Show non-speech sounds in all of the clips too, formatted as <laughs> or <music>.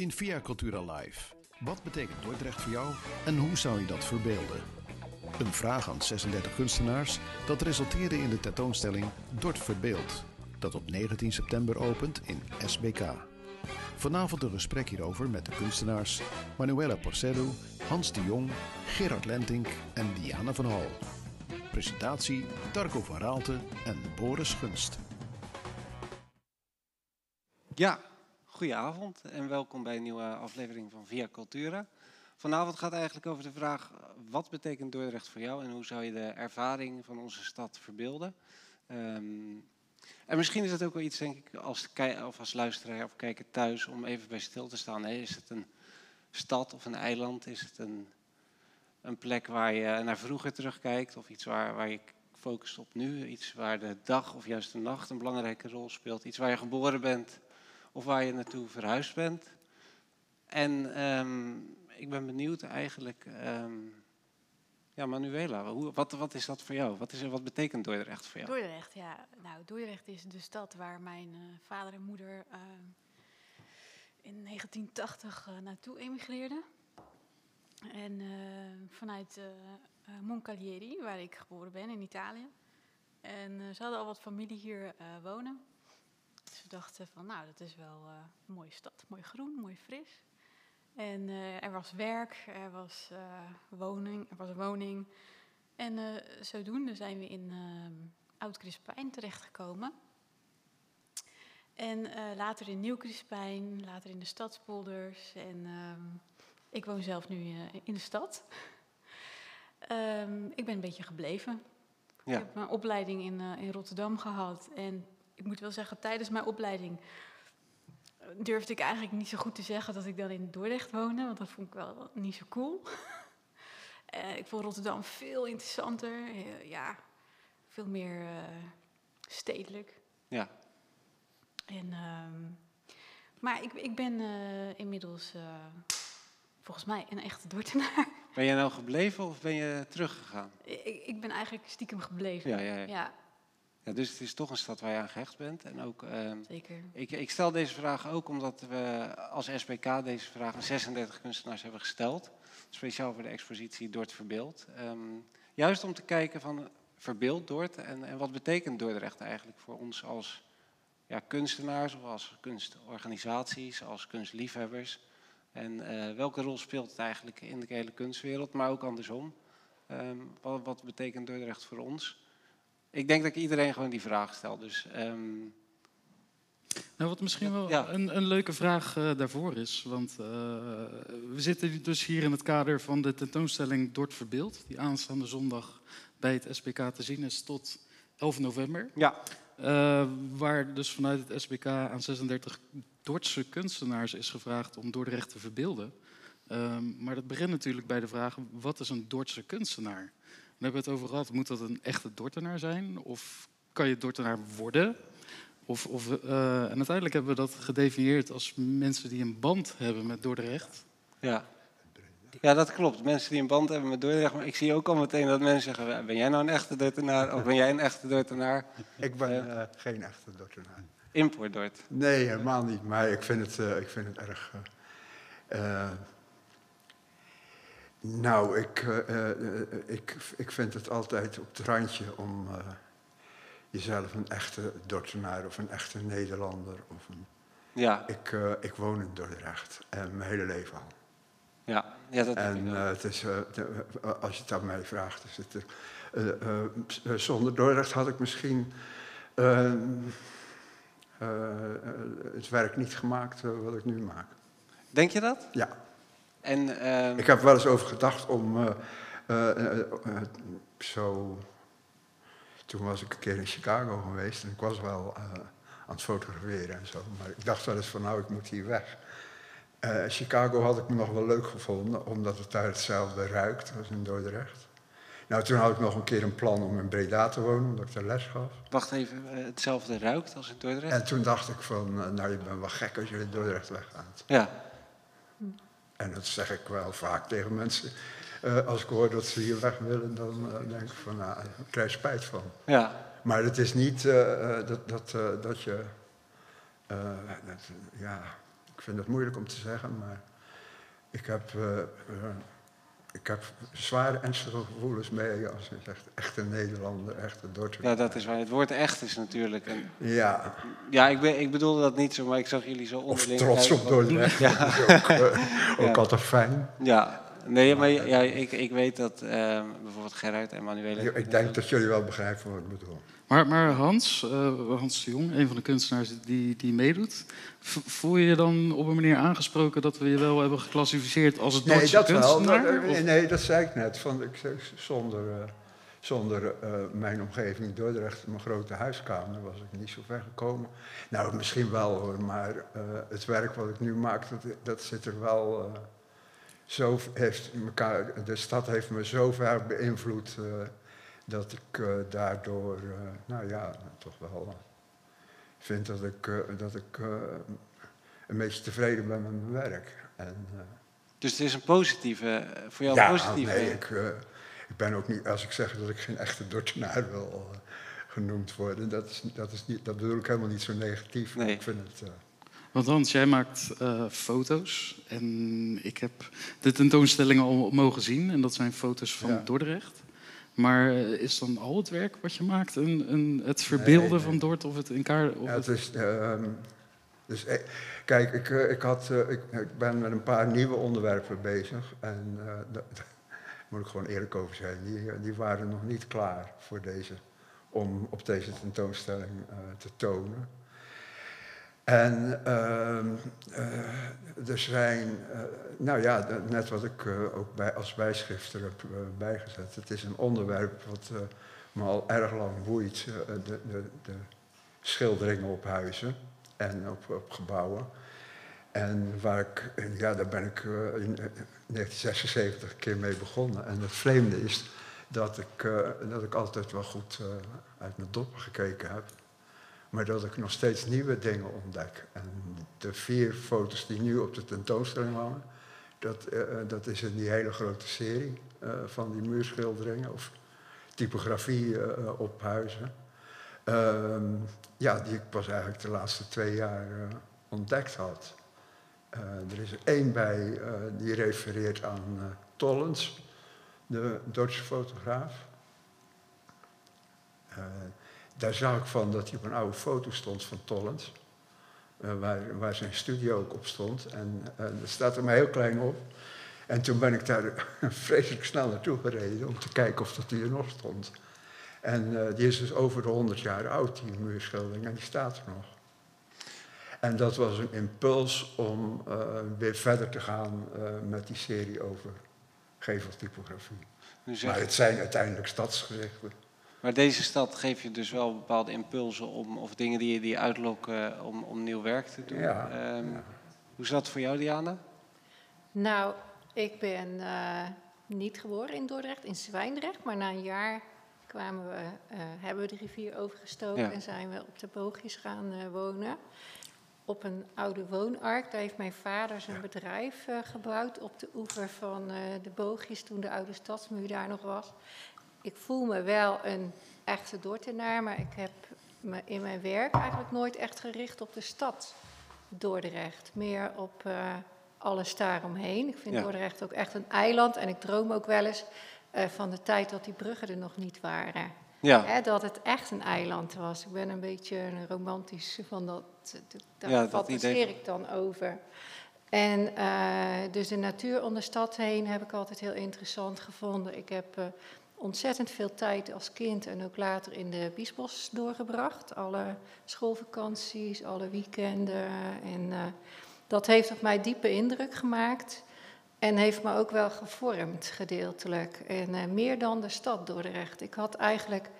In Via Cultura Live. Wat betekent Dordrecht voor jou en hoe zou je dat verbeelden? Een vraag aan 36 kunstenaars dat resulteerde in de tentoonstelling Dort Verbeeld, dat op 19 september opent in SBK. Vanavond een gesprek hierover met de kunstenaars Manuela Porcedo, Hans de Jong, Gerard Lentink en Diana van Hal. Presentatie Darko van Raalte en Boris Gunst. Ja, goedenavond en welkom bij een nieuwe aflevering van Via Cultura. Vanavond gaat eigenlijk over de vraag, wat betekent Dordrecht voor jou en hoe zou je de ervaring van onze stad verbeelden? Ehm, en misschien is het ook wel iets, denk ik, als, of als luisteraar of kijker thuis, om even bij stil te staan. Is het een stad of een eiland? Is het een, een plek waar je naar vroeger terugkijkt? Of iets waar, waar je focust op nu? Iets waar de dag of juist de nacht een belangrijke rol speelt? Iets waar je geboren bent of waar je naartoe verhuisd bent? En ehm, ik ben benieuwd eigenlijk... Ehm, ja, Manuela, hoe, wat, wat is dat voor jou? Wat, is, wat betekent Dordrecht voor jou? Dordrecht, ja. Nou, Dordrecht is de stad waar mijn uh, vader en moeder uh, in 1980 uh, naartoe emigreerden. En vanuit Moncalieri, waar ik geboren ben in Italië. En ze hadden al wat familie hier wonen. Dus we dachten van, nou, dat is wel een mooie stad. Mooi groen, mooi fris. En uh, er was werk, er was, uh, woning, er was een woning. En zodoende zijn we in Oud-Crispijn terechtgekomen. En later in Nieuw-Crispijn, later in de stadspolders. En ehm, ik woon zelf nu in de stad. Um, ik ben een beetje gebleven. Ja. Ik heb mijn opleiding in, in Rotterdam gehad. En ik moet wel zeggen, tijdens mijn opleiding durfde ik eigenlijk niet zo goed te zeggen dat ik dan in Dordrecht woonde, want dat vond ik wel niet zo cool. uh, <laughs> ik vond Rotterdam veel interessanter, uh, ja, veel meer uh, stedelijk. Ja. En, ehm, maar ik, ik ben inmiddels volgens mij een echte Dordtenaar. Ben je nou gebleven of ben je teruggegaan? Ik, ik ben eigenlijk stiekem gebleven. Ja, ja, ja. ja. Ja, dus het is toch een stad waar je aan gehecht bent. En ook, uh, Zeker. Ik, ik, stel deze vraag ook omdat we als SBK deze vraag aan 36 kunstenaars hebben gesteld. Speciaal voor de expositie Dort Verbeeld. Um, juist om te kijken van verbeeld Dort en, en wat betekent Dordrecht eigenlijk voor ons als ja, kunstenaars of als kunstorganisaties, als kunstliefhebbers. En uh, welke rol speelt het eigenlijk in de hele kunstwereld, maar ook andersom. Um, wat, wat betekent Dordrecht voor ons? Ik denk dat ik iedereen gewoon die vraag stel. Dus, um... Nou, wat misschien wel ja. een, een, leuke vraag uh, daarvoor is. Want uh, we zitten dus hier in het kader van de tentoonstelling Dort Verbeeld. Die aanstaande zondag bij het SBK te zien is tot 11 november. Ja. Uh, waar dus vanuit het SBK aan 36 Dordtse kunstenaars is gevraagd om Dordrecht te verbeelden. Um, maar dat begint natuurlijk bij de vraag: wat is een Dordtse kunstenaar? We hebben het over gehad. Moet dat een echte Dortenaar zijn? Of kan je Dortenaar worden? Of, of, uh, en uiteindelijk hebben we dat gedefinieerd als mensen die een band hebben met Dordrecht. Ja. Ja, dat klopt. Mensen die een band hebben met Dordrecht. Maar ik zie ook al meteen dat mensen zeggen: Ben jij nou een echte Dortenaar? Of ben jij een echte Dortenaar? Ik ben uh, geen echte Dortenaar. Import Nee, helemaal niet. Maar ik vind het, uh, ik vind het erg. Nou, ik, uh, uh, ik, ik vind het altijd op het randje om uh, jezelf een echte Dordtenaar of een echte Nederlander. Of een... Ja. Ik, ik woon in Dordrecht en mijn hele leven al. Ja, ja dat En het is, de, als je het aan mij vraagt, is het, zonder Dordrecht had ik misschien het werk niet gemaakt wat ik nu maak. Denk je dat? Ja. En, uh... Ik heb wel eens over gedacht om uh, uh, zo. Toen was ik een keer in Chicago geweest en ik was wel aan het fotograferen en zo. Maar ik dacht wel eens van nou, ik moet hier weg. Chicago had ik me nog wel leuk gevonden, omdat het daar hetzelfde ruikt als in Dordrecht. Nou, toen had ik nog een keer een plan om in Breda te wonen, omdat ik daar les gaf. Wacht even, hetzelfde ruikt als in Dordrecht? En toen dacht ik van, nou, je bent wel gek als je in Dordrecht weggaat. Ja. En dat zeg ik wel vaak tegen mensen. Uh, als ik hoor dat ze hier weg willen, dan uh, denk ik van, nou, ik krijg spijt van. Ja. Maar het is niet uh, dat, dat, dat je, dat, ja, ik vind het moeilijk om te zeggen, maar ik heb, eh, eh, ik heb zware ernstige gevoelens mee als je zegt echte Nederlander, echte Dordtse. Ja, dat is waar. Het woord echt is natuurlijk een... Ja, Ja, ik, ben, ik bedoelde dat niet zo, maar ik zag jullie zo of onderling... trots kijken op Dordrecht, Ja. dat is <laughs> ook, eh, ook Ja. altijd fijn. Ja, nee, maar ja, ik, ik weet dat eh, bijvoorbeeld Gerard en Manuele... Ik denk dat jullie wel begrijpen wat ik bedoel. Maar, maar Hans, eh, Hans de Jong, een van de kunstenaars die, die meedoet, voel je je dan op een manier aangesproken dat we je wel hebben geclassificeerd als een Nee, Dordtse dat wel. Dat- nee, nee, dat zei ik net. Van, ik, zeg, zonder eh, zonder eh, mijn omgeving Dordrecht, mijn grote huiskamer, was ik niet zo ver gekomen. Nou, misschien wel hoor, maar eh, het werk wat ik nu maak, dat, dat zit er wel. Zo heeft elkaar, de stad heeft me zo ver beïnvloed eh, dat ik eh, daardoor, eh, nou ja, toch wel vind dat ik, dat ik een beetje tevreden ben met mijn werk. En, Dus het is een positieve, voor jou ja, een positieve. nee, ik, ik ben ook niet, als ik zeg dat ik geen echte Dordtenaar wil genoemd worden, dat, is, dat, is niet, dat bedoel ik helemaal niet zo negatief. Nee. Ik vind het, Want Hans, jij maakt eh, foto's. En ik heb de tentoonstelling al mogen zien. En dat zijn foto's van Ja. Dordrecht. Maar eh, is dan al het werk wat je maakt een, een, het verbeelden nee. van Dort of het in kaart? Ja, het is, ehm, dus, eh, kijk, ik, ik, had, ik, ik ben met een paar nieuwe onderwerpen bezig. En daar <laughs> moet ik gewoon eerlijk over zijn. Die, die waren nog niet klaar voor deze, om op deze tentoonstelling te tonen. En ehm, eh, er zijn, eh, nou ja, net wat ik eh, ook bij, als bijschrifter heb eh, bijgezet. Het is een onderwerp wat me al erg lang boeit. de, de, de schilderingen op huizen en op, op gebouwen. En waar ik, ja, daar ben ik in eh, 1976 een keer mee begonnen. En het vreemde is dat ik, dat ik altijd wel goed uit mijn doppen gekeken heb. Maar dat ik nog steeds nieuwe dingen ontdek. En de vier foto's die nu op de tentoonstelling hangen, dat, eh, eh, dat is in die hele grote serie eh, van die muurschilderingen of typografie eh, op huizen. Ehm, ja, die ik pas eigenlijk de laatste twee jaar ontdekt had. Er is er één bij die refereert aan Tollens, de Duitse fotograaf. Daar zag ik van dat hij op een oude foto stond van Tollens. eh, waar, waar zijn studio ook op stond. En eh, dat staat er maar heel klein op. En toen ben ik daar <laughs> vreselijk snel naartoe gereden om te kijken of dat die er nog stond. En eh, die is dus over de 100 jaar oud, die muurschildering, en die staat er nog. En dat was een impuls om weer verder te gaan met die serie over geveltypografie. Maar het zijn uiteindelijk stadsgezichten. Maar deze stad geeft je dus wel bepaalde impulsen om, of dingen die je die uitlokken om, om nieuw werk te doen. Ja, Ehm, ja. Hoe is dat voor jou, Diana? Nou, ik ben eh, niet geboren in Dordrecht, in Zwijndrecht. Maar na een jaar kwamen we, eh, hebben we de rivier overgestoken Ja. en zijn we op de boogjes gaan eh, wonen. Op een oude woonark. Daar heeft mijn vader zijn bedrijf eh, gebouwd op de oever van eh, de boogjes toen de oude stadsmuur daar nog was. Ik voel me wel een echte Dordtenaar, maar ik heb me in mijn werk eigenlijk nooit echt gericht op de stad Dordrecht. Meer op eh, alles daaromheen. Ik vind Ja. Dordrecht ook echt een eiland en ik droom ook wel eens eh, van de tijd dat die bruggen er nog niet waren. Ja, Hè, dat het echt een eiland was. Ik ben een beetje een romantisch van dat. Daar Ja, dat fantaseer ik dan over. En eh, dus de natuur om de stad heen heb ik altijd heel interessant gevonden. Ik heb ontzettend veel tijd als kind en ook later in de Biesbos doorgebracht. Alle schoolvakanties, alle weekenden. En eh, dat heeft op mij diepe indruk gemaakt. En heeft me ook wel gevormd, gedeeltelijk. En eh, meer dan de stad Dordrecht. Ik had eigenlijk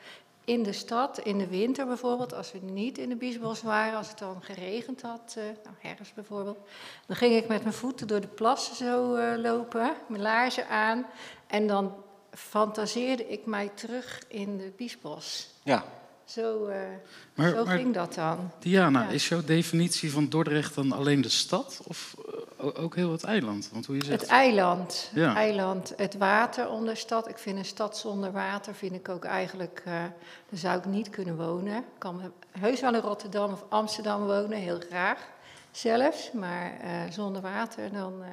in de stad, in de winter bijvoorbeeld, als we niet in de Biesbos waren, als het dan geregend had, eh, nou herfst bijvoorbeeld, dan ging ik met mijn voeten door de plassen zo lopen, mijn laarzen aan. En dan fantaseerde ik mij terug in de Biesbos. ja. Zo, eh, Maar, zo maar ging dat dan. Diana, Ja. is jouw definitie van Dordrecht dan alleen de stad of eh, ook heel het eiland? Want hoe je zegt, Het eiland, Ja. eiland, het water om de stad. Ik vind een stad zonder water, vind ik ook eigenlijk, eh daar zou ik niet kunnen wonen. Ik kan heus wel in Rotterdam of Amsterdam wonen, heel graag. zelfs. Maar eh, zonder water, dan, uh,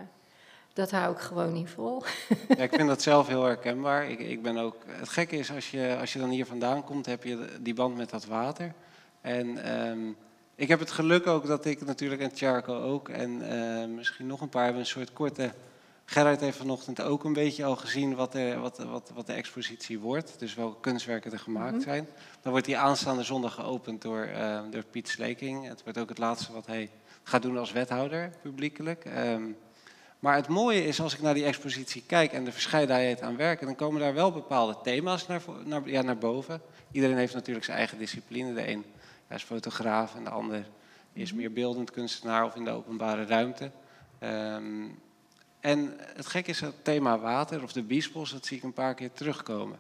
dat hou ik gewoon niet vol. ja, ik vind dat zelf heel herkenbaar. Ik, ik ben ook, het gekke is, als je, als je dan hier vandaan komt, heb je die band met dat water. En um, ik heb het geluk ook dat ik natuurlijk, en Tjarko ook, en uh, misschien nog een paar hebben een soort korte... Gerrit heeft vanochtend ook een beetje al gezien wat de, wat, wat, wat de expositie wordt. Dus welke kunstwerken er gemaakt -hmm. zijn. Dan wordt die aanstaande zondag geopend door, uh, door Piet Sleking. Het wordt ook het laatste wat hij gaat doen als wethouder, publiekelijk. Um, maar het mooie is, als ik naar die expositie kijk en de verscheidenheid aan werken, dan komen daar wel bepaalde thema's naar, naar, ja, naar boven. Iedereen heeft natuurlijk zijn eigen discipline. De een is fotograaf en de ander is meer beeldend kunstenaar of in de openbare ruimte. Um, en het gekke is het thema water of de biesbos, dat zie ik een paar keer terugkomen.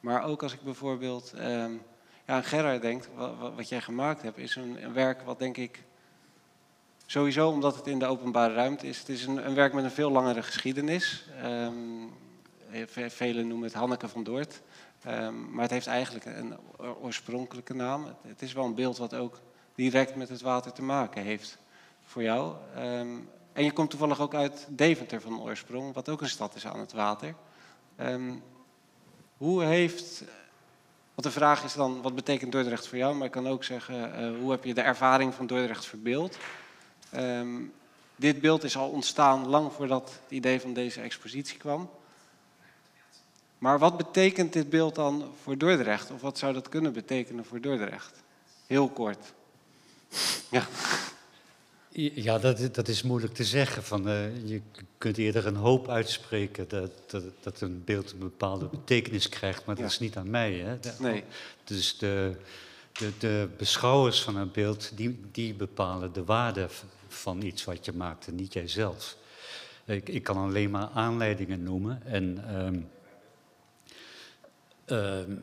Maar ook als ik bijvoorbeeld um, ja, aan Gerard denk, wat, wat, jij gemaakt hebt, is een, een werk wat denk ik Sowieso omdat het in de openbare ruimte is. Het is een, een werk met een veel langere geschiedenis. Um, velen noemen het Hanneke van Doort. Um, maar het heeft eigenlijk een oorspronkelijke naam. Het, is wel een beeld wat ook direct met het water te maken heeft voor jou. Um, en je komt toevallig ook uit Deventer van oorsprong, wat ook een stad is aan het water. hoe heeft want de vraag is dan, wat betekent Dordrecht voor jou? Maar ik kan ook zeggen, uh, hoe heb je de ervaring van Dordrecht verbeeld? Um, dit beeld is al ontstaan lang voordat het idee van deze expositie kwam. Maar wat betekent dit beeld dan voor Dordrecht? Of wat zou dat kunnen betekenen voor Dordrecht? Heel kort. Ja. Ja, dat, dat is moeilijk te zeggen. Van, uh, je kunt eerder een hoop uitspreken dat, dat, dat, een beeld een bepaalde betekenis krijgt, maar dat ja. is niet aan mij. Hè? De, nee. Dus de, de, de beschouwers van een beeld, die, die bepalen de waarde van iets wat je maakt en niet jijzelf. Ik, ik kan alleen maar aanleidingen noemen. En um, uh,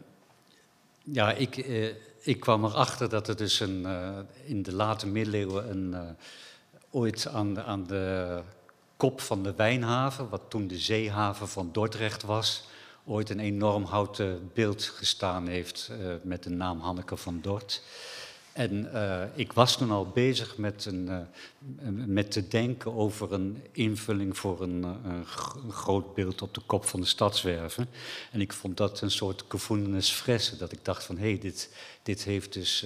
ja, ik, uh, ik kwam erachter dat er dus een, uh, in de late middeleeuwen een, uh, ooit aan de, aan de kop van de Wijnhaven, wat toen de zeehaven van Dordrecht was, ooit een enorm houten beeld gestaan heeft met de naam Hanneke van Dort. En uh, ik was toen al bezig met, een, uh, met te denken over een invulling voor een, uh, een, groot beeld op de kop van de stadswerven. En ik vond dat een soort gevoelens fresse, dat ik dacht van hé, hey, dit, dit heeft dus,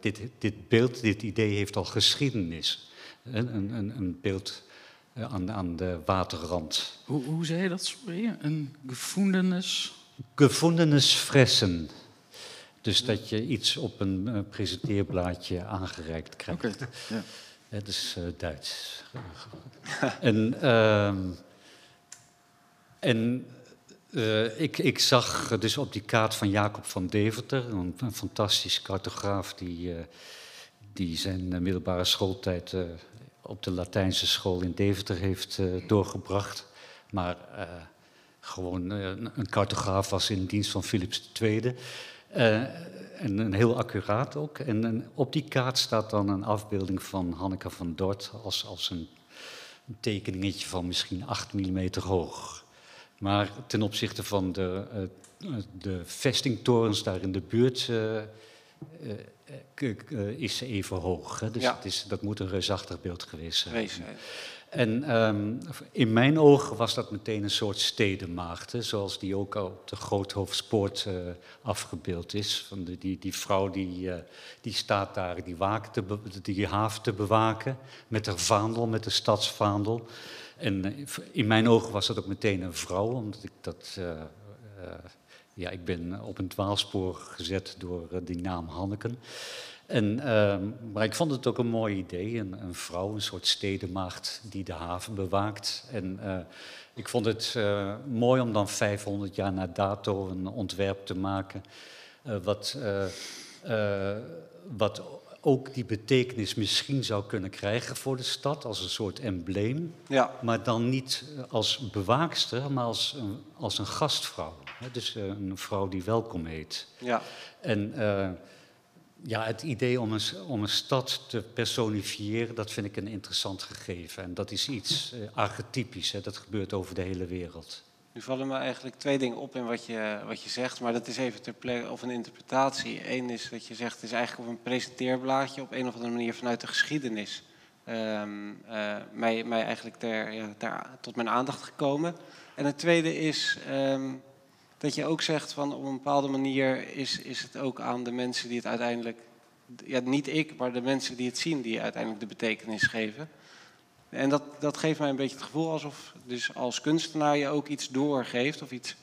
dit, dit beeld, dit idee heeft al geschiedenis. Een, een, een beeld aan, aan de waterrand. Hoe, hoe zei je dat, sorry? Een gevoelens... Gevoelens fressen. Dus dat je iets op een uh, presenteerblaadje aangereikt krijgt. Okay, ja. Het is uh, Duits. <laughs> en uh, en uh, ik, ik, zag dus op die kaart van Jacob van Deventer, een, een fantastisch cartograaf die, die zijn middelbare schooltijd op de Latijnse school in Deventer heeft doorgebracht. Maar gewoon een cartograaf was in dienst van Philips II. Uh, en, en, heel accuraat ook. En, en, op die kaart staat dan een afbeelding van Hanneke van Dort als, als een, een tekeningetje van misschien 8 mm hoog. Maar ten opzichte van de, uh, de vestingtorens daar in de buurt uh, is ze even hoog. Hè? Dus ja. het is, dat moet een reusachtig beeld geweest zijn. Wees, en um, in mijn ogen was dat meteen een soort stedenmaagd, hè, zoals die ook op de Groothoofdspoort uh, afgebeeld is. Van de, die, die vrouw die, uh, die staat daar die, waken te die haven te bewaken met haar vaandel, met de stadsvaandel. En uh, in mijn ogen was dat ook meteen een vrouw, omdat ik dat... ja, ik ben op een dwaalspoor gezet door die naam Hanneken. En, uh, maar ik vond het ook een mooi idee, een, een, vrouw, een soort stedenmacht die de haven bewaakt. En uh, ik vond het uh, mooi om dan 500 jaar na dato een ontwerp te maken, uh, wat, wat ook die betekenis misschien zou kunnen krijgen voor de stad als een soort embleem. Ja. Maar dan niet als bewaakster, maar als een, als een gastvrouw. Dus een vrouw die welkom heet. Ja. En ja, het idee om een, om een stad te personifiëren, dat vind ik een interessant gegeven. En dat is iets uh, archetypisch, hè, dat gebeurt over de hele wereld. Nu vallen me eigenlijk twee dingen op in wat je, wat je zegt, maar dat is even ter plekke of een interpretatie. Eén is dat je zegt, het is eigenlijk op een presenteerblaadje op een of andere manier vanuit de geschiedenis ehm, eh, mij, mij eigenlijk ter, ja, ter, tot mijn aandacht gekomen. En het tweede is ehm, dat je ook zegt van op een bepaalde manier is, is het ook aan de mensen die het uiteindelijk, ja, niet ik, maar de mensen die het zien, die uiteindelijk de betekenis geven. En dat, dat geeft mij een beetje het gevoel alsof dus als kunstenaar je ook iets doorgeeft of iets,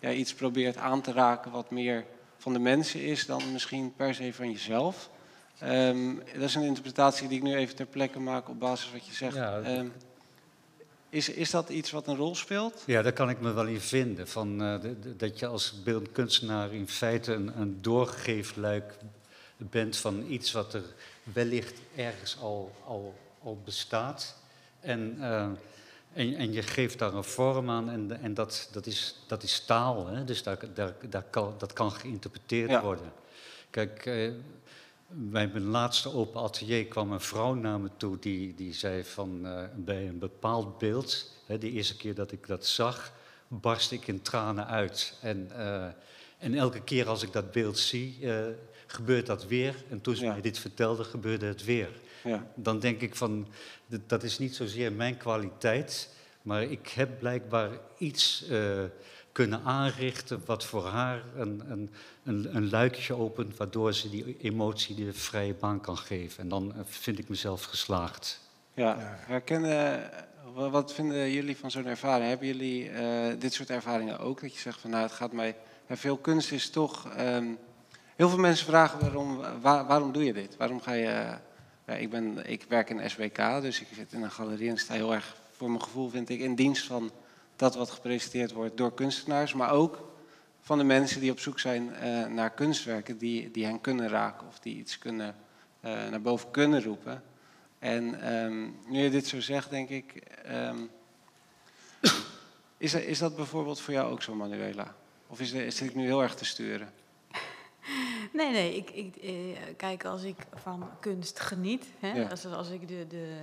ja, iets probeert aan te raken wat meer van de mensen is dan misschien per se van jezelf. Ehm, dat is een interpretatie die ik nu even ter plekke maak op basis van wat je zegt. Ja, Ehm, is, is dat iets wat een rol speelt? Ja, daar kan ik me wel in vinden. Van, eh, de- de- dat je als beeldend kunstenaar in feite een, een doorgeefluik bent van iets wat er wellicht ergens al, al, al bestaat. En, eh, en, en je geeft daar een vorm aan en, en dat, dat, is, dat is taal. Hè? Dus daar, daar, daar kan, dat kan geïnterpreteerd Ja. worden. Kijk, eh, bij mijn laatste open atelier kwam een vrouw naar me toe die, die zei van eh, bij een bepaald beeld, hè, de eerste keer dat ik dat zag, barst ik in tranen uit. En, eh, en elke keer als ik dat beeld zie, eh, gebeurt dat weer. En toen ze Ja. mij dit vertelde, gebeurde het weer. Ja, Dan denk ik van, dat is niet zozeer mijn kwaliteit, maar ik heb blijkbaar iets kunnen aanrichten wat voor haar een, een, een, een luikje opent, waardoor ze die emotie de vrije baan kan geven. En dan eh, vind ik mezelf geslaagd. ja. Herkennen, wa- wat vinden jullie van zo'n ervaring? Hebben jullie eh, dit soort ervaringen ook? Dat je zegt van nou, het gaat mij. veel kunst is toch. ehm, heel veel mensen vragen waarom, waar- waarom doe je dit? Waarom ga je. ja, ik, ben, ik werk in SWK, dus ik zit in een galerie en sta heel erg, voor mijn gevoel vind ik, in dienst van dat wat gepresenteerd wordt door kunstenaars, maar ook van de mensen die op zoek zijn eh, naar kunstwerken die, die hen kunnen raken of die iets kunnen, eh, naar boven kunnen roepen. En ehm, nu je dit zo zegt, denk ik, ehm, is, is dat bijvoorbeeld voor jou ook zo, Manuela? Of is, is ik nu heel erg te sturen? Nee, nee, ik, ik eh, kijk als ik van kunst geniet, hè, Ja. als, als ik de, de,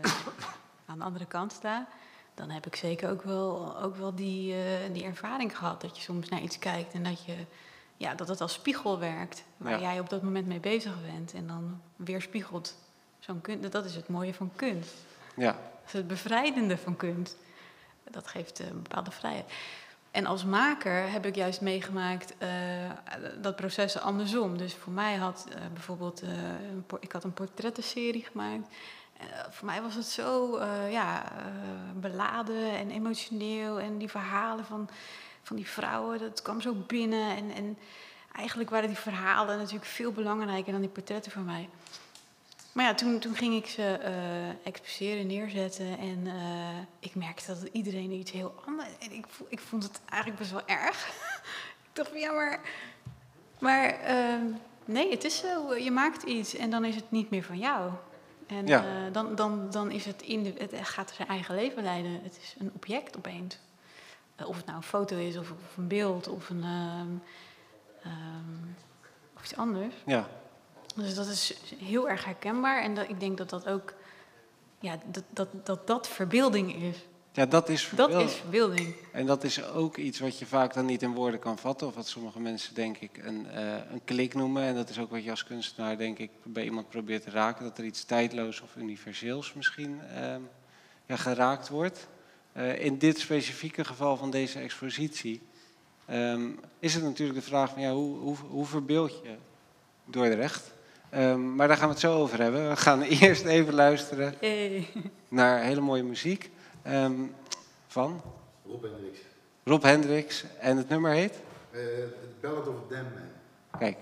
aan de andere kant sta, dan heb ik zeker ook wel, ook wel die, eh, die ervaring gehad. Dat je soms naar iets kijkt en dat, je, ja, dat het als spiegel werkt. Waar Ja. jij op dat moment mee bezig bent en dan weerspiegelt zo'n kunst. Dat is het mooie van kunst. Ja, Dat is het bevrijdende van kunst. Dat geeft eh, een bepaalde vrijheid. En als maker heb ik juist meegemaakt eh, dat proces andersom. Dus voor mij had bijvoorbeeld, een ik had een portrettenserie gemaakt. Eh, voor mij was het zo eh, ja, eh, beladen en emotioneel. En die verhalen van, van die vrouwen, dat kwam zo binnen. En, en eigenlijk waren die verhalen natuurlijk veel belangrijker dan die portretten voor mij. Maar ja, toen, toen ging ik ze exposeren, neerzetten. En ik merkte dat iedereen iets heel anders... En ik, ik vond het eigenlijk best wel erg. <laughs> van, ja, maar... Maar ehm, nee, het is zo. Je maakt iets en dan is het niet meer van jou. En Ja. eh, dan, dan, dan is het, in de, het gaat zijn eigen leven leiden. Het is een object opeens. Eh, of het nou een foto is, of, of een beeld, of, een, ehm, ehm, of iets anders. ja, Dus dat is heel erg herkenbaar. En dat, ik denk dat dat ook... Ja, dat dat, dat, dat verbeelding is. Ja dat is Dat wel- is verbeelding. En dat is ook iets wat je vaak dan niet in woorden kan vatten. Of wat sommige mensen denk ik een, eh, een klik noemen. En dat is ook wat je als kunstenaar denk ik bij iemand probeert te raken. Dat er iets tijdloos of universeels misschien ehm, ja, geraakt wordt. Eh, in dit specifieke geval van deze expositie ehm, is het natuurlijk de vraag van ja, hoe, hoe, hoe verbeeld je Dordrecht? Ehm, maar daar gaan we het zo over hebben. We gaan <laughs> eerst even luisteren Hey. naar hele mooie muziek ehm, van Rob Hendricks. Rob Hendricks. En het nummer heet? Uh, Ballad of a Damn Man. Kijk.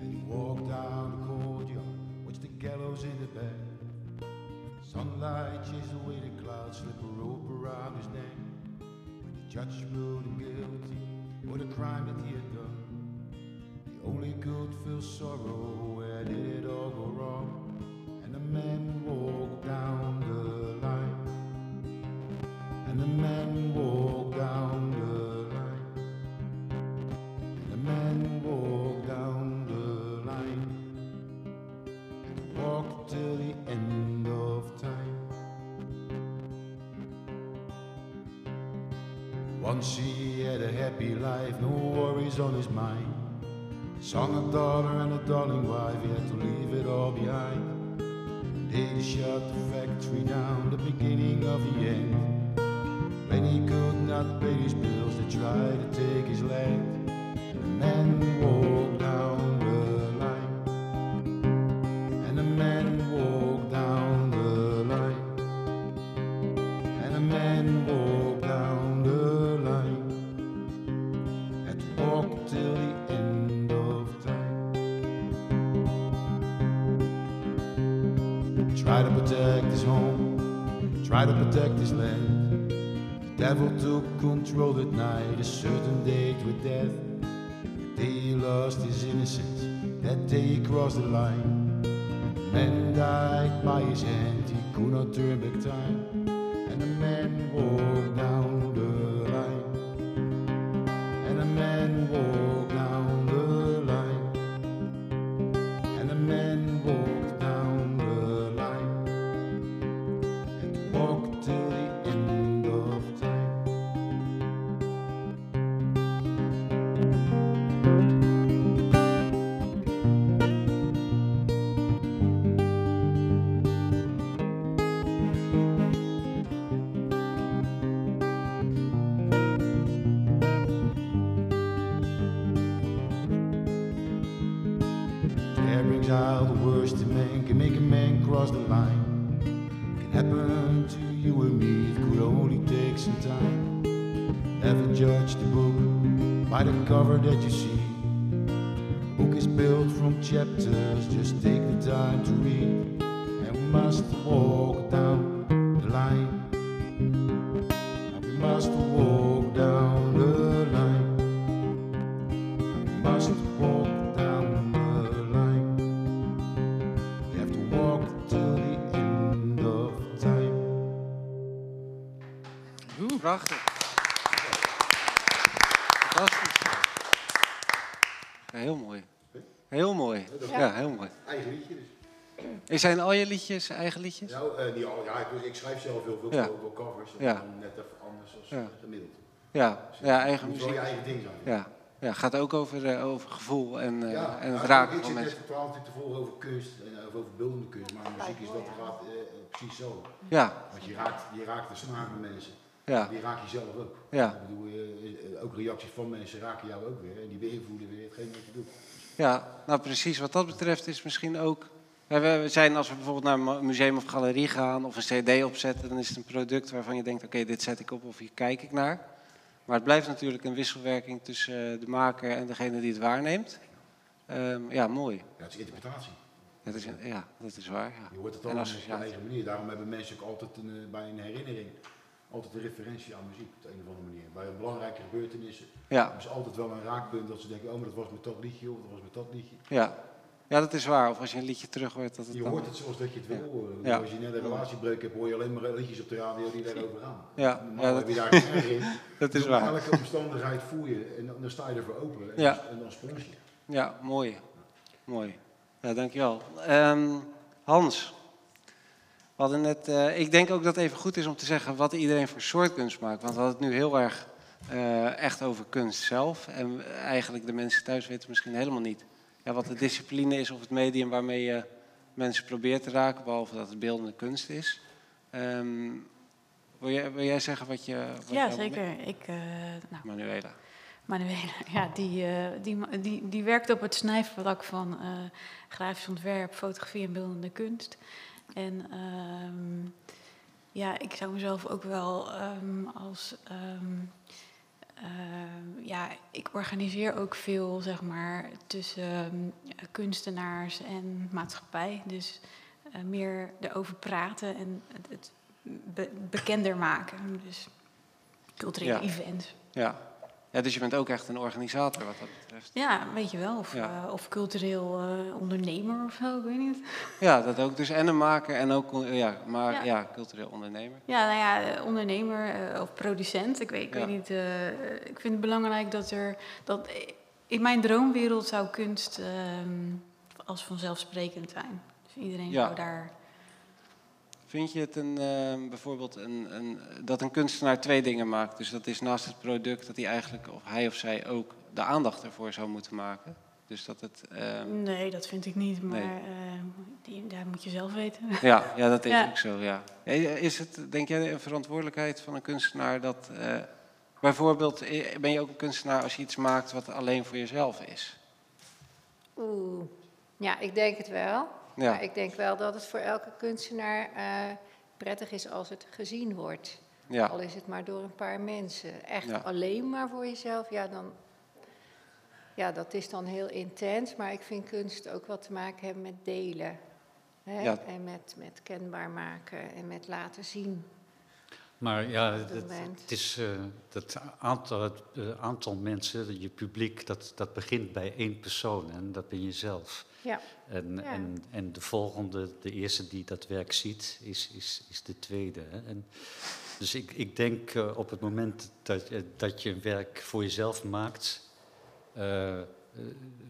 And he walked down the courtyard, watched the gallows in the back. Sunlight chased away the clouds, slip a rope around his neck. When the judge ruled him guilty for the crime that he had done, he only could feel sorrow. Where did it all go wrong? Man walked down the line. And the man walked down the line. And the man walked down the line walked till the end of time. Once he had a happy life, no worries on his mind. Son, a daughter, and a darling wife, he had to leave it all behind. They shut the factory down, the beginning of the end. When he could not pay his bills, they tried to take his land. And the man walked down control that night, a certain date with death. The day he lost his innocence, that day he crossed the line. Man died by his hand, he could not turn back time. And the man walked some time. Never judge the book by the cover that you see. The book is built from chapters, just take the time to read. And we must walk down Zijn al je liedjes eigen liedjes? Nou, eh, niet al, ja, ik, ik schrijf zelf heel veel Ja. covers. Ja. dan net even anders dan Ja. gemiddeld. Ja, ja eigen Het moet wel muziek. je eigen ding zijn. Ja, ja gaat ook over, eh, over gevoel en, eh, Ja, en het ja, raken ik van zit net mensen. natuurlijk tevoren over kunst, en over beeldende kunst, maar muziek is dat gaat precies zo. Ja, Want je raakt, je raakt de snaar met mensen, ja, die raak je zelf ook. ja. Ik bedoel, ook reacties van mensen raken jou ook weer en die beïnvloeden weer hetgeen wat je doet. Ja, nou precies. Wat dat betreft is misschien ook. We zijn als we bijvoorbeeld naar een museum of galerie gaan of een CD opzetten, dan is het een product waarvan je denkt: oké, dit zet ik op of hier kijk ik naar. Maar het blijft natuurlijk een wisselwerking tussen eh, de maker en degene die het waarneemt. Ehm, ja, mooi. Ja, het is interpretatie. Dat is, ja, dat is waar. Ja. Je hoort het allemaal op associatie. eigen manier. Daarom hebben mensen ook altijd een, eh, bij een herinnering altijd een referentie aan muziek op de een of andere manier. Bij belangrijke gebeurtenissen Ja, ze altijd wel een raakpunt dat ze denken, oh maar dat was met dat liedje of dat was met dat liedje. ja. Ja, dat is waar. Of als je een liedje terug hoort, dat het Je dan... hoort het zoals dat je het wil horen. Ja. Als je net een relatiebreuk hebt, hoor je alleen maar liedjes op de radio die daarover gaan. Ja, Normaal ja, heb je dat, <laughs> daar erg in. dat is Dus waar. Elke omstandigheid voel je en dan, sta je ervoor open en, Ja. dan, en dan spons je. Ja, mooi. Mooi. Ja, dankjewel. Ehm Hans, we hadden net, eh, ik denk ook dat het even goed is om te zeggen wat iedereen voor soort kunst maakt. Want we hadden het nu heel erg eh, echt over kunst zelf. En eigenlijk de mensen thuis weten misschien helemaal niet ja, wat de discipline is of het medium waarmee je mensen probeert te raken, behalve dat het beeldende kunst is. Ehm, wil, jij, wil jij zeggen wat je... Wat Ja, zeker. Ik, eh, nou, Manuela. Manuela, <laughs> ja, die, eh, die, die, die werkt op het snijvlak van eh, grafisch ontwerp, fotografie en beeldende kunst. En ehm, ja, ik zou mezelf ook wel ehm, als. Ehm, ja, ik organiseer ook veel, zeg maar, tussen ehm, kunstenaars en maatschappij. Dus eh, meer erover praten en het, het be- bekender maken. Dus culturele Ja. events. Ja. Ja, dus je bent ook echt een organisator wat dat betreft. Ja, weet je wel. Of, Ja. eh, of cultureel eh, ondernemer of zo, ik weet niet. Ja, dat ook. Dus en een maker en ook eh, ja, maar, ja. Ja. cultureel ondernemer. Ja, nou ja, ondernemer of producent. Ik weet, ik weet niet. ik vind het belangrijk dat er. Dat, in mijn droomwereld zou kunst ehm, als vanzelfsprekend zijn. Dus iedereen zou daar. Vind je het een, eh, bijvoorbeeld een, een, dat een kunstenaar twee dingen maakt? Dus dat is naast het product dat hij eigenlijk, of hij of zij ook de aandacht ervoor zou moeten maken. Dus dat het... ehm, Nee, dat vind ik niet, maar Nee. eh, die, daar moet je zelf weten. <laughs> Ja, ja, dat is Ja. ook zo, ja. Is het, denk jij, een verantwoordelijkheid van een kunstenaar dat... eh, bijvoorbeeld, eh, ben je ook een kunstenaar als je iets maakt wat alleen voor jezelf is? Oeh, ja, ik denk het wel. Ja. Maar ik denk wel dat het voor elke kunstenaar eh, prettig is als het gezien wordt. Ja. Al is het maar door een paar mensen. Echt Ja. alleen maar voor jezelf, ja, dan, ja, dat is dan heel intens. Maar ik vind kunst ook wat te maken hebben met delen. Hè? Ja. En met, met kenbaar maken en met laten zien. Maar ja, het, dat moment. het is, eh, dat aantal, het eh, aantal mensen, je publiek, dat, dat begint bij één persoon en dat ben je zelf. Ja. En, Ja. en, en de volgende, de eerste die dat werk ziet, is, is, is de tweede. Hè? En, dus ik, ik denk eh, op het moment dat, je- dat je een werk voor jezelf maakt,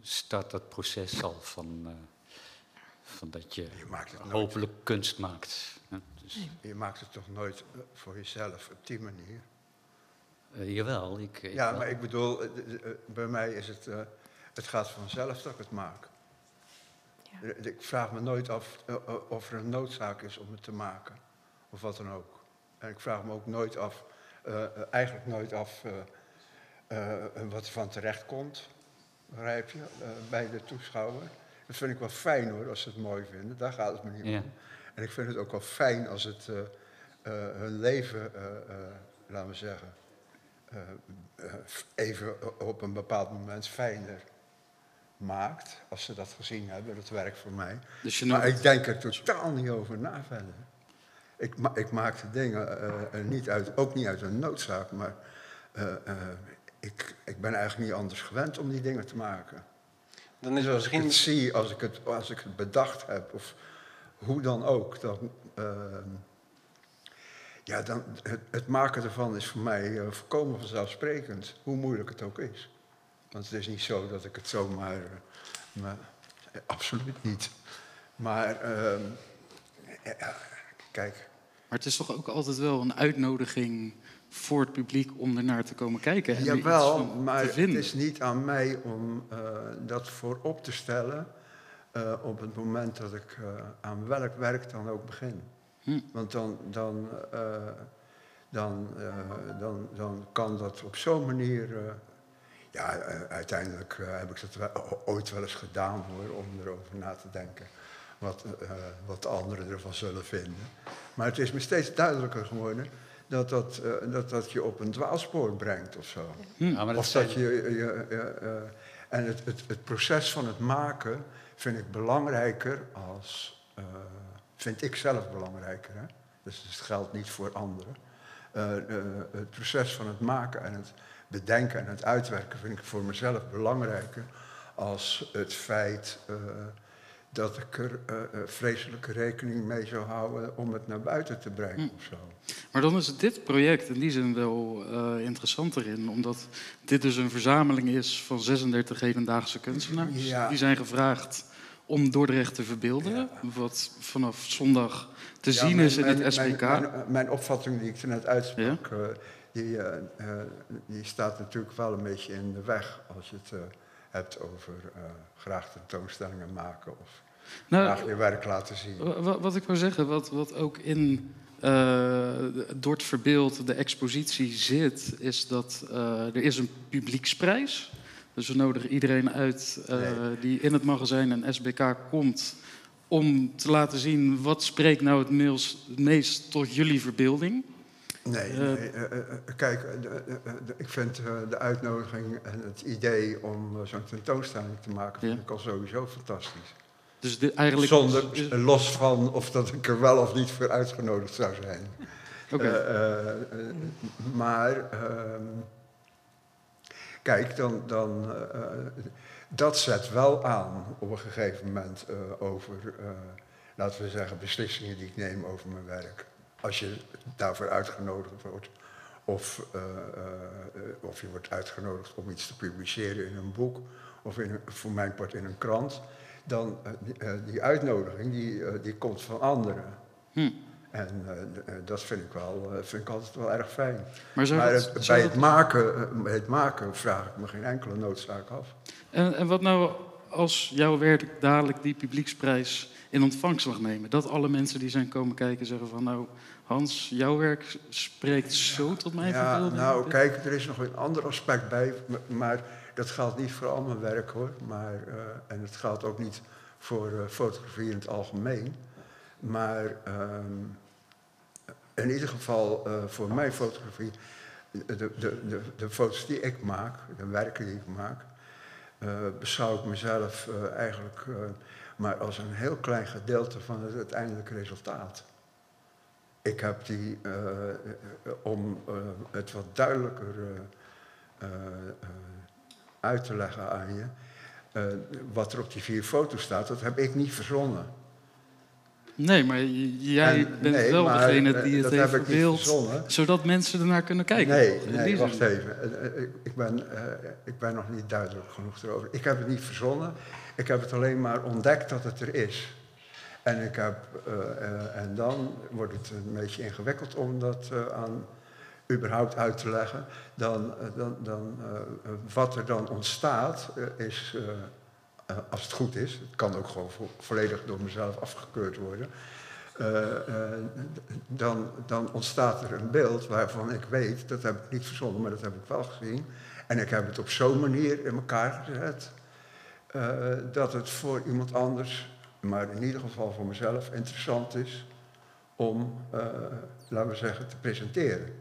start dat proces al van, eh, van dat je, Je hopelijk kunst maakt. Dus, Je maakt het toch nooit eh, voor jezelf op die manier? eh, jawel, ik, ik Ja, wel. maar ik bedoel, eh, bij mij is het, eh, het gaat vanzelf dat ik het maak. Ja. Ik vraag me nooit af of er een noodzaak is om het te maken, of wat dan ook. En ik vraag me ook nooit af, eigenlijk nooit af, eh, eh, wat er van terecht komt, begrijp je, bij de toeschouwer. Dat vind ik wel fijn hoor, als ze het mooi vinden, daar gaat het me niet Ja. En ik vind het ook wel fijn als het eh, eh, hun leven, eh, eh, laten we zeggen, eh, eh, even op een bepaald moment fijner maakt. Als ze dat gezien hebben, dat werkt voor mij. Dus je Maar ik denk er totaal niet over na verder. Ik, ma ik maak de dingen niet uit, ook niet uit een noodzaak, maar eh, eh, ik, ik ben eigenlijk niet anders gewend om die dingen te maken. Dan is Dus het als ik het zie, als ik het, als ik het bedacht heb, of hoe dan ook, dan, ehm, ja, dan het, het maken ervan is voor mij eh, volkomen vanzelfsprekend, hoe moeilijk het ook is. Want het is niet zo dat ik het zomaar, eh, maar, eh, absoluut niet. Maar, ehm, ja, kijk, Maar het is toch ook altijd wel een uitnodiging voor het publiek om ernaar te komen kijken. En Jawel, maar het is niet aan mij om dat voorop te stellen eh, op het moment dat ik eh, aan welk werk dan ook begin. Hm. Want dan, dan, eh, dan, dan, dan kan dat op zo'n manier. ja, uiteindelijk heb ik dat wel- ooit wel eens gedaan hoor, om erover na te denken. Wat, wat de anderen ervan zullen vinden. Maar het is me steeds duidelijker geworden dat dat, dat, dat je op een dwaalspoor brengt of zo. Ja, maar dat Of dat je, je, je, en het, het, het proces van het maken vind ik belangrijker als, eh, vind ik zelf belangrijker. Hè? Dus het geldt niet voor anderen. Eh, het proces van het maken en het bedenken en het uitwerken vind ik voor mezelf belangrijker als het feit eh, dat ik er vreselijke rekening mee zou houden om het naar buiten te brengen of zo. Maar dan is dit project in die zin wel eh, interessant erin, omdat dit dus een verzameling is van 36 hedendaagse kunstenaars. Ja. Die zijn gevraagd om Dordrecht te verbeelden, wat vanaf zondag te Ja, zien mijn- is in het SPK. Mijn, mijn opvatting die ik er net uitsprak, eh, die, eh, eh, die staat natuurlijk wel een beetje in de weg als je het hebt over graag tentoonstellingen maken of Nou, graag je werk laten zien. Wa- wa- Wat ik wou zeggen, wat, wat ook in het verbeeld de expositie zit, is dat er is een publieksprijs. Dus we nodigen iedereen uit eh, die in het magazijn en SBK komt om te laten zien wat spreekt nou het meest tot jullie verbeelding. Nee, Eh, nee eh, kijk, ik vind de uitnodiging en het idee om zo'n tentoonstelling te maken, vind Ja. ik al sowieso fantastisch. Dus dit eigenlijk Zonder, los van of dat ik er wel of niet voor uitgenodigd zou zijn. Oké. Maar, ehm, kijk, dan, dan, eh, dat zet wel aan op een gegeven moment eh, over, eh, laten we zeggen, beslissingen die ik neem over mijn werk. Als je daarvoor uitgenodigd wordt. Of, of je wordt uitgenodigd om iets te publiceren in een boek. Of in voor mijn part in een krant. Dan die, uitnodiging die, die komt van anderen. Hm. En eh, eh, dat vind ik, wel, eh, vind ik altijd wel erg fijn. Maar zou maar dat- het- bij dat- het maken, het maken vraag ik me geen enkele noodzaak af. En, en wat nou als jouw werk dadelijk die publieksprijs in ontvangst mag nemen? Dat alle mensen die zijn komen kijken zeggen van nou, Hans, jouw werk spreekt zo tot mijn Ja, verbeelding. nou kijk, er is nog een ander aspect bij, maar dat geldt niet voor al mijn werk hoor. Maar, en het geldt ook niet voor fotografie in het algemeen. Maar ehm, in ieder geval eh, voor mijn fotografie, de, de, de, de foto's die ik maak, de werken die ik maak, eh, beschouw ik mezelf eh, eigenlijk maar als een heel klein gedeelte van het uiteindelijke resultaat. Ik heb die, om het wat duidelijker uit te leggen aan je, wat er op die vier foto's staat, dat heb ik niet verzonnen. Nee, maar jij En- bent nee, wel maar, degene die het heeft verbeeld, verzonnen. zodat mensen ernaar kunnen kijken. Nee, wacht zin. even. Eh, eh, ik- ben, eh, ik ben nog niet duidelijk genoeg erover. Ik heb het niet verzonnen. Ik heb het alleen maar ontdekt dat het er is. En, ik heb, en dan wordt het een beetje ingewikkeld om dat aan überhaupt uit te leggen. Dan, dan, dan, wat er dan ontstaat is, eh, als het goed is, het kan ook gewoon vo- volledig door mezelf afgekeurd worden. eh, eh, dan, dan ontstaat er een beeld waarvan ik weet, dat heb ik niet verzonnen, maar dat heb ik wel gezien. En ik heb het op zo'n manier in elkaar gezet dat het voor iemand anders, maar in ieder geval voor mezelf, interessant is om, laten we zeggen, te presenteren.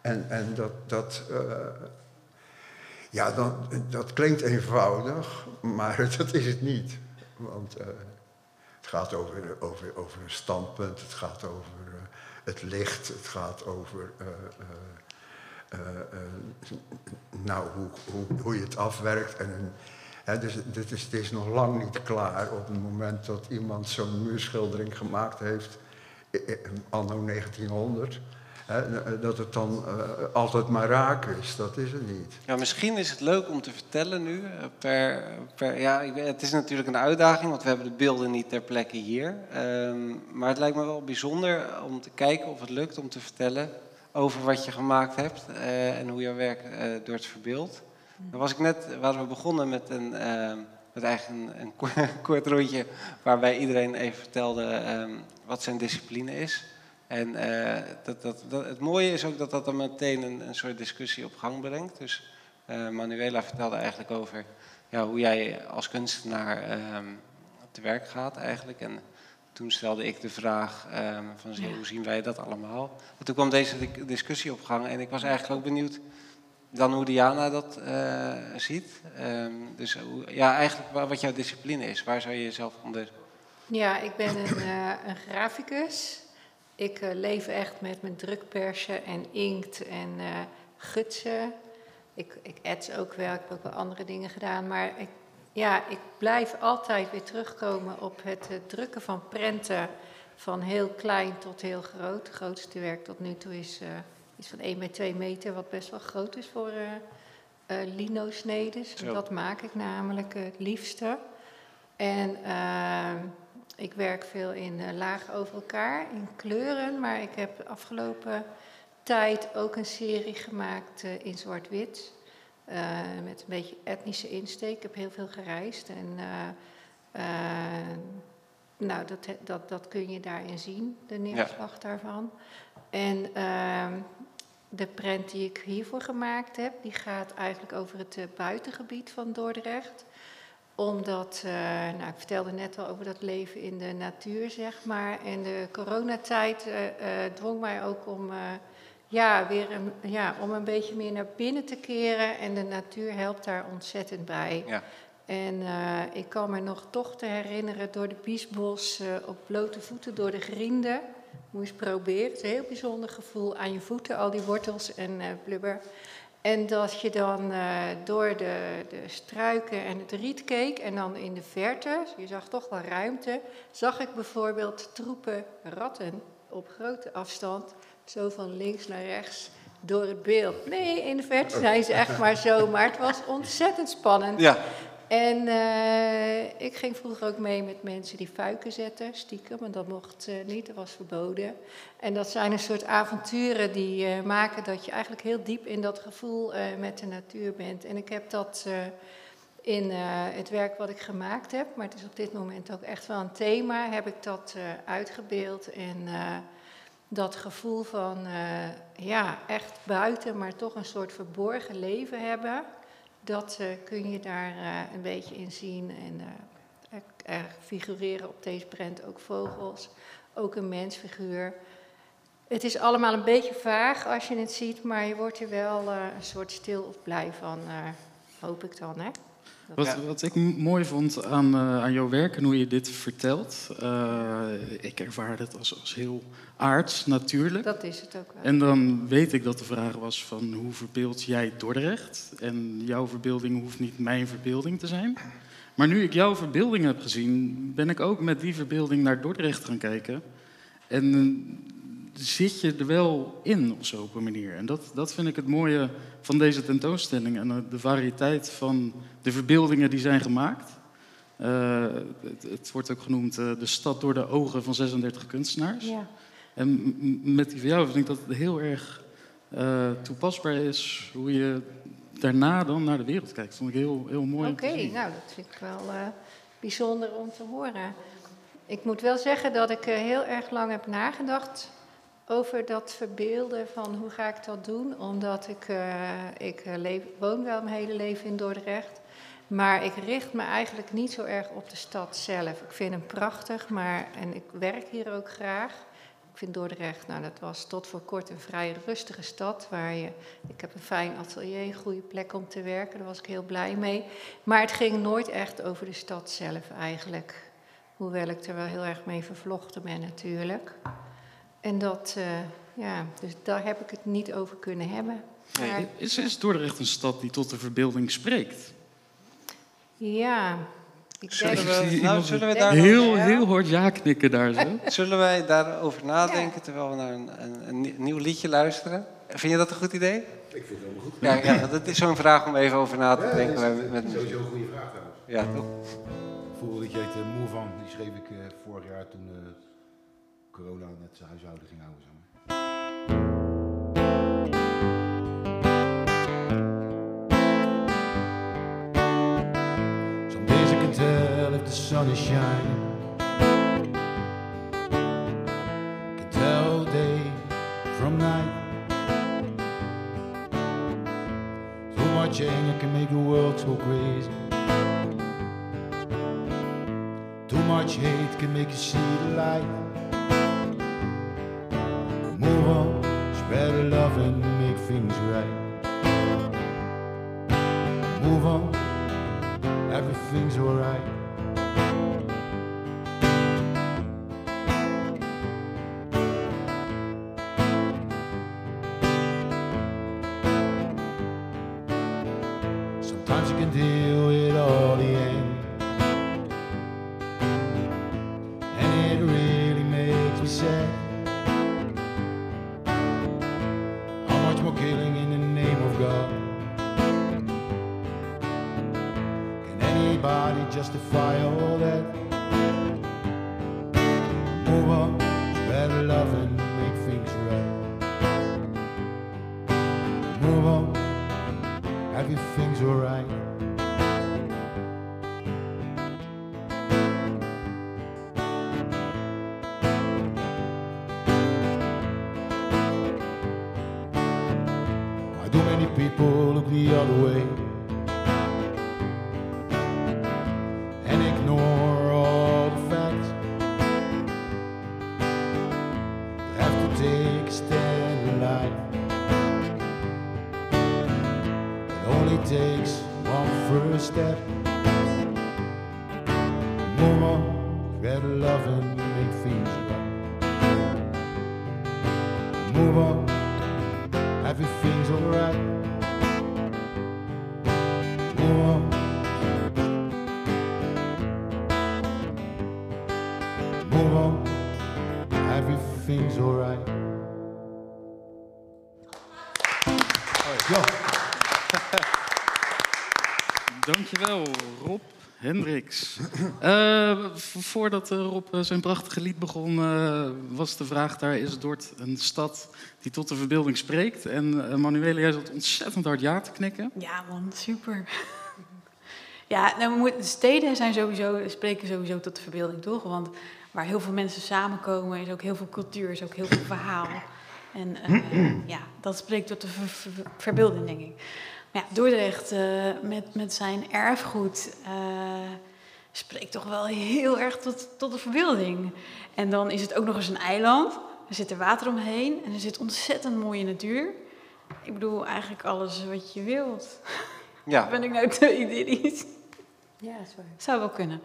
En, en dat, dat, ja, dan, dat klinkt eenvoudig, maar <laughs> dat is het niet. Want eh, het gaat over, over, over een standpunt, het gaat over eh, het licht, het gaat over eh, nou, hoe, hoe, hoe je het afwerkt. En hè, dus dit is, het is nog lang niet klaar op het moment dat iemand zo'n muurschildering gemaakt heeft, anno 1900. Hè, eh, dat het dan eh, altijd maar raak is, dat is het niet. Ja, misschien is het leuk om te vertellen nu. eh, Per, per, ja, het is natuurlijk een uitdaging, want we hebben de beelden niet ter plekke hier. Ehm, maar het lijkt me wel bijzonder om te kijken of het lukt om te vertellen over wat je gemaakt hebt eh, en hoe jouw werk eh, door het verbeeld. Dan was ik net, waren we begonnen met een, ehm, met eigenlijk een, een ko- <laughs> kort rondje waarbij iedereen even vertelde ehm, wat zijn discipline is. En eh, dat, dat, dat, het mooie is ook dat dat dan meteen een, een soort discussie op gang brengt. Dus eh, Manuela vertelde eigenlijk over ja, hoe jij als kunstenaar ehm, te werk gaat eigenlijk. En toen stelde ik de vraag ehm, van Ja. hoe zien wij dat allemaal? En toen kwam deze di- discussie op gang en ik was eigenlijk ook benieuwd dan hoe Diana dat eh, ziet. Ehm, dus hoe, ja, eigenlijk wa- wat jouw discipline is. Waar zou je jezelf onder... Ja, ik ben een, een graficus. Ik eh, leef echt met mijn drukpersen en inkt en eh, gutsen. Ik, ik ets ook wel, ik heb ook wel andere dingen gedaan. Maar ik, ja, ik blijf altijd weer terugkomen op het eh, drukken van prenten. Van heel klein tot heel groot. Het grootste werk tot nu toe is iets van 1 bij 2 meter, wat best wel groot is voor lino-snedes. Zo. Dat maak ik namelijk het liefste. En eh, ik werk veel in eh, laag over elkaar, in kleuren. Maar ik heb de afgelopen tijd ook een serie gemaakt eh, in zwart-wit. eh, met een beetje etnische insteek. Ik heb heel veel gereisd. En nou, dat, dat, dat kun je daarin zien, de neerslag daarvan. En ehm, de prent die ik hiervoor gemaakt heb, die gaat eigenlijk over het buitengebied van Dordrecht omdat, eh, nou, ik vertelde net al over dat leven in de natuur, zeg maar. En de coronatijd eh, eh, dwong mij ook om, ja, weer een, ja, om een beetje meer naar binnen te keren. En de natuur helpt daar ontzettend bij. Ja. En ik kan me nog toch te herinneren door de Biesbos op blote voeten door de grienden. Moest proberen. Het is een heel bijzonder gevoel aan je voeten, al die wortels en blubber. En dat je dan eh, door de, de struiken en het riet keek en dan in de verte, je zag toch wel ruimte, zag ik bijvoorbeeld troepen ratten op grote afstand, zo van links naar rechts door het beeld. Nee, in de verte zijn ze echt maar zo, maar het was ontzettend spannend. Ja, En eh, ik ging vroeger ook mee met mensen die fuiken zetten, stiekem, en dat mocht eh, niet, dat was verboden. En dat zijn een soort avonturen die eh, maken dat je eigenlijk heel diep in dat gevoel met de natuur bent. En ik heb dat in het werk wat ik gemaakt heb, maar het is op dit moment ook echt wel een thema, heb ik dat uitgebeeld. En dat gevoel van ja, echt buiten, maar toch een soort verborgen leven hebben, dat eh, kun je daar eh, een beetje in zien. En eh, er, er figureren op deze prent ook vogels, ook een mensfiguur. Het is allemaal een beetje vaag als je het ziet, maar je wordt er wel een soort stil of blij van, hoop ik dan. Hè? Wat, wat ik mooi vond aan, eh, aan jouw werk en hoe je dit vertelt, eh, ik ervaar het als, als heel aards natuurlijk. Dat is het ook wel. En dan weet ik dat de vraag was van hoe verbeeld jij Dordrecht? En jouw verbeelding hoeft niet mijn verbeelding te zijn. Maar nu ik jouw verbeelding heb gezien, ben ik ook met die verbeelding naar Dordrecht gaan kijken. En zit je er wel in op zo'n manier. En dat, dat vind ik het mooie van deze tentoonstelling. En eh, de variëteit van de verbeeldingen die zijn gemaakt. Eh, het, het wordt ook genoemd eh, de stad door de ogen van 36 kunstenaars. Ja. En met die van jou vind ik dat het heel erg toepasbaar is hoe je daarna dan naar de wereld kijkt. vond ik heel, heel mooi. Oké, nou dat vind ik wel bijzonder om te horen. Ik moet wel zeggen dat ik heel erg lang heb nagedacht over dat verbeelden van hoe ga ik dat doen. Omdat ik, eh, ik eh, woon wel mijn hele leven in Dordrecht. Maar ik richt me eigenlijk niet zo erg op de stad zelf. Ik vind hem prachtig, maar, en ik werk hier ook graag. Ik vind Dordrecht, nou dat was tot voor kort een vrij rustige stad. Waar je, ik heb een fijn atelier, een goede plek om te werken. Daar was ik heel blij mee. Maar het ging nooit echt over de stad zelf eigenlijk. Hoewel ik er wel heel erg mee vervlochten ben natuurlijk. En dat, eh, ja, dus daar heb ik het niet over kunnen hebben. Nee. Maar, Is, is Dordrecht een stad die tot de verbeelding spreekt? ja, ik Zullen we, nou, zullen we daar Heel, Ja. heel hard ja knikken daar zo. <laughs> Zullen wij daarover nadenken terwijl we naar een, een, een nieuw liedje luisteren? Vind je dat een goed idee? Ik vind het helemaal goed. Ja, ja dat is zo'n vraag om even over na te Ja, denken. dat is met, met sowieso een goede vraag trouwens. Ja, toch? Het vogelliedje heet uh, Moe van. Die schreef ik eh, vorig jaar toen eh, corona net zijn huishouden houden. Maar. Some days can tell if the sun is shining. Can tell day from night. So much anger can make the world go crazy. Too much hate can make you see the light. Things right. Move on everything's alright. Sometimes you can deal Yo. Dankjewel, Rob Hendricks. Eh, voordat eh, Rob eh, zijn prachtige lied begon, eh, was de vraag daar: is Dort een stad die tot de verbeelding spreekt? En uh, Manuele, jij zat ontzettend hard ja te knikken. Ja man, super. <laughs> Ja, nou, we moeten- steden zijn sowieso, spreken sowieso tot de verbeelding, toch? Want waar heel veel mensen samenkomen, is ook heel veel cultuur, is ook heel veel verhaal. En eh, <clears throat> ja, dat spreekt tot de ver- ver- verbeelding, denk ik. Maar ja, Dordrecht eh, met, met zijn erfgoed eh, spreekt toch wel heel erg tot, tot de verbeelding. En dan is het ook nog eens een eiland. Er zit er water omheen en er zit ontzettend mooie natuur. Ik bedoel, eigenlijk alles wat je wilt. Ja, <laughs> Ben ik nou te idyllisch? Ja, waar. Zou wel kunnen.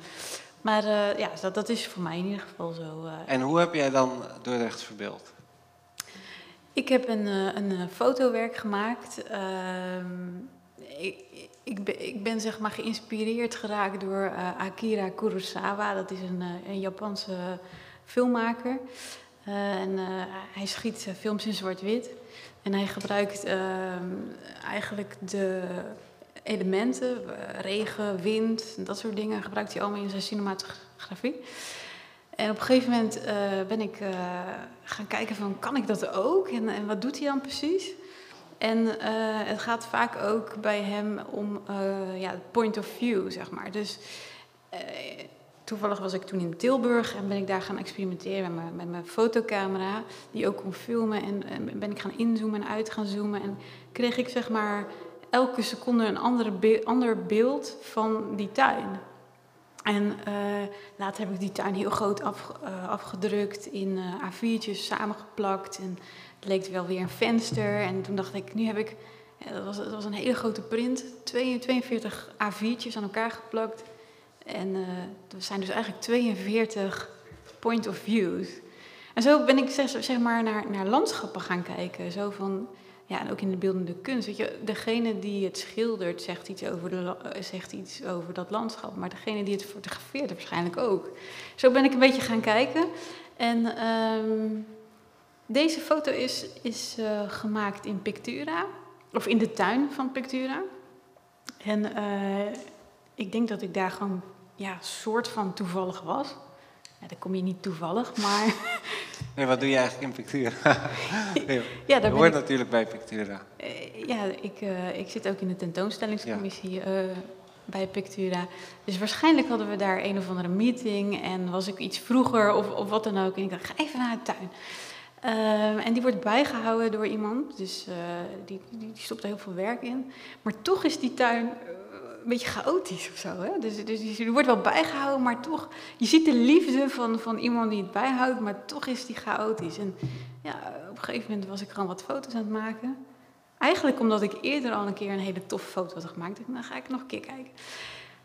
Maar eh, ja, dat, dat is voor mij in ieder geval zo. eh. en hoe heb jij dan Dordrecht verbeeld? Ik heb een, eh, een eh, fotowerk gemaakt. Ehm, ik, ik, ben, zeg maar geïnspireerd geraakt door eh, Akira Kurosawa. Dat is een, een Japanse filmmaker. En hij schiet films in zwart-wit. En hij gebruikt ehm, eigenlijk de elementen, regen, wind, dat soort dingen, gebruikt hij allemaal in zijn cinematografie. En op een gegeven moment eh, ben ik eh, gaan kijken van, kan ik dat ook? En, en wat doet hij dan precies? En eh, het gaat vaak ook bij hem om ja, het point of view, zeg maar. Dus toevallig was ik toen in Tilburg en ben ik daar gaan experimenteren met mijn, met mijn fotocamera, die ook kon filmen. En, en ben ik gaan inzoomen en uit gaan zoomen. En kreeg ik zeg maar elke seconde een andere ander beeld van die tuin. En eh, later heb ik die tuin heel groot af, eh, afgedrukt, in eh A4'tjes samengeplakt. En het leek wel weer een venster. En toen dacht ik, nu heb ik, dat was, was een hele grote print, 42 A4'tjes aan elkaar geplakt. En er zijn dus eigenlijk 42 point of views. En zo ben ik zeg, zeg maar naar, naar landschappen gaan kijken. Zo van, ja, en ook in de beeldende kunst. Weet je, degene die het schildert zegt iets over, de, eh, zegt iets over dat landschap. Maar degene die het fotografeert waarschijnlijk ook. Zo ben ik een beetje gaan kijken. En ehm, deze foto is, is eh, gemaakt in Pictura. Of in de tuin van Pictura. En eh, ik denk dat ik daar gewoon ja, soort van toevallig was. Ja, daar kom je niet toevallig, maar <laughs> Nee, wat doe je eigenlijk in Pictura? <laughs> Nee, ja, daar hoort ik natuurlijk bij Pictura. Eh, ja, ik, eh, ik zit ook in de tentoonstellingscommissie eh, bij Pictura. Dus waarschijnlijk hadden we daar een of andere meeting en was ik iets vroeger of, of wat dan ook. En ik dacht, ga even naar de tuin. En die wordt bijgehouden door iemand, dus die, die, die stopt er heel veel werk in. Maar toch is die tuin beetje chaotisch of zo. Hè? Dus, dus die wordt wel bijgehouden, maar toch, je ziet de liefde van, van iemand die het bijhoudt, maar toch is die chaotisch. En ja, op een gegeven moment was ik gewoon wat foto's aan het maken. Eigenlijk omdat ik eerder al een keer een hele toffe foto had gemaakt. Dacht, nou ga ik nog een keer kijken.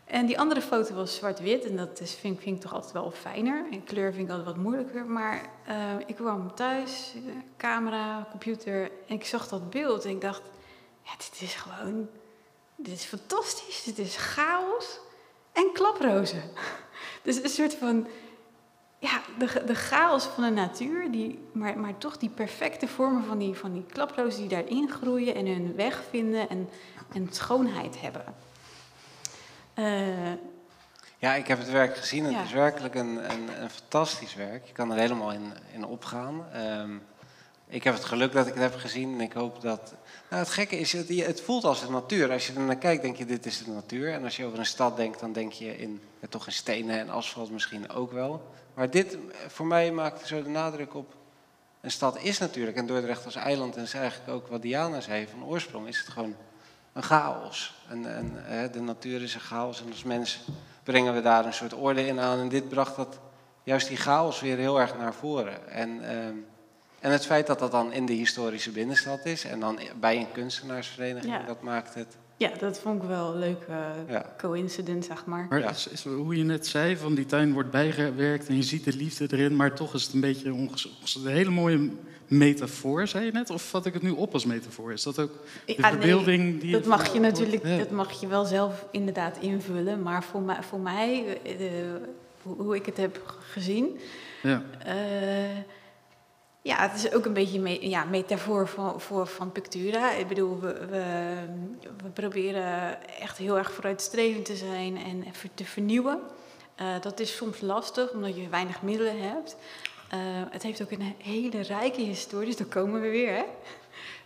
En die andere foto was zwart-wit. En dat is, vind ik toch altijd wel fijner. En kleur vind ik altijd wat moeilijker. Maar eh, ik kwam thuis, eh, camera, computer. En ik zag dat beeld. En ik dacht, ja, dit is gewoon... Dit is fantastisch. Dit is chaos en klaprozen. <laughs> Dus een soort van... Ja, de, de chaos van de natuur, die, maar, maar toch die perfecte vormen van die, van die klaprozen die daarin groeien en hun weg vinden en, en schoonheid hebben. Eh, Ja, ik heb het werk gezien. Het Ja. is werkelijk een, een, een fantastisch werk. Je kan er helemaal in, in opgaan. Ehm, ik heb het geluk dat ik het heb gezien en ik hoop dat... Nou, het gekke is, het, voelt als de natuur. Als je er naar kijkt, denk je, dit is de natuur. En als je over een stad denkt, dan denk je in, toch in stenen en asfalt misschien ook wel. Maar dit, voor mij maakt zo de nadruk op... Een stad is natuurlijk, en Dordrecht als eiland, en is eigenlijk ook wat Diana zei, van oorsprong is het gewoon een chaos. En, de natuur is een chaos en als mens brengen we daar een soort orde in aan. En dit bracht dat, juist die chaos weer heel erg naar voren. En, ehm, en het feit dat dat dan in de historische binnenstad is en dan bij een kunstenaarsvereniging, Ja. dat maakt het... ja, dat vond ik wel een leuke Ja. coincidence, zeg maar. Maar Ja. is, is- hoe je net zei, van die tuin wordt bijgewerkt en je ziet de liefde erin, maar toch is het een beetje een hele mooie metafoor, zei je net? Of vat ik het nu op als metafoor? Is dat ook de Ja, nee, verbeelding die Dat mag je natuurlijk, Ja. dat mag je wel zelf inderdaad invullen. Maar voor mij, voor mij eh, de- hoe hoe ik het heb gezien, Ja. Eh, ja, het is ook een beetje me, ja, metafoor van, voor, van Pictura. Ik bedoel, we, we, proberen echt heel erg vooruitstrevend te zijn en te vernieuwen. Eh, dat is soms lastig, omdat je weinig middelen hebt. Eh, het heeft ook een hele rijke historie, dus daar komen we weer. Hè?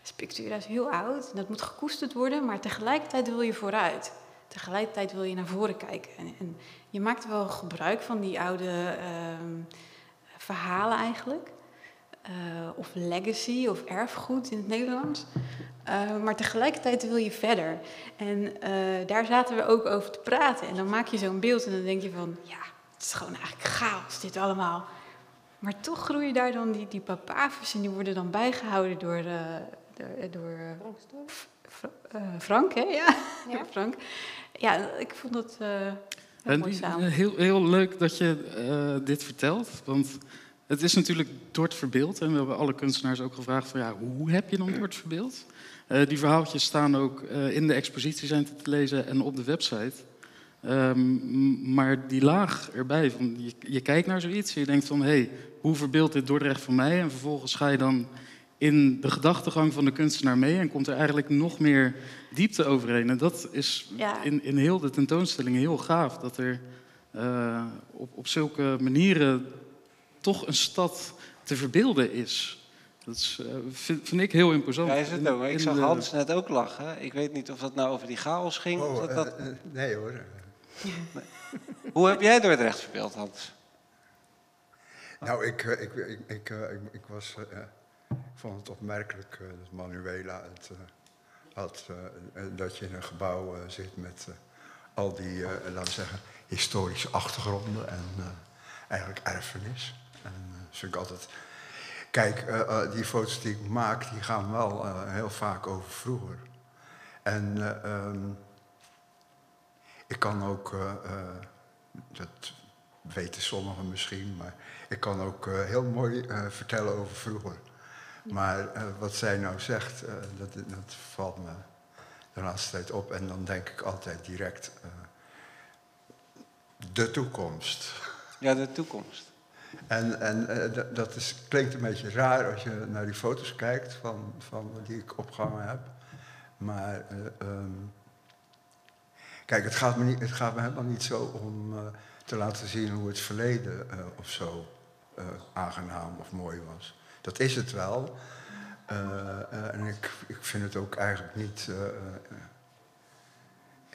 Dus Pictura is heel oud, en dat moet gekoesterd worden, maar tegelijkertijd wil je vooruit. tegelijkertijd wil je naar voren kijken. En, en je maakt wel gebruik van die oude ehm, verhalen eigenlijk. Eh, of legacy of erfgoed in het Nederlands. Eh, maar tegelijkertijd wil je verder. En eh, daar zaten we ook over te praten. En dan maak je zo'n beeld en dan denk je van... ja, het is gewoon eigenlijk chaos dit allemaal. Maar toch groeien daar dan die, die papavers en die worden dan bijgehouden door, uh, door, door uh, Frank, hè? Ja, <laughs> ja. Frank. Ja, ik vond dat uh, heel mooi samen. Heel, heel leuk dat je dit vertelt, want het is natuurlijk Dort verbeeld. En we hebben alle kunstenaars ook gevraagd van ja, hoe heb je dan Dort verbeeld? die verhaaltjes staan ook in de expositie zijn te lezen en op de website. Um, maar die laag erbij, van je, je, kijkt naar zoiets en je denkt van... hé, hey, hoe verbeeldt dit Dordrecht voor mij? En vervolgens ga je dan in de gedachtegang van de kunstenaar mee... en komt er eigenlijk nog meer diepte overheen. En dat is ja. in, in heel de tentoonstelling heel gaaf. Dat er uh, op, op zulke manieren toch een stad te verbeelden is... Dat is, uh, vind, vind, ik heel imposant. Ja, is het ook. Ik zag Hans net ook lachen. Ik weet niet of dat nou over die chaos ging. Oh, of dat, dat... Uh, nee hoor. Hoe heb jij Dordrecht verbeeld, Hans? Nou, ik, ik, ik, ik, ik was, uh, ik vond het opmerkelijk uh, dat Manuela het uh, had, dat je in een gebouw zit met al die, laten we zeggen, historische achtergronden en eigenlijk erfenis. En dat vind ik altijd... Kijk, die foto's die ik maak, die gaan wel heel vaak over vroeger. En... Um, ik kan ook, dat weten sommigen misschien, maar ik kan ook heel mooi vertellen over vroeger. Maar wat zij nou zegt, dat, dat, valt me de laatste tijd op. En dan denk ik altijd direct de toekomst. Ja, de toekomst. En, en dat is, klinkt een beetje raar als je naar die foto's kijkt van, van die ik opgehangen heb. Maar um, Kijk, het gaat me, niet, het gaat me helemaal niet zo om uh, te laten zien hoe het verleden of zo aangenaam of mooi was. Dat is het wel. en ik, ik vind het ook eigenlijk niet.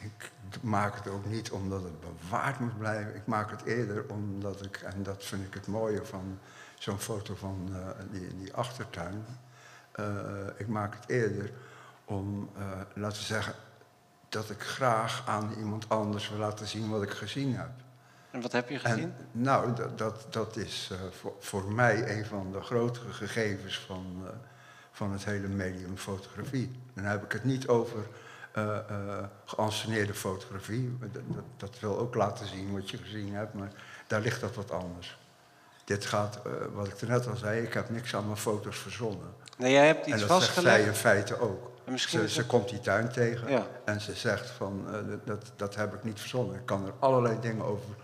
Ik maak het ook niet omdat het bewaard moet blijven. Ik maak het eerder omdat ik, en dat vind ik het mooie van zo'n foto van die, die achtertuin. ik maak het eerder om, laten we zeggen, dat ik graag aan iemand anders wil laten zien wat ik gezien heb. En wat heb je gezien? En, nou, dat, dat, dat is voor, voor, mij een van de grotere gegevens van, van het hele medium fotografie. Dan heb ik het niet over uh, geanceneerde fotografie. Dat, dat, dat, wil ook laten zien wat je gezien hebt, maar daar ligt dat wat anders. Dit gaat, wat ik er net al zei, ik heb niks aan mijn foto's verzonnen. Nee, jij hebt iets en dat vastgelegd. zegt zij in feite ook. Ze, ze, komt die tuin tegen ja. en ze zegt van, uh, dat, dat heb ik niet verzonnen. Ik kan er allerlei dingen over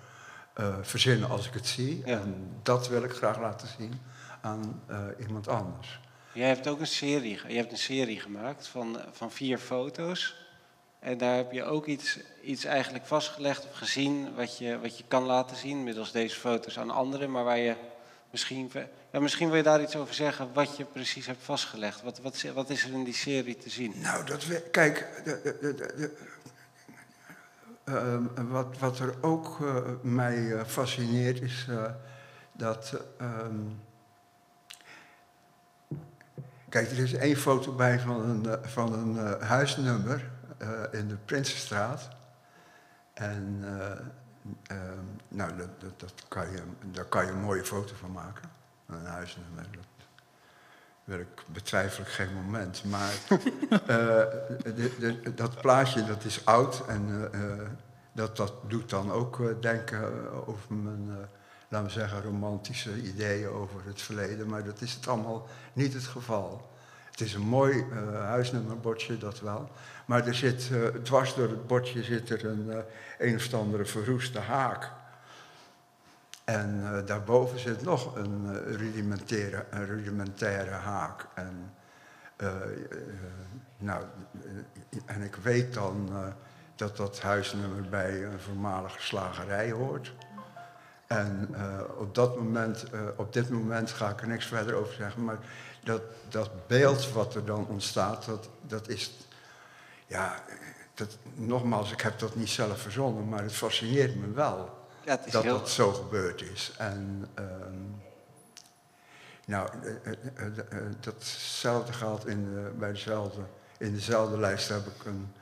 verzinnen als ik het zie. Ja. En dat wil ik graag laten zien aan iemand anders. Jij hebt ook een serie, je hebt een serie gemaakt van, van vier foto's. En daar heb je ook iets, iets eigenlijk vastgelegd of gezien wat je, wat je kan laten zien middels deze foto's aan anderen, maar waar je misschien ja, misschien wil je daar iets over zeggen, wat je precies hebt vastgelegd. Wat, wat, wat is er in die serie te zien? Nou, dat kijk, de, de, de, uh, wat, wat er ook uh, mij uh, fascineert is dat. Um, kijk, er is één foto bij van een, van een huisnummer in de Prinsenstraat. En ehm, nou, dat, dat, dat kan je, daar kan je een mooie foto van maken een huisnummer. Ik betwijfel ik geen moment. Maar uh, <laughs> de, de, dat plaatje dat is oud en uh, dat, dat doet dan ook uh, denken over mijn, laten we zeggen, romantische ideeën over het verleden. Maar dat is het allemaal niet het geval. Het is een mooi huisnummerbordje, dat wel. Maar er zit, dwars door het bordje zit er een een of andere verroeste haak. En uh, daarboven zit nog een, uh, rudimentaire, een rudimentaire haak. En, uh, nou, en ik weet dan dat dat huisnummer bij een voormalige slagerij hoort. En op, dat moment, op dit moment ga ik er niks verder over zeggen. Maar dat, dat beeld wat er dan ontstaat, dat, dat is. Ja, dat, nogmaals, ik heb dat niet zelf verzonnen, maar het fascineert me wel Ja, dat heel... dat zo gebeurd is. En ehm, nou, eh, eh, eh, datzelfde geldt in, bij dezelfde, in dezelfde lijst heb ik een,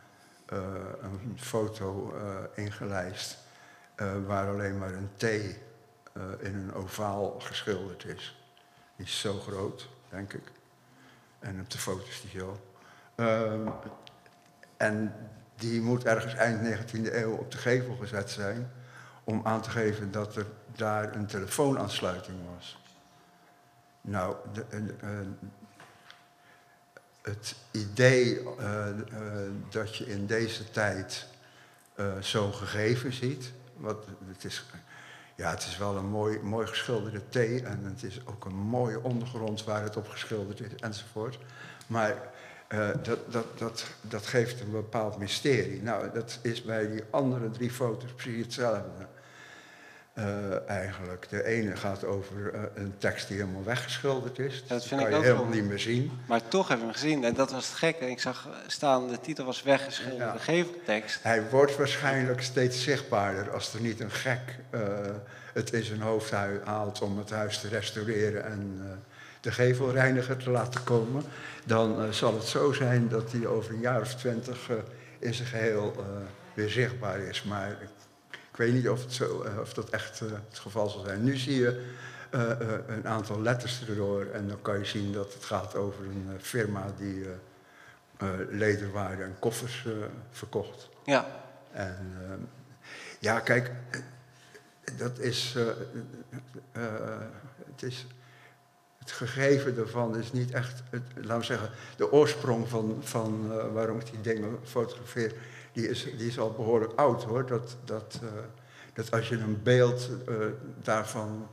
een foto eh, ingelijst waar alleen maar een T in een ovaal geschilderd is. Die is zo groot, denk ik. En op de foto is die zo. Ehm, en die moet ergens eind 19e eeuw op de gevel gezet zijn om aan te geven dat er daar een telefoonaansluiting was. Nou, de, eh, eh, het idee eh, dat je in deze tijd zo'n gegeven ziet, wat, het, is, ja, het is wel een mooi, mooi geschilderde T en het is ook een mooie ondergrond waar het op geschilderd is enzovoort. Maar eh, dat, dat, dat, dat geeft een bepaald mysterie. Nou, dat is bij die andere drie foto's precies hetzelfde. Eh, eigenlijk. De ene gaat over eh, een tekst die helemaal weggeschilderd is. dat vind kan ik je ook helemaal wel- niet meer zien. Maar toch hebben we hem gezien. En dat was het gekke. Ik zag staan, de titel was weggeschilderd, Ja. de geveltekst. Hij wordt waarschijnlijk steeds zichtbaarder als er niet een gek eh, het in zijn hoofd haalt om het huis te restaureren en de gevelreiniger te laten komen. Dan zal het zo zijn dat hij over een jaar of twintig in zijn geheel eh, weer zichtbaar is. Maar ik weet niet of, het zo, eh, of dat echt eh, het geval zal zijn. Nu zie je eh, een aantal letters erdoor en dan kan je zien dat het gaat over een firma die lederwaren en koffers verkocht. Ja, En ehm, ja, kijk, dat is, het is. Het gegeven daarvan is niet echt, het, laten we zeggen, de oorsprong van, van waarom ik die dingen fotografeer, die is, die is al behoorlijk oud hoor. Dat, dat, eh, dat als je een beeld eh, daarvan,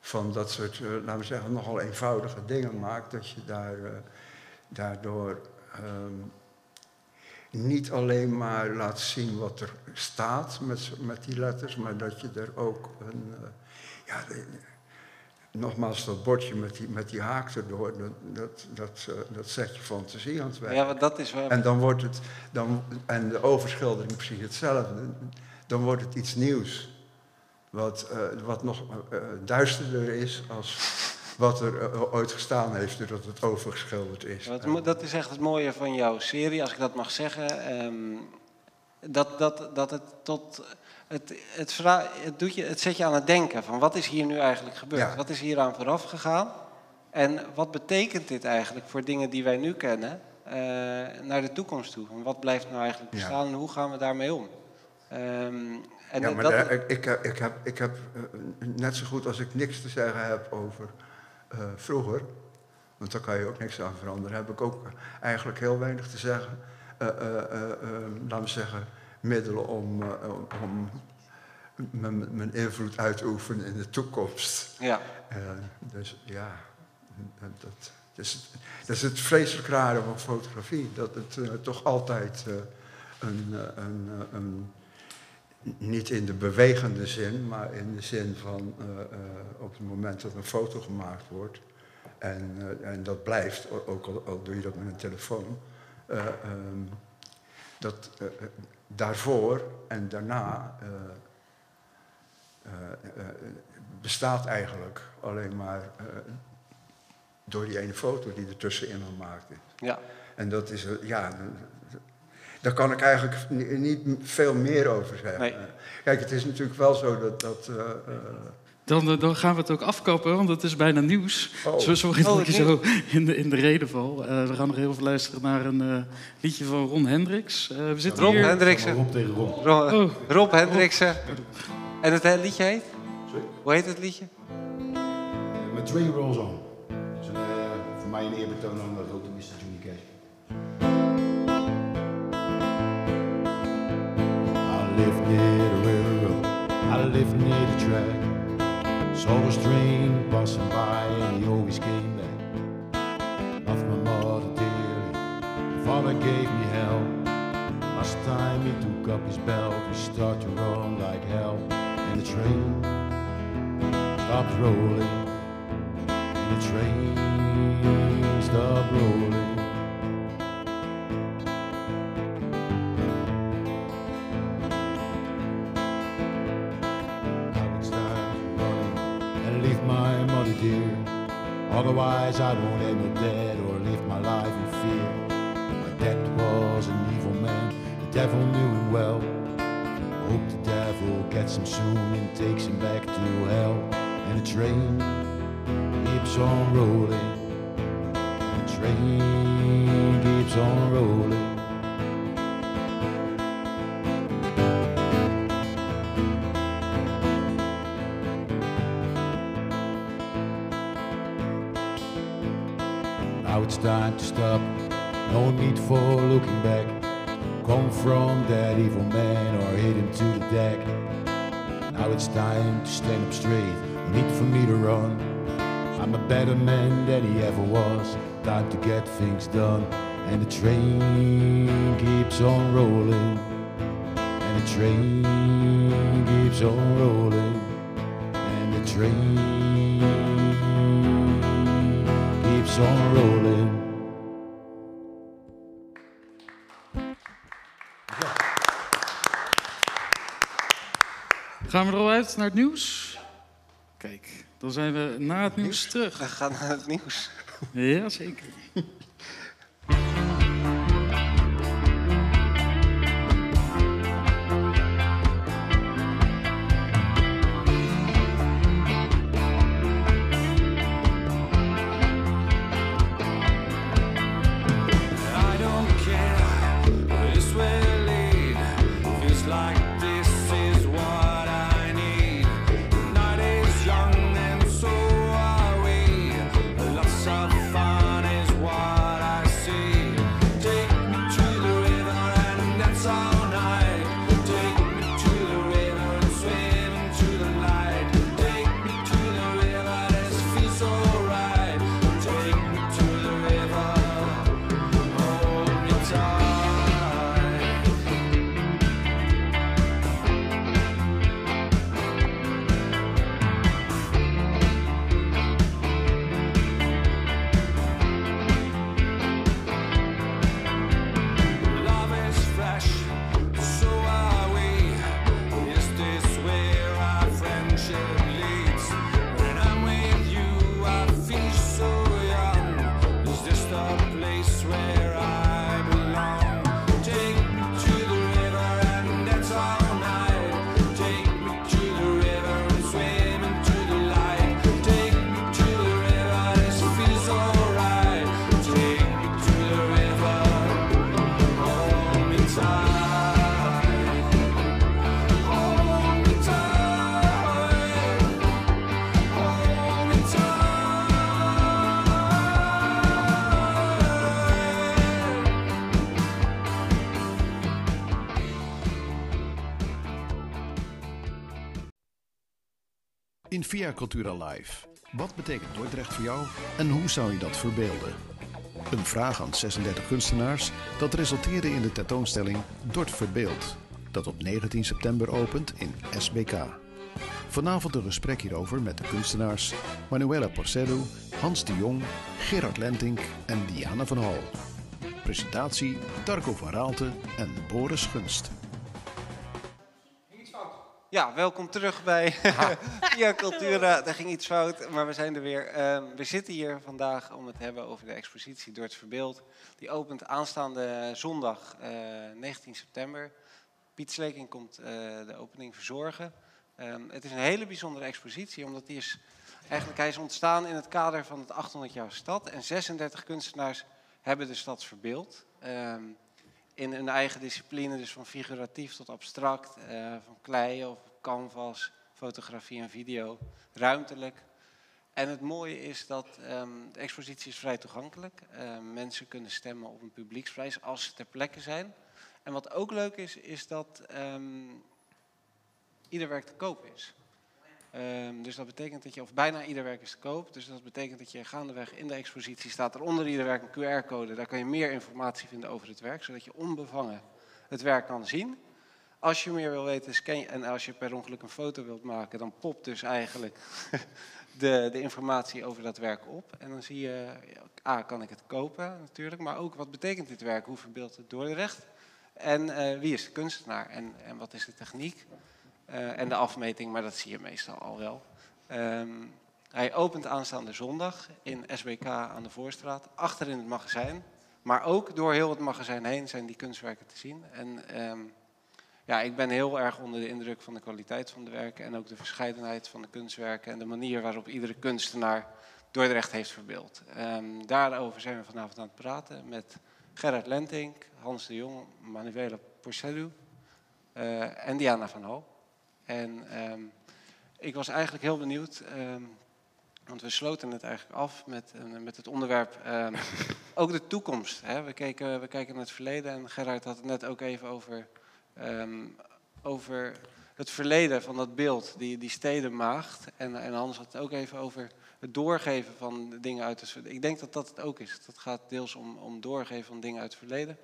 van dat soort, eh, laten we zeggen, nogal eenvoudige dingen maakt, dat je daar, daardoor ehm, niet alleen maar laat zien wat er staat met, met die letters, maar dat je er ook een. ja, nogmaals, dat bordje met die, met die haak erdoor, dat, dat, dat, eh, dat zet je fantasie aan het werk. ja want dat is wel... En dan wordt het, dan, en de overschildering precies hetzelfde, dan wordt het iets nieuws. Wat, eh, wat nog eh, duisterder is als wat er ooit gestaan heeft doordat het overgeschilderd is. Wat dat is echt het mooie van jouw serie, als ik dat mag zeggen. Ehm, dat, dat, dat het tot. Het, het, het, doet je, het zet je aan het denken van wat is hier nu eigenlijk gebeurd? Ja. Wat is hier aan vooraf gegaan? En wat betekent dit eigenlijk voor dingen die wij nu kennen eh, naar de toekomst toe? En wat blijft nou eigenlijk Ja. bestaan en hoe gaan we daarmee om? Ehm, en ja, maar dat, daar- ik, ik, heb- ik heb, ik heb eh, net zo goed als ik niks te zeggen heb over eh, vroeger, want daar kan je ook niks aan veranderen, heb ik ook eigenlijk heel weinig te zeggen. Laten we zeggen, middelen om, eh, om mijn, mijn invloed uit te oefenen in de toekomst. ja. Eh, dus ja, dat, dat, is, dat is het vreselijk rare van fotografie. Dat het eh, toch altijd een, een, een, niet in de bewegende zin, maar in de zin van op het moment dat een foto gemaakt wordt. En, en dat blijft, ook al, al doe je dat met een telefoon. eh, ehm, dat daarvoor en daarna eh, eh, eh, bestaat eigenlijk alleen maar door die ene foto die er tussenin gemaakt is. Ja. En dat is, ja, daar kan ik eigenlijk ni- niet veel meer over zeggen. Nee. Kijk, het is natuurlijk wel zo dat. dat Dan, eh, dan gaan we het ook afkappen, want het is bijna nieuws. Oh. Zo, sorry Oh, dat ik je zo in de, in de reden val. Eh, we gaan nog heel even luisteren naar een eh, liedje van Ron Hendricks. Eh, we zitten Rob hier... Hendriksen. Rob tegen Rob. Ro- Oh. Rob Hendriksen. En het liedje heet? Sorry? Hoe heet het liedje? Met Dre Rolls On. Dat is een, voor mij een eerbetoon aan de grote Mr. Jimmy Cash. I live near the railroad. I live near the track. Saw a train passing by and he always came back. Loved my mother dearly. My father gave me hell. Last time he took up his belt, we started to run like hell. And the train stopped rolling. And the train stopped rolling. Otherwise, I won't end up dead or live my life in fear. My dad was an evil man, the devil knew him well. Hope the devil gets him soon and takes him back to hell. And the train keeps on rolling. The train keeps on rolling. Time to stop. No need for looking back. Come from that evil man or hit him to the deck. Now it's time to stand up straight. No need for me to run. I'm a better man than he ever was. Time to get things done. And the train keeps on rolling. And the train keeps on rolling. And the train keeps on rolling. Gaan we er al uit naar het nieuws? Kijk, dan zijn we na het nieuws terug. We gaan naar het nieuws. Jazeker. Via Cultura Live. Wat betekent Dordrecht voor jou en hoe zou je dat verbeelden? Een vraag aan 36 kunstenaars dat resulteerde in de tentoonstelling Dort Verbeeld, dat op 19 september opent in SBK. Vanavond een gesprek hierover met de kunstenaars Manuela Porcedo, Hans de Jong, Gerard Lentink en Diana van Hal. Presentatie Darko van Raalte en Boris Gunst. Ja, welkom terug bij <laughs> Via Cultura. Daar ging iets fout, maar we zijn er weer. Ehm, we zitten hier vandaag om het te hebben over de expositie Door het Verbeeld. Die opent aanstaande zondag eh, 19 september. Piet Sleking komt eh, de opening verzorgen. Ehm, het is een hele bijzondere expositie, omdat die is, eigenlijk, hij is ontstaan in het kader van het 800 jaar stad. En 36 kunstenaars hebben de stad verbeeld. Ehm, in hun eigen discipline, dus van figuratief tot abstract, eh, van klei of canvas, fotografie en video, ruimtelijk. En het mooie is dat ehm, de expositie is vrij toegankelijk. Uh, mensen kunnen stemmen op een publieksprijs als ze ter plekke zijn. En wat ook leuk is, is dat ehm, ieder werk te koop is. Ehm, dus dat betekent dat je, of bijna ieder werk is te koop. Dus dat betekent dat je gaandeweg in de expositie staat er onder ieder werk een QR-code. Daar kan je meer informatie vinden over het werk, zodat je onbevangen het werk kan zien. Als je meer wil weten, scan en als je per ongeluk een foto wilt maken, dan popt dus eigenlijk <laughs> de, de informatie over dat werk op. En dan zie je, A, kan ik het kopen natuurlijk, maar ook wat betekent dit werk? Hoe verbeeldt het Dordrecht? En eh, wie is de kunstenaar? En, en wat is de techniek? Eh, en de afmeting, maar dat zie je meestal al wel. Ehm, Hij opent aanstaande zondag in SBK aan de Voorstraat, achter in het magazijn. Maar ook door heel het magazijn heen zijn die kunstwerken te zien. En ehm, ja, ik ben heel erg onder de indruk van de kwaliteit van de werken en ook de verscheidenheid van de kunstwerken en de manier waarop iedere kunstenaar Dordrecht heeft verbeeld. Ehm, daarover zijn we vanavond aan het praten met Gerard Lentink, Hans de Jong, Manuela Porcelu eh, en Diana van Hoo. En ehm, ik was eigenlijk heel benieuwd, ehm, want we sloten het eigenlijk af met, eh, met het onderwerp ehm, <laughs> ook de toekomst. Hè? We, keken, we kijken naar het verleden en Gerard had het net ook even over, over het verleden van dat beeld, die, die stedenmaagd. En, en Hans had het ook even over het doorgeven van dingen uit het verleden. Ik denk dat dat het ook is. Dat gaat deels om, om doorgeven van dingen uit het verleden.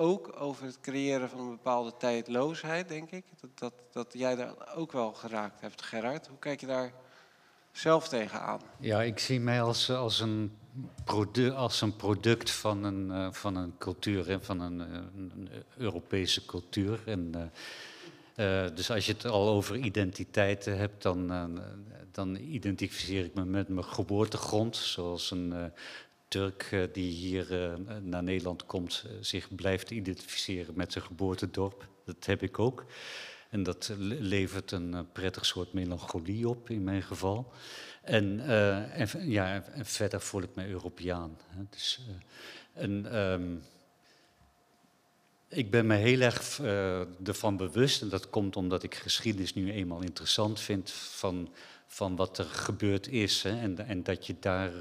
Ook over het creëren van een bepaalde tijdloosheid, denk ik. Dat, dat, dat jij daar ook wel geraakt hebt, Gerard. Hoe kijk je daar zelf tegenaan? Ja, ik zie mij als, als, een, produ als een product van een, eh, van een cultuur, hè, van een, eh, een Europese cultuur. En, eh, dus als je het al over identiteiten hebt, dan, dan identificeer ik me met mijn geboortegrond. Zoals een Turk eh, die hier eh, naar Nederland komt, eh, zich blijft identificeren met zijn geboortedorp. Dat heb ik ook. En dat le- levert een prettig soort melancholie op, in mijn geval. En, en, ja, verder voel ik me Europeaan. Hè. Dus, eh, ehm, ik ben me heel erg ervan bewust, en dat komt omdat ik geschiedenis nu eenmaal interessant vind, van, van wat er gebeurd is. Hè, en, en dat je daar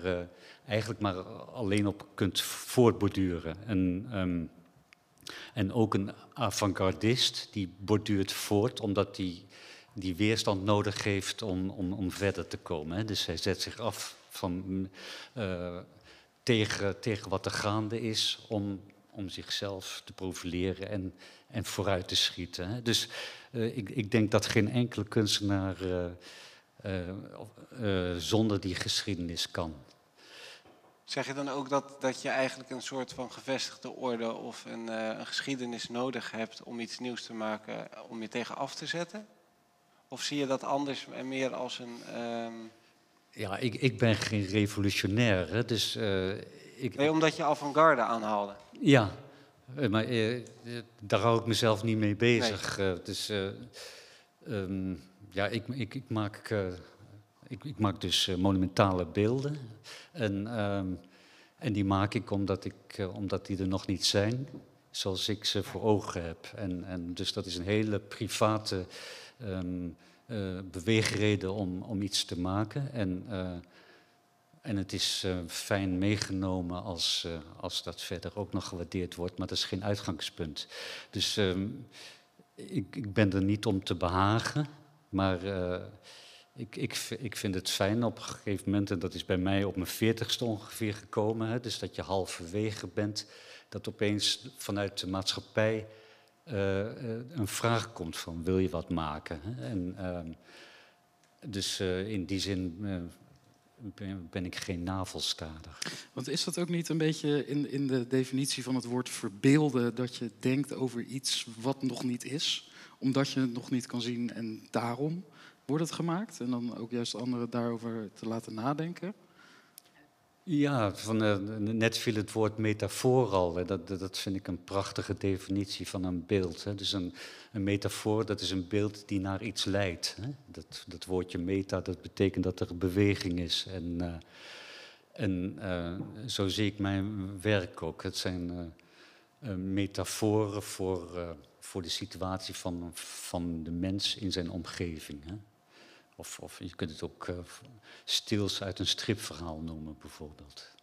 eigenlijk maar alleen op kunt voortborduren. En, ehm, en ook een avant-gardist die borduurt voort, omdat hij die weerstand nodig heeft om, om, om verder te komen. Hè. Dus hij zet zich af van, eh, tegen, tegen wat er gaande is om, om zichzelf te profileren en, en vooruit te schieten. Hè. Dus eh, ik, ik denk dat geen enkele kunstenaar eh, zonder die geschiedenis kan. Zeg je dan ook dat, dat je eigenlijk een soort van gevestigde orde of een, eh, een geschiedenis nodig hebt om iets nieuws te maken, eh, om je tegen af te zetten? Of zie je dat anders en meer als een. ehm, Ja, ik, ik ben geen revolutionair, hè, dus eh, ik, Nee, omdat je avant-garde aanhaalde. Ja, maar daar hou ik mezelf niet mee bezig. Dus eh, ehm, ja, ik, ik, ik, maak, ik, ik maak dus eh, monumentale beelden. En, ehm, en die maak ik omdat, ik eh, omdat die er nog niet zijn, zoals ik ze voor ogen heb. En, en dus dat is een hele private eh, beweegreden om, om iets te maken. En, en het is fijn meegenomen als, als dat verder ook nog gewaardeerd wordt, maar dat is geen uitgangspunt. Dus ehm, ik, ik ben er niet om te behagen, maar ik, ik, ik vind het fijn op een gegeven moment, en dat is bij mij op mijn veertigste ongeveer gekomen, hè, dus dat je halverwege bent, dat opeens vanuit de maatschappij eh, eh, een vraag komt van wil je wat maken? En, ehm, dus eh, in die zin ben, ben ik geen navelstader. Want is dat ook niet een beetje in, in de definitie van het woord verbeelden dat je denkt over iets wat nog niet is, omdat je het nog niet kan zien en daarom wordt het gemaakt? En dan ook juist anderen daarover te laten nadenken? Ja, van, eh, net viel het woord metafoor al. Hè. Dat, dat- vind ik een prachtige definitie van een beeld. Hè. Dus een, een metafoor, dat is een beeld die naar iets leidt. Hè. Dat, dat woordje meta, dat betekent dat er beweging is. En, eh, eh, zo zie ik mijn werk ook. Het zijn metaforen voor, voor de situatie van, van de mens in zijn omgeving. Hè. Of, of je kunt het ook eh, stils uit een stripverhaal noemen, bijvoorbeeld.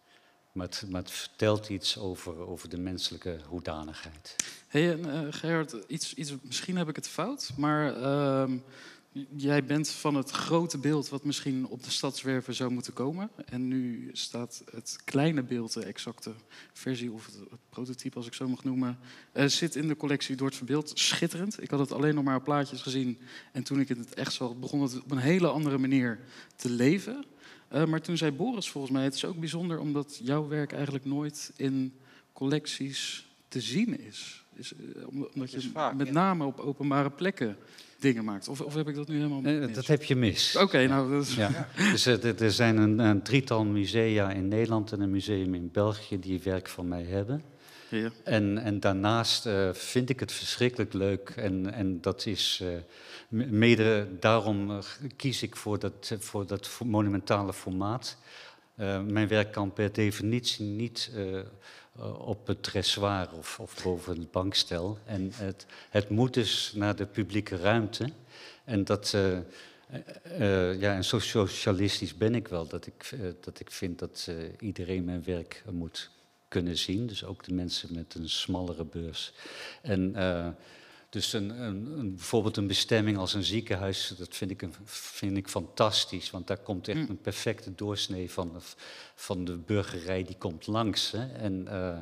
Maar het, het vertelt iets over, over de menselijke hoedanigheid. Hey, en, eh, Gerard, iets, iets, misschien heb ik het fout, maar ehm, jij bent van het grote beeld wat misschien op de stadswerven zou moeten komen. En nu staat het kleine beeld, de exacte versie of het, prototype, als ik zo mag noemen, eh, zit in de collectie Door het Verbeeld. Schitterend. Ik had het alleen nog maar op plaatjes gezien. En toen ik het echt zag, begon het op een hele andere manier te leven. Eh, maar toen zei Boris volgens mij, het is ook bijzonder omdat jouw werk eigenlijk nooit in collecties te zien is. is eh, om- omdat je Is vaak, met ja. name op openbare plekken dingen maakt. Of, of heb ik dat nu helemaal mis? dat heb je mis. Oké, nou, dat is... Ja. Dus eh, er- zijn een, een drietal musea in Nederland en een museum in België die werk van mij hebben. Ja. En, en daarnaast eh, vind ik het verschrikkelijk leuk. En, en dat is eh, mede daarom kies ik voor dat, voor dat monumentale formaat. Eh, mijn werk kan per definitie niet op het dressoir of, of boven het bankstel. En het, het moet dus naar de publieke ruimte. En dat. eh, eh, eh, ja, en zo socialistisch ben ik wel, dat ik, eh, dat ik vind dat eh, iedereen mijn werk moet kunnen zien. Dus ook de mensen met een smallere beurs. En eh, dus een, een, een, bijvoorbeeld een bestemming als een ziekenhuis, dat vind ik, een, vind ik fantastisch. Want daar komt echt een perfecte doorsnee van, van de burgerij die komt langs. Hè. En, eh,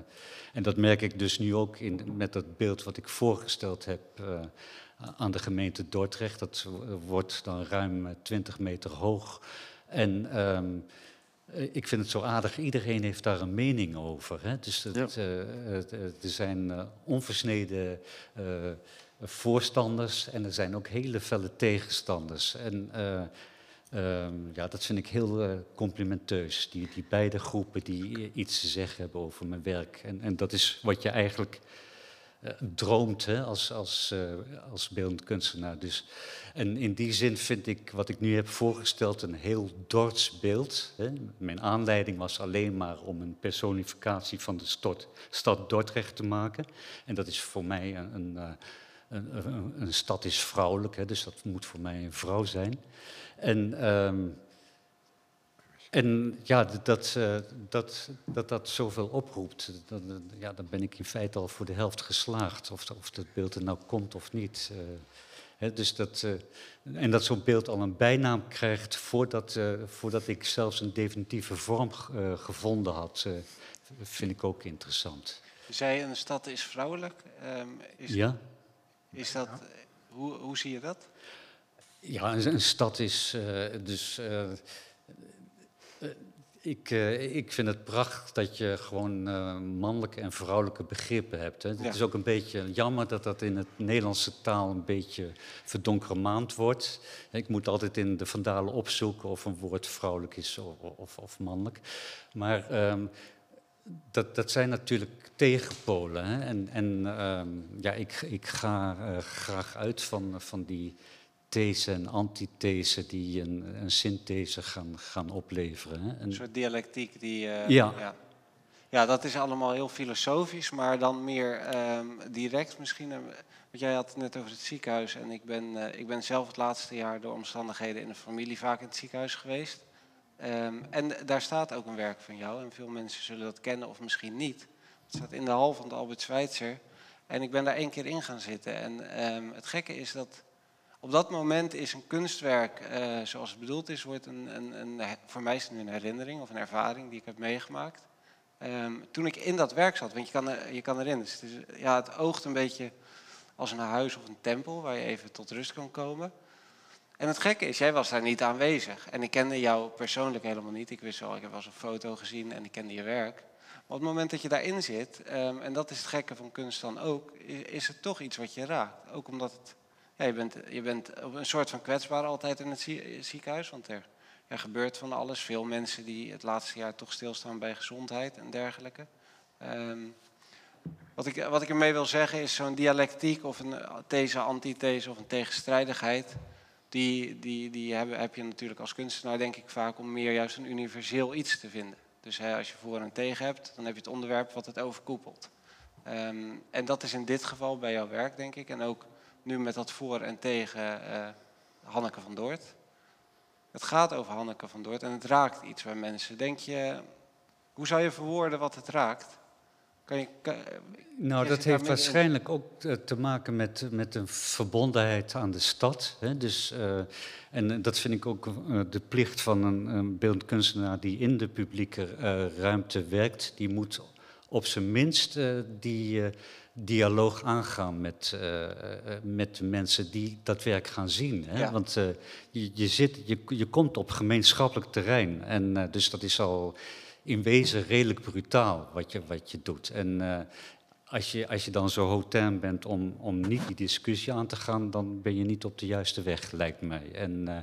en dat merk ik dus nu ook in, met dat beeld wat ik voorgesteld heb eh, aan de gemeente Dordrecht. Dat wordt dan ruim eh, 20 meter hoog. En ehm, eh, ik vind het zo aardig, iedereen heeft daar een mening over. Hè? Dus Ja. eh, eh, er zijn eh, onversneden eh, voorstanders en er zijn ook hele felle tegenstanders. En eh, ehm, ja, dat vind ik heel eh, complimenteus, die, die beide groepen die iets te zeggen hebben over mijn werk. En, en dat is wat je eigenlijk eh, droomt hè, als, als, eh, als beeldend kunstenaar. Dus, en in die zin vind ik wat ik nu heb voorgesteld een heel Dords beeld. Hè. Mijn aanleiding was alleen maar om een personificatie van de stad, Dordrecht te maken. En dat is voor mij een, een, eh, een, een, een stad is vrouwelijk, hè, dus dat moet voor mij een vrouw zijn. En ehm, en ja, dat, eh, dat, dat dat zoveel oproept, dat- ja, dan ben ik in feite al voor de helft geslaagd. Of, of dat beeld er nou komt of niet. eh. Hè, dus dat, eh, en dat zo'n beeld al een bijnaam krijgt voordat, voordat ik zelfs een definitieve vorm gevonden had, vind ik ook interessant. Zei een stad is vrouwelijk. Ehm, is, Ja? Is dat, hoe, hoe zie je dat? Ja, een, een stad is eh, dus. eh, eh, ik, eh, ik vind het prachtig dat je gewoon eh, mannelijke en vrouwelijke begrippen hebt. Hè. Ja. Het is ook een beetje jammer dat dat in het Nederlandse taal een beetje verdonkermaand wordt. Ik moet altijd in de vandalen opzoeken of een woord vrouwelijk is of, of, of mannelijk. Maar ehm, dat, dat zijn natuurlijk tegenpolen. Hè? En, en ehm, ja, ik, ik ga eh, graag uit van, van die these en antithese die een, een synthese gaan, gaan opleveren. Hè? En, Een soort dialectiek die... eh, Ja. ja. Ja, dat is allemaal heel filosofisch, maar dan meer ehm, direct misschien. eh, Want jij had het net over het ziekenhuis en ik ben, ik ben zelf het laatste jaar door omstandigheden in de familie vaak in het ziekenhuis geweest. Ehm, en daar staat ook een werk van jou en veel mensen zullen dat kennen of misschien niet. Het staat in de hal van de Albert Schweitzer en ik ben daar één keer in gaan zitten. En ehm, het gekke is dat op dat moment is een kunstwerk eh, zoals het bedoeld is, wordt een, een, een, voor mij is het een herinnering of een ervaring die ik heb meegemaakt. Ehm, toen ik in dat werk zat, want je kan, je kan erin, dus ja, het oogt een beetje als een huis of een tempel waar je even tot rust kan komen. En het gekke is, jij was daar niet aanwezig. En ik kende jou persoonlijk helemaal niet. Ik wist wel, ik heb wel eens een foto gezien en ik kende je werk. Maar op het moment dat je daarin zit, ehm, en dat is het gekke van kunst dan ook, is, het toch iets wat je raakt. Ook omdat het, je, bent, je bent een soort van kwetsbaar altijd in het zie- ziekenhuis, want er, er gebeurt van alles. Veel mensen die het laatste jaar toch stilstaan bij gezondheid en dergelijke. Ehm, wat, ik, wat ik ermee wil zeggen is zo'n dialectiek of een these, antithese of een tegenstrijdigheid. Die, die, die heb, heb je natuurlijk als kunstenaar denk ik vaak om meer juist een universeel iets te vinden. Dus hè, als je voor en tegen hebt, dan heb je het onderwerp wat het overkoepelt. Ehm, en dat is in dit geval bij jouw werk denk ik. En ook nu met dat voor en tegen eh, Hanneke van Doort. Het gaat over Hanneke van Doort en het raakt iets bij mensen. Denk je, hoe zou je verwoorden wat het raakt? Kan je, kan- Nou, dat heeft waarschijnlijk ook te maken met, met een verbondenheid aan de stad. Hè? Dus, eh, en dat vind ik ook eh, de plicht van een, een beeldend kunstenaar die in de publieke eh, ruimte werkt. Die moet op zijn minst die dialoog aangaan met, met de mensen die dat werk gaan zien. Hè? Ja. Want je, je, zit, je, je komt op gemeenschappelijk terrein. En dus dat is al in wezen redelijk brutaal wat je, wat je doet. En eh, als je, als je dan zo hotain bent om, om niet die discussie aan te gaan, dan ben je niet op de juiste weg, lijkt mij. En, eh,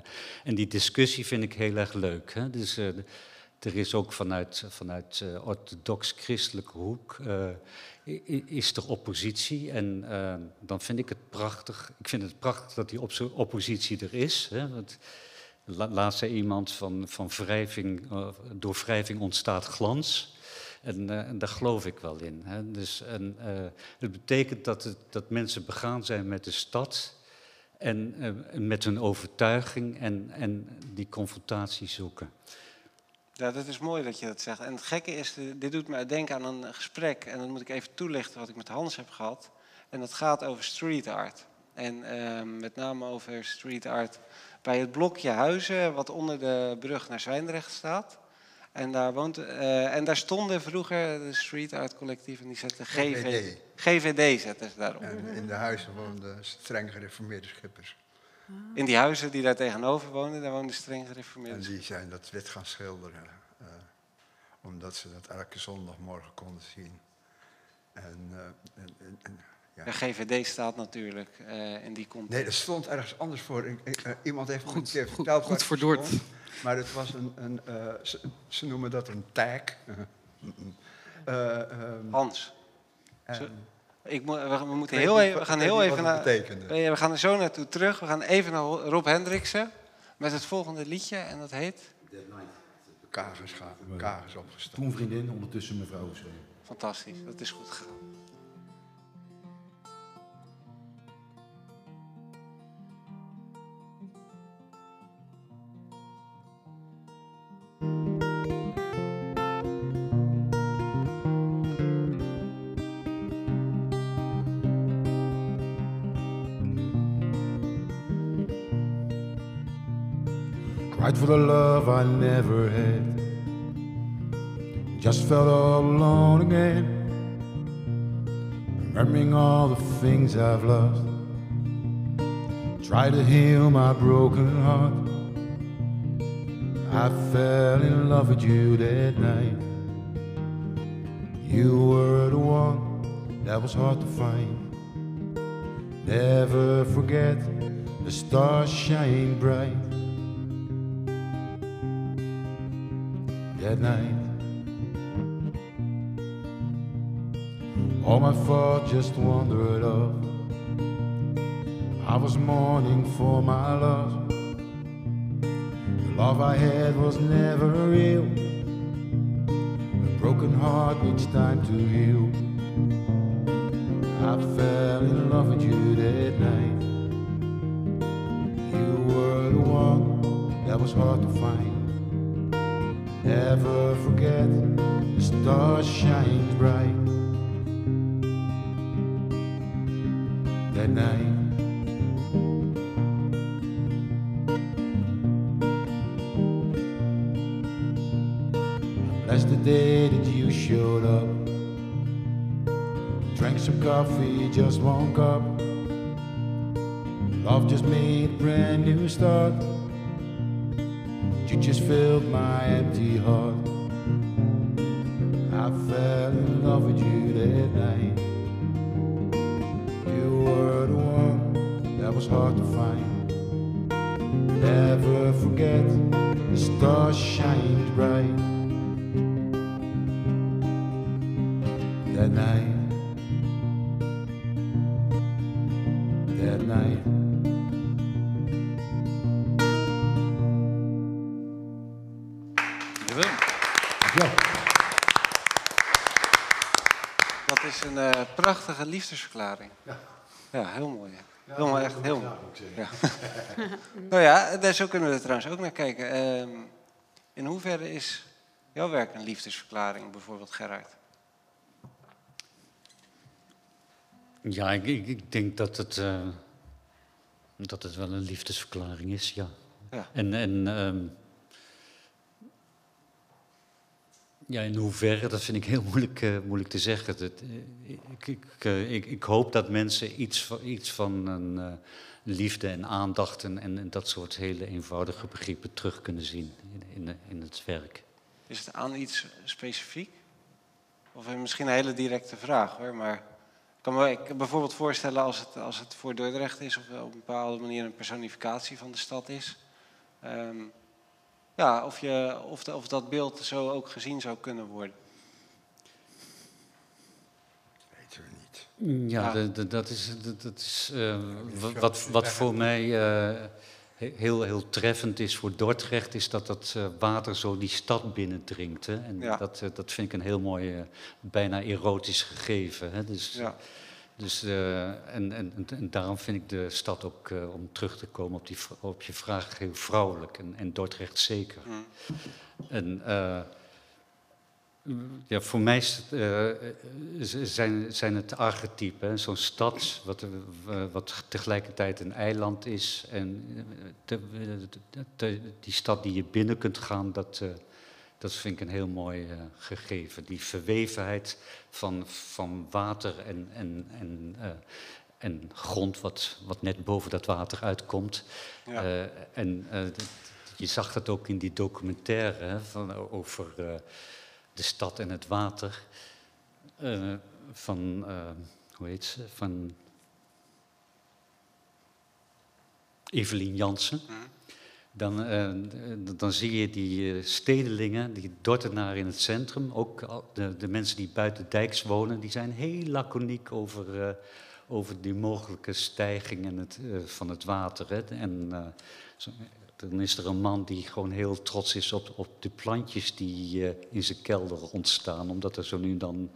en die discussie vind ik heel erg leuk. Hè? Dus eh, er is ook vanuit, vanuit orthodox-christelijke hoek is er oppositie. En dan vind ik het prachtig. Ik vind het prachtig dat die oppositie er is. Hè? Want laatst zei iemand van, van wrijving, eh, door wrijving ontstaat glans. En, eh, en daar geloof ik wel in. Hè. Dus, en, eh, het betekent dat, het, dat mensen begaan zijn met de stad en met hun overtuiging en, en die confrontatie zoeken. Ja, dat is mooi dat je dat zegt. En het gekke is, dit doet me denken aan een gesprek. En dat moet ik even toelichten wat ik met Hans heb gehad. En dat gaat over street art. En met name over street art bij het blokje Huizen, wat onder de brug naar Zwijndrecht staat. En daar, woont, eh, en daar stonden vroeger de street art collectieven, die zetten GVD. GVD. GVD zetten ze daarop. En in de huizen woonden streng gereformeerde schippers. In die huizen die daar tegenover woonden, daar woonden streng En gereformeerden. die zijn dat wit gaan schilderen. eh, omdat ze dat elke zondagmorgen konden zien. En, eh, en, en- en- ja. De GVD staat natuurlijk eh, in die context. Nee, er stond ergens anders voor. Ik- ik- eh, iemand heeft Goed, een keer goed- verteld goed verdoord. stond. Maar het was een, een eh, ze, ze noemen dat een tag. <laughs> Eh, ehm, Hans, en Zo- ik we, we moeten heel even, we gaan heel even naar. we gaan er zo naartoe terug. We gaan even naar Rob Hendriksen met het volgende liedje en dat heet. Kagers, gaan, kagers opgestoken. Toen vriendin, ondertussen mevrouw. Fantastisch, dat is goed gegaan. Cried for the love I never had. Just felt all alone again. Remembering all the things I've lost. Try to heal my broken heart. I fell in love with you that night. You were the one that was hard to find. Never forget the stars shine bright. That night. All my thoughts just wandered off. I was mourning for my loss. The love I had was never real. A broken heart needs time to heal. I fell in love with you that night. You were the one that was hard to find. Never forget the stars shine bright that night. Bless the day that you showed up. Drank some coffee, just one cup. Love just made a brand new start. Just filled my empty heart. Prachtige liefdesverklaring. Ja, heel mooi. hè. heel mooi, echt heel mooi. Ja. <laughs> nou ja, daar zo kunnen we er trouwens ook naar kijken. Ehm, in hoeverre is jouw werk een liefdesverklaring, bijvoorbeeld Gerard? Ja, ik, ik, ik denk dat het, eh, dat het wel een liefdesverklaring is, ja. Ja. En, en ehm, ja, in hoeverre, dat vind ik heel <laughs> moeilijk, eh, moeilijk te zeggen. Dat, eh, ik, eh, ik, ik hoop dat mensen iets van, iets van een liefde en aandacht en, en, dat soort hele eenvoudige begrippen terug kunnen zien in, in, in het werk. Is het aan iets specifiek? Of misschien een hele directe vraag hoor, maar Ik kan me bijvoorbeeld voorstellen als het, als het voor Dordrecht is, of op een bepaalde manier een personificatie van de stad is. Ehm, ja, of, je, of, de- of dat beeld zo ook gezien zou kunnen worden. Weten we niet. Ja, Ja. de- de- dat is, dat, dat is eh, wat, wat voor mij eh, he- heel, heel treffend is voor Dordrecht, is dat dat eh, water zo die stad binnendringt. Hè? En Ja. dat, dat vind ik een heel mooi, bijna erotisch gegeven. Hè? Dus, Ja. Dus, eh, en, en, en, daarom vind ik de stad ook, eh, om terug te komen op, die, op je vraag, heel vrouwelijk. En, en Dordrecht zeker. Mm. En eh, ja, voor mij zijn, zijn het archetypen. Zo'n stad, wat, wat tegelijkertijd een eiland is. En de- de- de- die stad die je binnen kunt gaan, dat, dat vind ik een heel mooi eh, gegeven. Die verwevenheid van, van water en, en, en, eh, en grond, wat, wat net boven dat water uitkomt. Ja. Eh, en je zag dat ook in die documentaire hè, van, over de stad en het water. van, hoe heet ze? Van Evelien Jansen. Mhm. Dan, eh, dan zie je die eh, stedelingen, die dortenaren in het centrum, ook de, de mensen die buiten dijks wonen, die zijn heel laconiek over, eh, over die mogelijke stijging en het, van het water. Hè. En dan is er een man die gewoon heel trots is op, op de plantjes die eh, in zijn kelder ontstaan, omdat er zo nu dan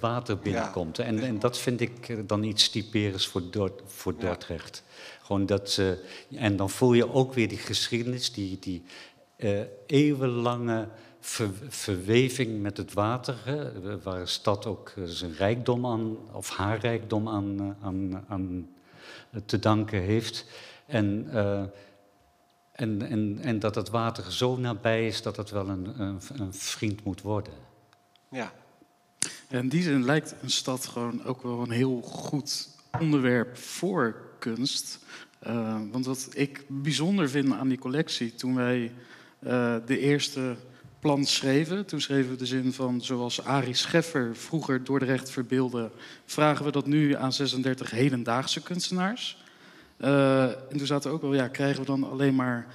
water binnenkomt. En, en dat vind ik eh, dan iets typerends voor, Dort, voor Ja. Dordrecht. Gewoon dat, eh, en dan voel je ook weer die geschiedenis, die, die eeuwenlange ver- verweving met het water, hè, waar een stad ook zijn rijkdom aan, of haar rijkdom aan, aan, aan te danken heeft. En, en, en, en dat het water zo nabij is dat het wel een, een, een vriend moet worden. Ja. Ja, in die zin lijkt een stad gewoon ook wel een heel goed onderwerp voor kunst. Eh, want wat ik bijzonder vind aan die collectie, toen wij eh, de eerste plan schreven, toen schreven we de zin van zoals Arie Scheffer vroeger Dordrecht verbeelde, vragen we dat nu aan 36 hedendaagse kunstenaars. Eh, en toen zaten we ook wel, ja, krijgen we dan alleen maar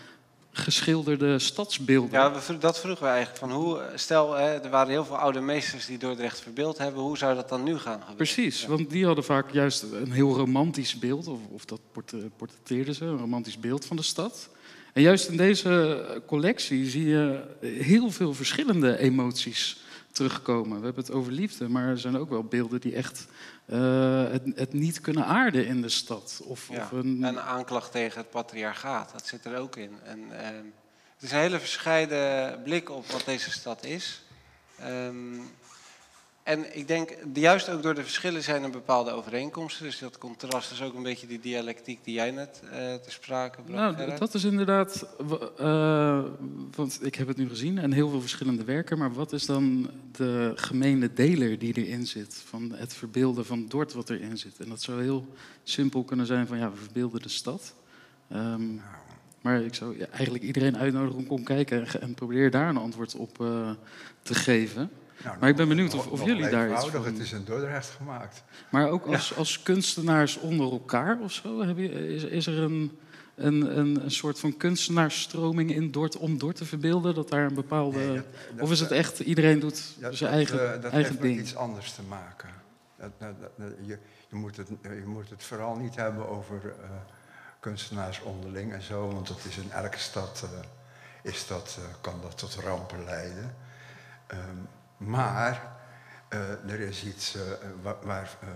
geschilderde stadsbeelden? Ja, we dat vroegen we eigenlijk. Van hoe, stel, hè, er waren heel veel oude meesters die Dordrecht verbeeld hebben. Hoe zou dat dan nu gaan gebeuren? Precies, Ja. want die hadden vaak juist een heel romantisch beeld, of, of dat portre- portretteerden ze, een romantisch beeld van de stad. En juist in deze collectie zie je heel veel verschillende emoties terugkomen. We hebben het over liefde, maar er zijn ook wel beelden die echt eh, het, het niet kunnen aarden in de stad. Of, Ja, of een, En aanklacht tegen het patriarchaat, dat zit er ook in. En, ehm, het is een hele verscheiden blik op wat deze stad is. Ehm, en ik denk, juist ook door de verschillen zijn er bepaalde overeenkomsten. Dus dat contrast is ook een beetje die dialectiek die jij net eh te sprake bracht. Nou, dat is inderdaad. eh, want ik heb het nu gezien en heel veel verschillende werken. Maar wat is dan de gemene deler die erin zit? Van het verbeelden van Dort wat erin zit. En dat zou heel simpel kunnen zijn: van ja, we verbeelden de stad. Ehm, maar ik zou ja, eigenlijk iedereen uitnodigen om te komen kijken en probeer daar een antwoord op eh, te geven. Nou, Maar ik ben benieuwd of- of jullie daar iets van- Het is in Dordrecht gemaakt. Maar ook als, als kunstenaars onder elkaar of zo? Heb je, is, is er een, een, een, een soort van kunstenaarsstroming in Dort om Dort te verbeelden? Dat daar een bepaalde. Nee, dat- dat- of is het echt iedereen doet Dat, zijn eigen, eh, dat eigen heeft met ding? iets anders te maken. Je, je, moet het, je moet het vooral niet hebben over eh, kunstenaars onderling en zo, want dat is in elke stad eh, is dat, kan dat tot rampen leiden. Ehm, maar eh, er is iets eh, wa- waar, eh,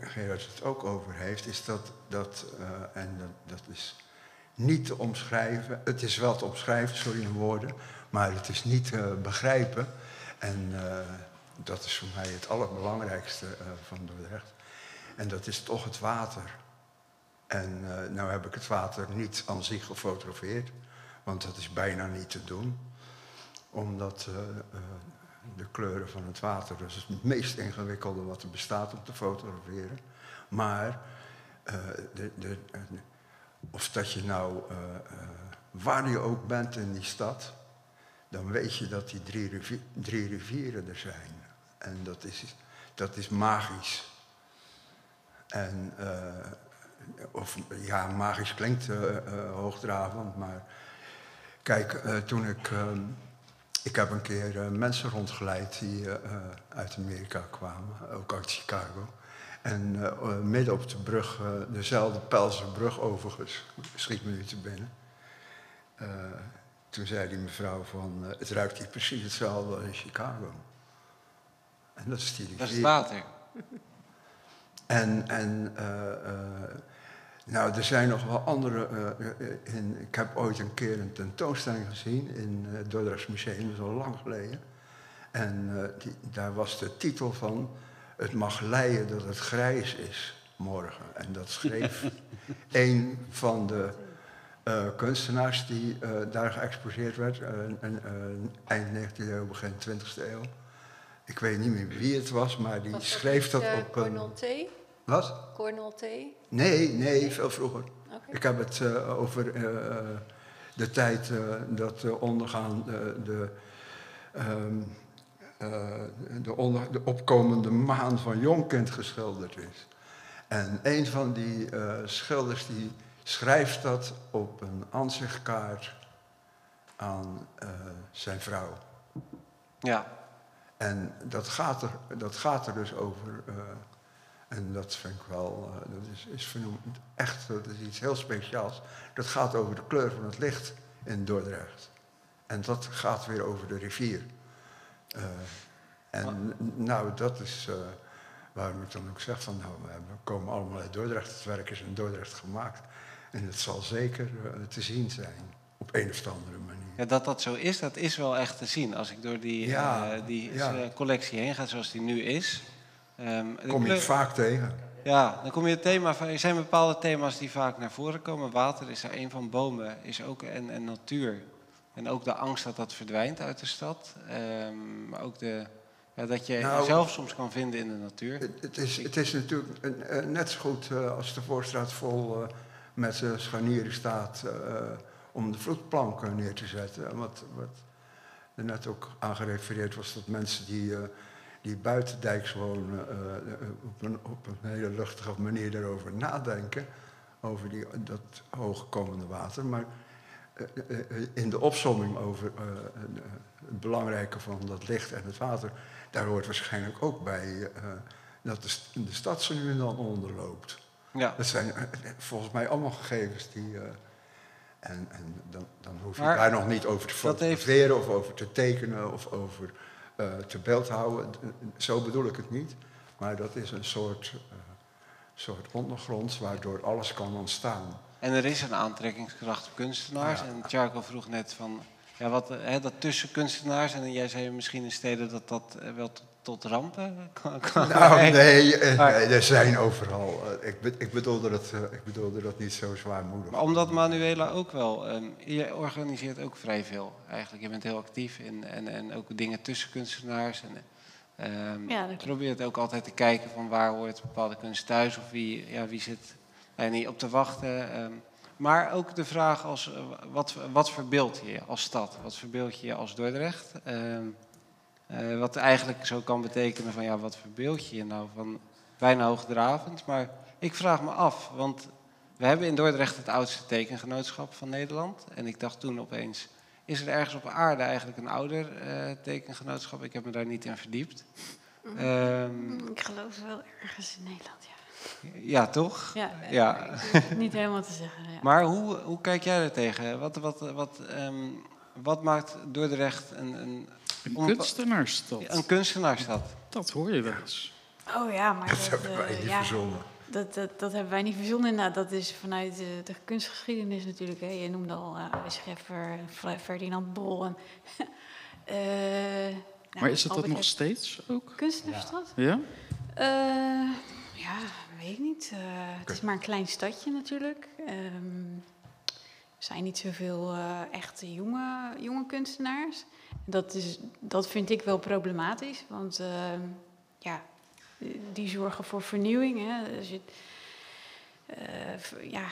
Gerard, het ook over heeft, is dat, dat en dat, is niet te omschrijven. Het is wel te omschrijven, sorry in woorden, maar het is niet te begrijpen. En dat is voor mij het allerbelangrijkste van Dordrecht. En dat is toch het water. En nou heb ik het water niet aan zich gefotografeerd, want dat is bijna niet te doen. Omdat eh, eh, de kleuren van het water, dat is het meest ingewikkelde wat er bestaat om te fotograferen. Maar eh, de, de, of dat je nou, waar je ook bent in die stad, dan weet je dat die drie, drie rivieren er zijn. En dat is, dat is magisch. En, of ja, magisch klinkt hoogdravend, maar kijk, toen ik. Ik heb een keer eh, mensen rondgeleid die eh, eh, uit Amerika kwamen, ook uit Chicago. En midden op de brug, dezelfde Pelzer brug overigens, schiet me nu te binnen. Toen zei die mevrouw van, het ruikt hier precies hetzelfde als in Chicago. En dat is die Dat is het water. En, en nou, er zijn nog wel andere. eh, eh, in, ik heb ooit een keer een tentoonstelling gezien in eh, het Dordrechts Museum, dat is al lang geleden. En eh, die, daar was de titel van: Het mag leien dat het grijs is morgen. En dat schreef <laughs> een van de eh, kunstenaars die eh, daar geëxposeerd werd, eh, en, eh, eind 19e eeuw, begin 20e eeuw. Ik weet niet meer wie het was, maar die Was dat schreef niet, dat op een. Wat? Cornel T? Nee, nee, veel vroeger. Oké. Ik heb het eh, over eh, de tijd eh, dat de ondergaan, de, de, ehm, eh, de, onder, de opkomende maan van Jonkind geschilderd is. En een van die eh, schilders die schrijft dat op een aanzichtkaart aan eh, zijn vrouw. Ja. En dat gaat er, dat gaat er dus over. En dat vind ik wel, eh, dat is, is vernoemd, echt dat is iets heel speciaals. Dat gaat over de kleur van het licht in Dordrecht. En dat gaat weer over de rivier. Eh, en nou, dat is eh, waarom ik dan ook zeg van, nou, we komen allemaal uit Dordrecht. Het werk is in Dordrecht gemaakt. En het zal zeker te zien zijn, op een of andere manier. Ja, dat dat zo is, dat is wel echt te zien. Als ik door die, Ja, die ja. collectie heen ga zoals die nu is. De Kom je het vaak tegen. Ja, dan kom je het thema van. Er zijn bepaalde thema's die vaak naar voren komen. Water is er een van, bomen is ook en, en natuur. En ook de angst dat dat verdwijnt uit de stad. Ehm, maar ook de, ja, dat je Nou, jezelf soms kan vinden in de natuur. Het, het is, het is natuurlijk net zo goed eh, als de Voorstraat vol eh, met scharnieren staat eh, om de vloedplanken neer te zetten. En Wat, wat er net ook aan gerefereerd was dat mensen die, die buitendijks wonen eh, eh, op, een, op een hele luchtige manier daarover nadenken. Over die, dat hoogkomende water. Maar eh, in de opsomming over het belangrijke van dat licht en het water, daar hoort waarschijnlijk ook bij dat de, st- de stad zo nu en dan onderloopt. Ja. Dat zijn volgens mij allemaal gegevens die. en en dan, dan hoef je Maar daar nog niet over te heeft- fotograferen of over te tekenen of over te beeldhouden. D- Zo bedoel ik het niet. Maar dat is een soort, eh, soort ondergrond waardoor alles kan ontstaan. En er is een aantrekkingskracht op kunstenaars. Ja. En Tjarko vroeg net van, ja, wat, eh, hè, dat tussen kunstenaars... en jij zei misschien in steden dat dat eh, wel tot, rampen <laughs> Nou, nee, eh, Maar- nee, er zijn overal. eh, ik, be- ik, bedoelde dat, eh, ik bedoelde dat niet zo zwaarmoedig. Maar omdat Manuela ook wel, ehm, je organiseert ook vrij veel eigenlijk. Je bent heel actief in, en, en ook dingen tussen kunstenaars. En, ehm, Ja, dat klopt. probeert ook altijd te kijken van waar hoort bepaalde kunst thuis of wie, ja, wie zit er niet op te wachten. ehm. maar ook de vraag als, wat, wat verbeeld je je als stad? Wat verbeeld je je als Dordrecht? Ehm, eh, wat eigenlijk zo kan betekenen van ja, wat verbeeld je je nou van bijna hoogdravend. Maar ik vraag me af, want we hebben in Dordrecht het oudste tekengenootschap van Nederland. En ik dacht toen opeens, is er ergens op aarde eigenlijk een ouder eh, tekengenootschap? Ik heb me daar niet in verdiept. Ehm, Mm, Ik geloof wel ergens in Nederland, ja. ja, toch? Ja, Ja. niet helemaal te zeggen. Ja. Maar hoe, hoe kijk jij er tegen? Wat, wat, wat, ehm, wat maakt Dordrecht een, een, kunstenaarsstad. een kunstenaarstad? Dat hoor je wel eens. Oh ja, maar Dat dat, hebben eh, wij niet ja, verzonnen. Dat, dat, dat hebben wij niet verzonnen. Nou, dat is vanuit de, de kunstgeschiedenis natuurlijk. Hè. Je noemde al uh, Scheffer, Ferdinand Bol. En, <laughs> eh, nou, Maar is het dat nog steeds ook? Kunstenaarsstad? Ja? Eh, ja, weet ik niet. Eh, het is maar een klein stadje natuurlijk. Ehm, zijn niet zoveel eh echte jonge, jonge kunstenaars. Dat, is, dat vind ik wel problematisch, want ehm, ja, die zorgen voor vernieuwing. Hè. Als, je, eh, ja,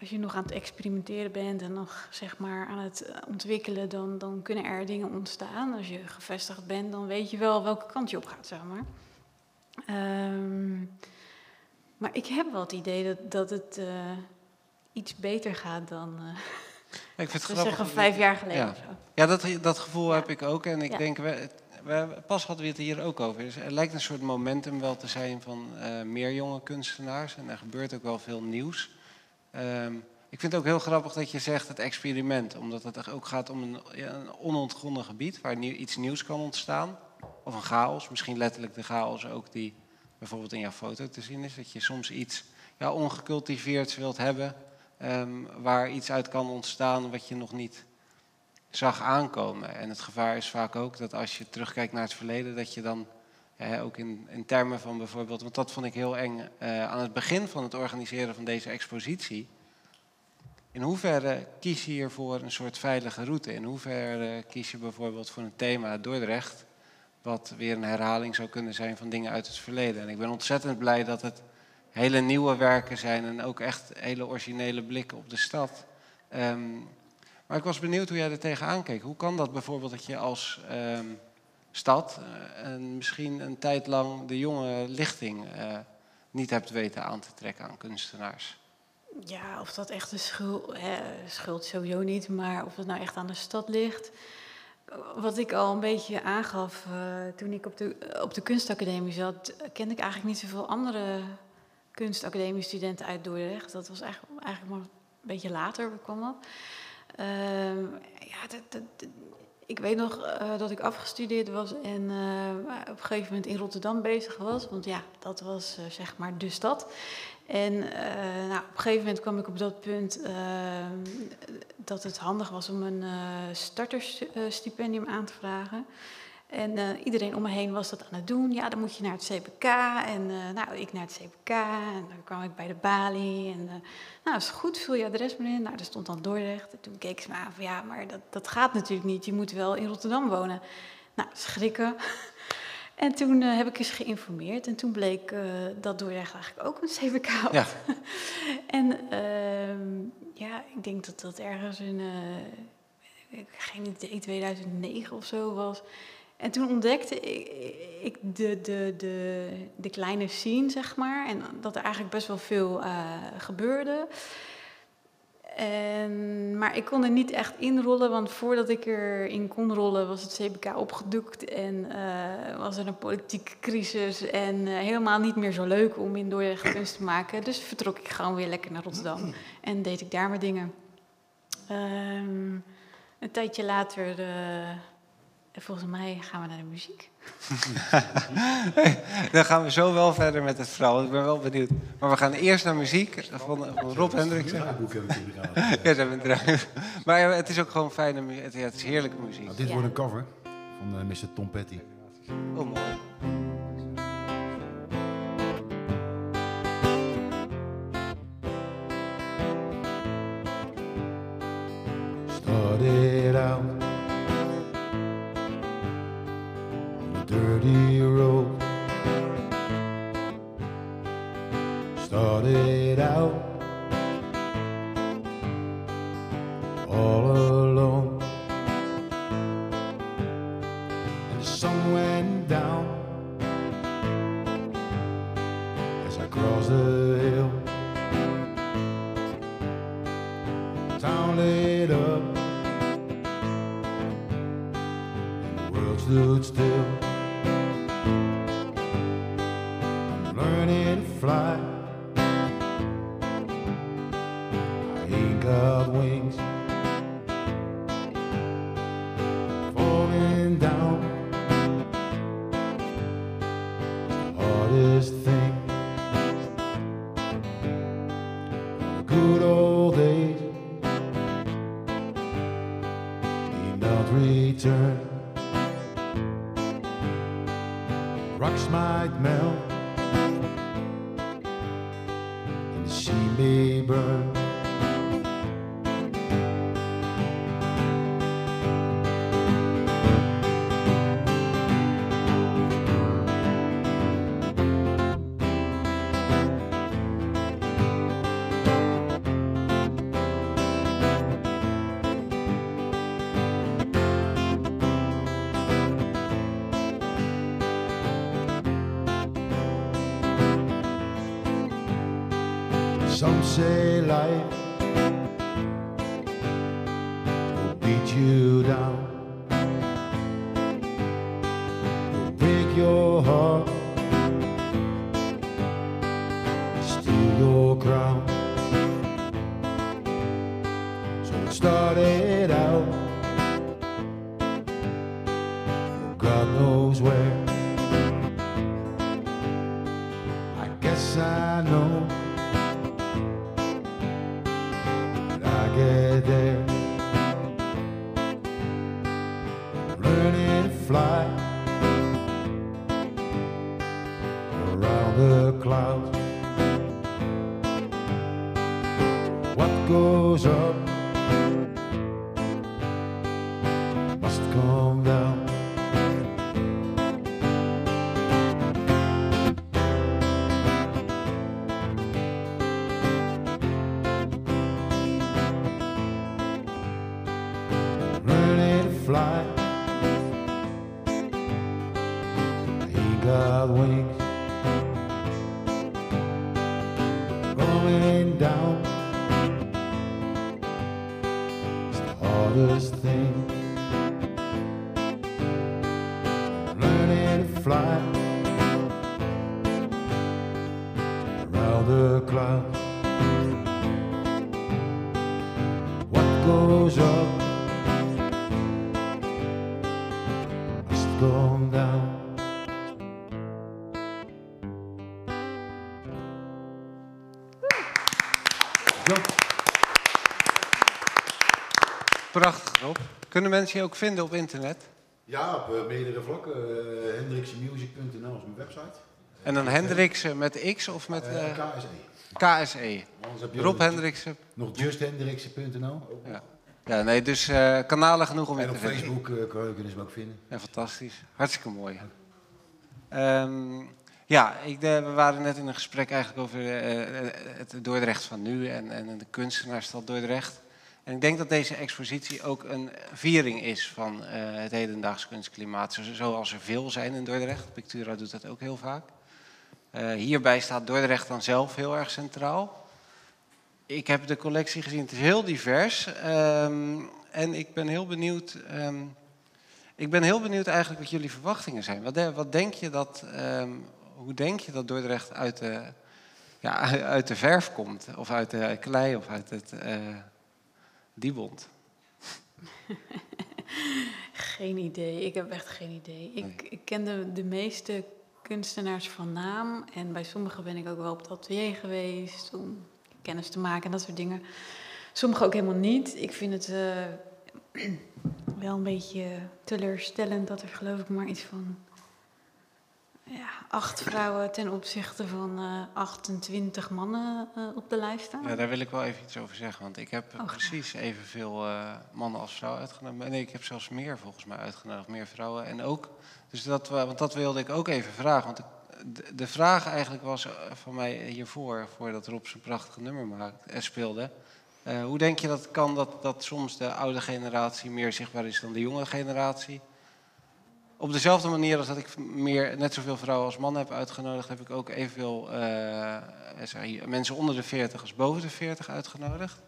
als je nog aan het experimenteren bent en nog zeg maar aan het ontwikkelen, dan, dan kunnen er dingen ontstaan. Als je gevestigd bent, dan weet je wel welke kant je op gaat, zeg maar. Ehm, maar ik heb wel het idee dat, dat het eh, iets beter gaat dan, eh Ik vind het grappig. zeggen, vijf jaar geleden Ja. Ja, dat, dat gevoel Ja. heb ik ook. En ik Ja. denk, we, we, pas hadden we het hier ook over. Dus er lijkt een soort momentum wel te zijn van eh, meer jonge kunstenaars. En er gebeurt ook wel veel nieuws. Ehm, ik vind het ook heel grappig dat je zegt het experiment. Omdat het ook gaat om een, ja, een onontgonnen gebied waar nieuw, iets nieuws kan ontstaan. Of een chaos, misschien letterlijk de chaos ook die bijvoorbeeld in jouw foto te zien is. Dat je soms iets ja, ongecultiveerds wilt hebben. Ehm, waar iets uit kan ontstaan wat je nog niet zag aankomen. En het gevaar is vaak ook dat als je terugkijkt naar het verleden, dat je dan ook in, in termen van bijvoorbeeld, want dat vond ik heel eng eh, aan het begin van het organiseren van deze expositie. In hoeverre kies je hier voor een soort veilige route? In hoeverre kies je bijvoorbeeld voor een thema Dordrecht, wat weer een herhaling zou kunnen zijn van dingen uit het verleden? En ik ben ontzettend blij dat het hele nieuwe werken zijn en ook echt hele originele blikken op de stad. Ehm, maar ik was benieuwd hoe jij er tegenaan keek. Hoe kan dat bijvoorbeeld dat je als ehm, stad eh, en misschien een tijd lang de jonge lichting eh, niet hebt weten aan te trekken aan kunstenaars? Ja, of dat echt een schuld, hè, schuld sowieso niet, maar of het nou echt aan de stad ligt. Wat ik al een beetje aangaf eh, toen ik op de, op de kunstacademie zat, kende ik eigenlijk niet zoveel andere kunstacademiestudenten uit Dordrecht. Dat was eigenlijk, eigenlijk maar een beetje later. Ehm, ja, dat, dat- ik weet nog eh, dat ik afgestudeerd was en eh, op een gegeven moment in Rotterdam bezig was. Want ja, dat was eh, zeg maar de stad. En nou, op een gegeven moment kwam ik op dat punt eh, dat het handig was om een startersstipendium aan te vragen. En eh, iedereen om me heen was dat aan het doen. Ja, dan moet je naar het CPK. En eh, nou, ik naar het CPK. En dan kwam ik bij de balie. En eh, nou, is goed, vul je adres maar in. Nou, daar stond dan Dordrecht. En toen keek ze me aan van ja, maar dat, dat gaat natuurlijk niet. Je moet wel in Rotterdam wonen. Nou, schrikken. <laughs> En toen heb ik eens geïnformeerd. En toen bleek dat Dordrecht eigenlijk ook een CPK had. Ja. <laughs> en ehm, ja, ik denk dat dat ergens in, ik- geen idee, 2009 of zo was. En toen ontdekte ik, de, de, de, de kleine scene, zeg maar. En dat er eigenlijk best wel veel eh, gebeurde. En, maar ik kon er niet echt inrollen, want voordat ik erin kon rollen was het CBK opgedoekt en eh, was er een politieke crisis en eh, helemaal niet meer zo leuk om in Dordrecht kunst te maken. Dus vertrok ik gewoon weer lekker naar Rotterdam en deed ik daar mijn dingen. Ehm, een tijdje later, volgens mij gaan we naar de muziek. <laughs> Dan gaan we zo wel verder met het verhaal. Ik ben wel benieuwd. Maar we gaan eerst naar muziek van, van Rob inderdaad. Ja, ze hebben <laughs> een draai- Maar het is ook gewoon fijne muziek. Het, ja, het is heerlijke muziek. Nou, dit Ja. wordt een cover van eh, Mr. Tom Petty. Oh, mooi. Your heart, Kunnen mensen je ook vinden op internet? Ja, op eh, meerdere vlakken. Uh, hendriksemusic.nl is mijn website. En dan Hendriksen met X of met Eh, eh, KSE. KSE? Rob Hendriksen. Nog justhendriksen.nl. Ja. Ja, nee, dus eh, kanalen genoeg om in En te op vinden. Facebook eh, kunnen ze me ook vinden. Ja, fantastisch. Hartstikke mooi. Ehm, ja, ik, eh, we waren net in een gesprek eigenlijk over eh, het Dordrecht van nu en, en de kunstenaarsstad Dordrecht. En ik denk dat deze expositie ook een viering is van eh, het hedendaags kunstklimaat, zo- zoals er veel zijn in Dordrecht. Pictura doet dat ook heel vaak. Eh, hierbij staat Dordrecht dan zelf heel erg centraal. Ik heb de collectie gezien, het is heel divers. ehm, en ik ben heel benieuwd ehm, ik ben heel benieuwd eigenlijk wat jullie verwachtingen zijn. Wat, wat denk je dat, ehm, hoe denk je dat Dordrecht uit de, ja, <laughs> uit de verf komt? Of uit de klei of uit het eh diebond? Geen idee. Ik heb echt geen idee. Ik, Nee. ik ken de, de meeste kunstenaars van naam. En bij sommigen ben ik ook wel op het atelier geweest om kennis te maken en dat soort dingen. Sommigen ook helemaal niet. Ik vind het eh, <clears throat> wel een beetje teleurstellend dat er geloof ik maar iets van ja, acht vrouwen ten opzichte van eh 28 mannen eh, op de lijst staan. Ja, daar wil ik wel even iets over zeggen. Want ik heb Oh, precies evenveel eh mannen als vrouwen uitgenodigd. Nee, ik heb zelfs meer volgens mij uitgenodigd. Meer vrouwen. En ook, dus dat, want dat wilde ik ook even vragen. Want de, de vraag eigenlijk was van mij hiervoor, voordat Rob zijn prachtige nummer maakte, speelde. Hoe denk je dat het kan dat, dat soms de oude generatie meer zichtbaar is dan de jonge generatie? Op dezelfde manier als dat ik meer, net zoveel vrouwen als mannen heb uitgenodigd, heb ik ook evenveel hier, mensen onder de 40 als boven de 40 uitgenodigd.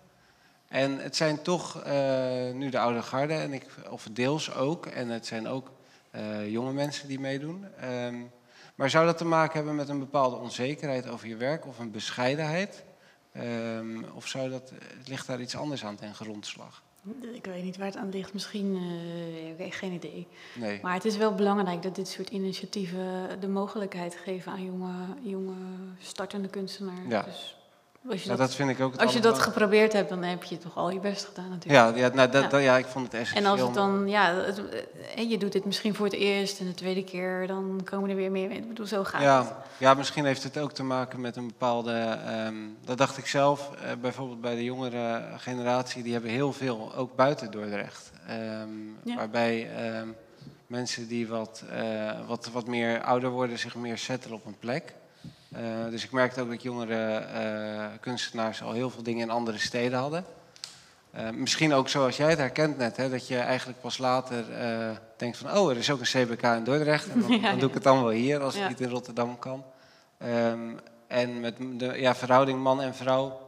En het zijn toch eh, nu de oude garde, en ik, of deels ook, en het zijn ook jonge mensen die meedoen. Ehm, maar zou dat te maken hebben met een bepaalde onzekerheid over je werk of een bescheidenheid? Ehm, of zou dat, ligt daar iets anders aan ten grondslag? Ik weet niet waar het aan ligt. Misschien, heb geen idee. Nee. Maar het is wel belangrijk dat dit soort initiatieven de mogelijkheid geven aan jonge, jonge startende kunstenaars. Ja. Dus als je, Ja, dat, dat vind ik ook het als je dat geprobeerd hebt, dan heb je toch al je best gedaan natuurlijk. Ja, ja, nou, dat, Ja. dat- ja, ik vond het En essentieel. als het dan, ja, het, eh, je doet dit misschien voor het eerst en de tweede keer, dan komen er weer meer. Ik bedoel, zo gaat het. Ja, ja, misschien heeft het ook te maken met een bepaalde. ehm, dat dacht ik zelf, eh, bijvoorbeeld bij de jongere generatie, die hebben heel veel, ook buiten Dordrecht. Ehm, Ja. Waarbij ehm, mensen die wat, eh, wat, wat meer ouder worden, zich meer settelen op een plek. Eh, dus ik merkte ook dat jongere eh, kunstenaars al heel veel dingen in andere steden hadden. Eh, misschien ook zoals jij het herkent net, hè, dat je eigenlijk pas later denkt van... oh, er is ook een CBK in Dordrecht en dan, <laughs> Ja, dan doe ik het dan wel hier als het Ja. niet in Rotterdam kan. Ehm, en met de ja, verhouding man en vrouw.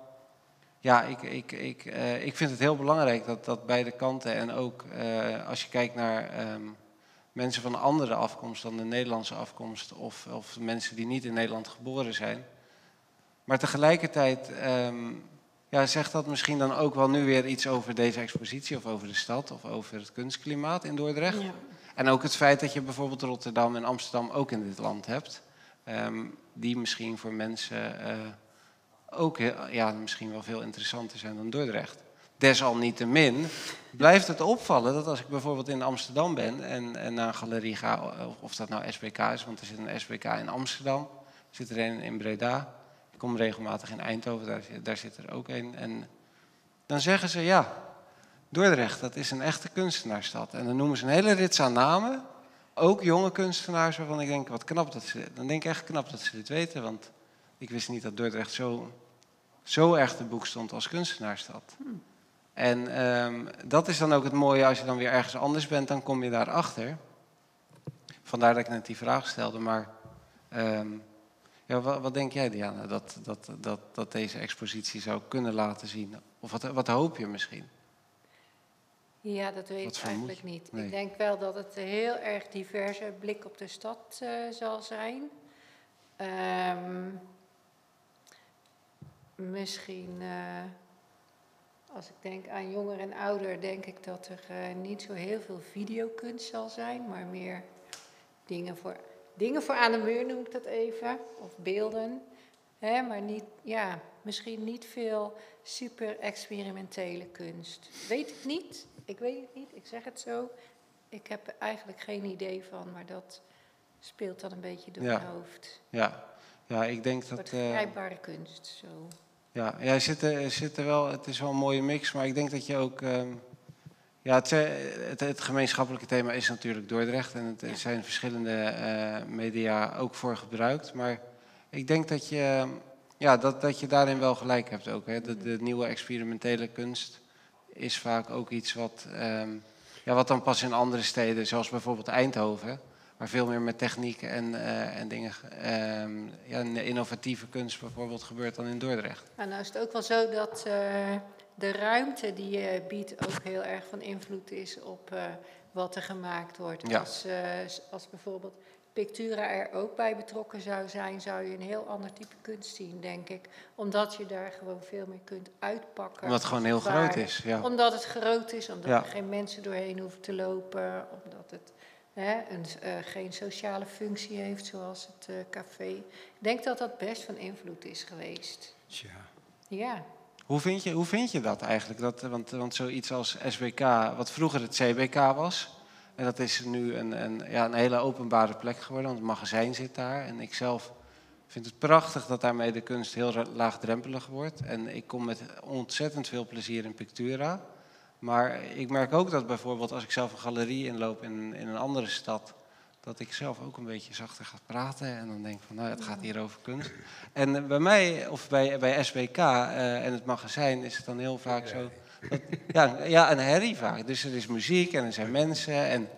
Ja, ik, ik, ik, ik vind het heel belangrijk dat, dat beide kanten en ook als je kijkt naar ehm, mensen van andere afkomst dan de Nederlandse afkomst of, of mensen die niet in Nederland geboren zijn. Maar tegelijkertijd ehm, ja, zegt dat misschien dan ook wel nu weer iets over deze expositie of over de stad of over het kunstklimaat in Dordrecht. Ja. En ook het feit dat je bijvoorbeeld Rotterdam en Amsterdam ook in dit land hebt. ehm, die misschien voor mensen eh, ook ja, misschien wel veel interessanter zijn dan Dordrecht. Desalniettemin blijft het opvallen dat als ik bijvoorbeeld in Amsterdam ben en, en naar een galerie ga, of- of dat nou SBK is, want er zit een SBK in Amsterdam, er zit er een in Breda, ik kom regelmatig in Eindhoven, daar, zit- er ook een. En dan zeggen ze ja, Dordrecht, dat is een echte kunstenaarsstad. En dan noemen ze een hele rits aan namen. Ook jonge kunstenaars waarvan ik denk, wat knap dat ze... Dan denk ik echt knap dat ze dit weten, want ik wist niet dat Dordrecht zo, zo erg te boek stond als kunstenaarsstad. En ehm, dat is dan ook het mooie, als je dan weer ergens anders bent, dan kom je daarachter. Vandaar dat ik net die vraag stelde, maar... ehm, ja, wat, wat denk jij, Diana, dat, dat, dat, dat deze expositie zou kunnen laten zien? Of wat, wat hoop je misschien? Ja, dat weet ik eigenlijk niet. Nee. Ik denk wel dat het een heel erg diverse blik op de stad eh, zal zijn. Ehm, misschien, eh, als ik denk aan jonger en ouder, denk ik dat er eh, niet zo heel veel videokunst zal zijn, maar meer dingen voor, dingen voor aan de muur noem ik dat even, of beelden. Hè, maar niet, ja, misschien niet veel super experimentele kunst. Weet ik niet. Ik weet het niet. Ik zeg het zo. Ik heb er eigenlijk geen idee van, maar dat speelt dan een beetje door Ja. mijn hoofd. Ja, ja ik denk dat... eh, vergrijpbare kunst. Zo. Ja, er zit, er, zit er wel, het is wel een mooie mix, maar ik denk dat je ook... ehm, ja, het, eh, het, het gemeenschappelijke thema is natuurlijk Dordrecht en het, er zijn verschillende eh, media ook voor gebruikt. Maar ik denk dat je, ja, dat, dat je daarin wel gelijk hebt ook. Hè. De, de nieuwe experimentele kunst is vaak ook iets wat, ehm, ja, wat dan pas in andere steden, zoals bijvoorbeeld Eindhoven, waar veel meer met techniek en, eh, en dingen, ehm, ja, innovatieve kunst bijvoorbeeld gebeurt dan in Dordrecht. Maar nou is het ook wel zo dat eh, de ruimte die je biedt ook heel erg van invloed is op eh, wat er gemaakt wordt. Ja. Als, als bijvoorbeeld Pictura er ook bij betrokken zou zijn, zou je een heel ander type kunst zien, denk ik. Omdat je daar gewoon veel meer kunt uitpakken. Omdat het gewoon heel Waar- groot is. Ja. Omdat het groot is, omdat Ja. er geen mensen doorheen hoeven te lopen, omdat het hè, een, eh, geen sociale functie heeft, zoals het eh, café. Ik denk dat dat best van invloed is geweest. Tja. Ja. Hoe vind je, hoe vind je dat eigenlijk? Dat, want, want zoiets als SBK, wat vroeger het CBK was, en dat is nu een, een, ja, een hele openbare plek geworden, want het magazijn zit daar. En ik zelf vind het prachtig dat daarmee de kunst heel laagdrempelig wordt. En ik kom met ontzettend veel plezier in Pictura. Maar ik merk ook dat bijvoorbeeld als ik zelf een galerie inloop in, in een andere stad, dat ik zelf ook een beetje zachter ga praten. En dan denk van, nou, het gaat hier over kunst. En bij mij, of bij, bij SBK eh, en het magazijn, is het dan heel vaak zo. Dat, ja, ja, een herrie vaak. Dus er is muziek en er zijn mensen. En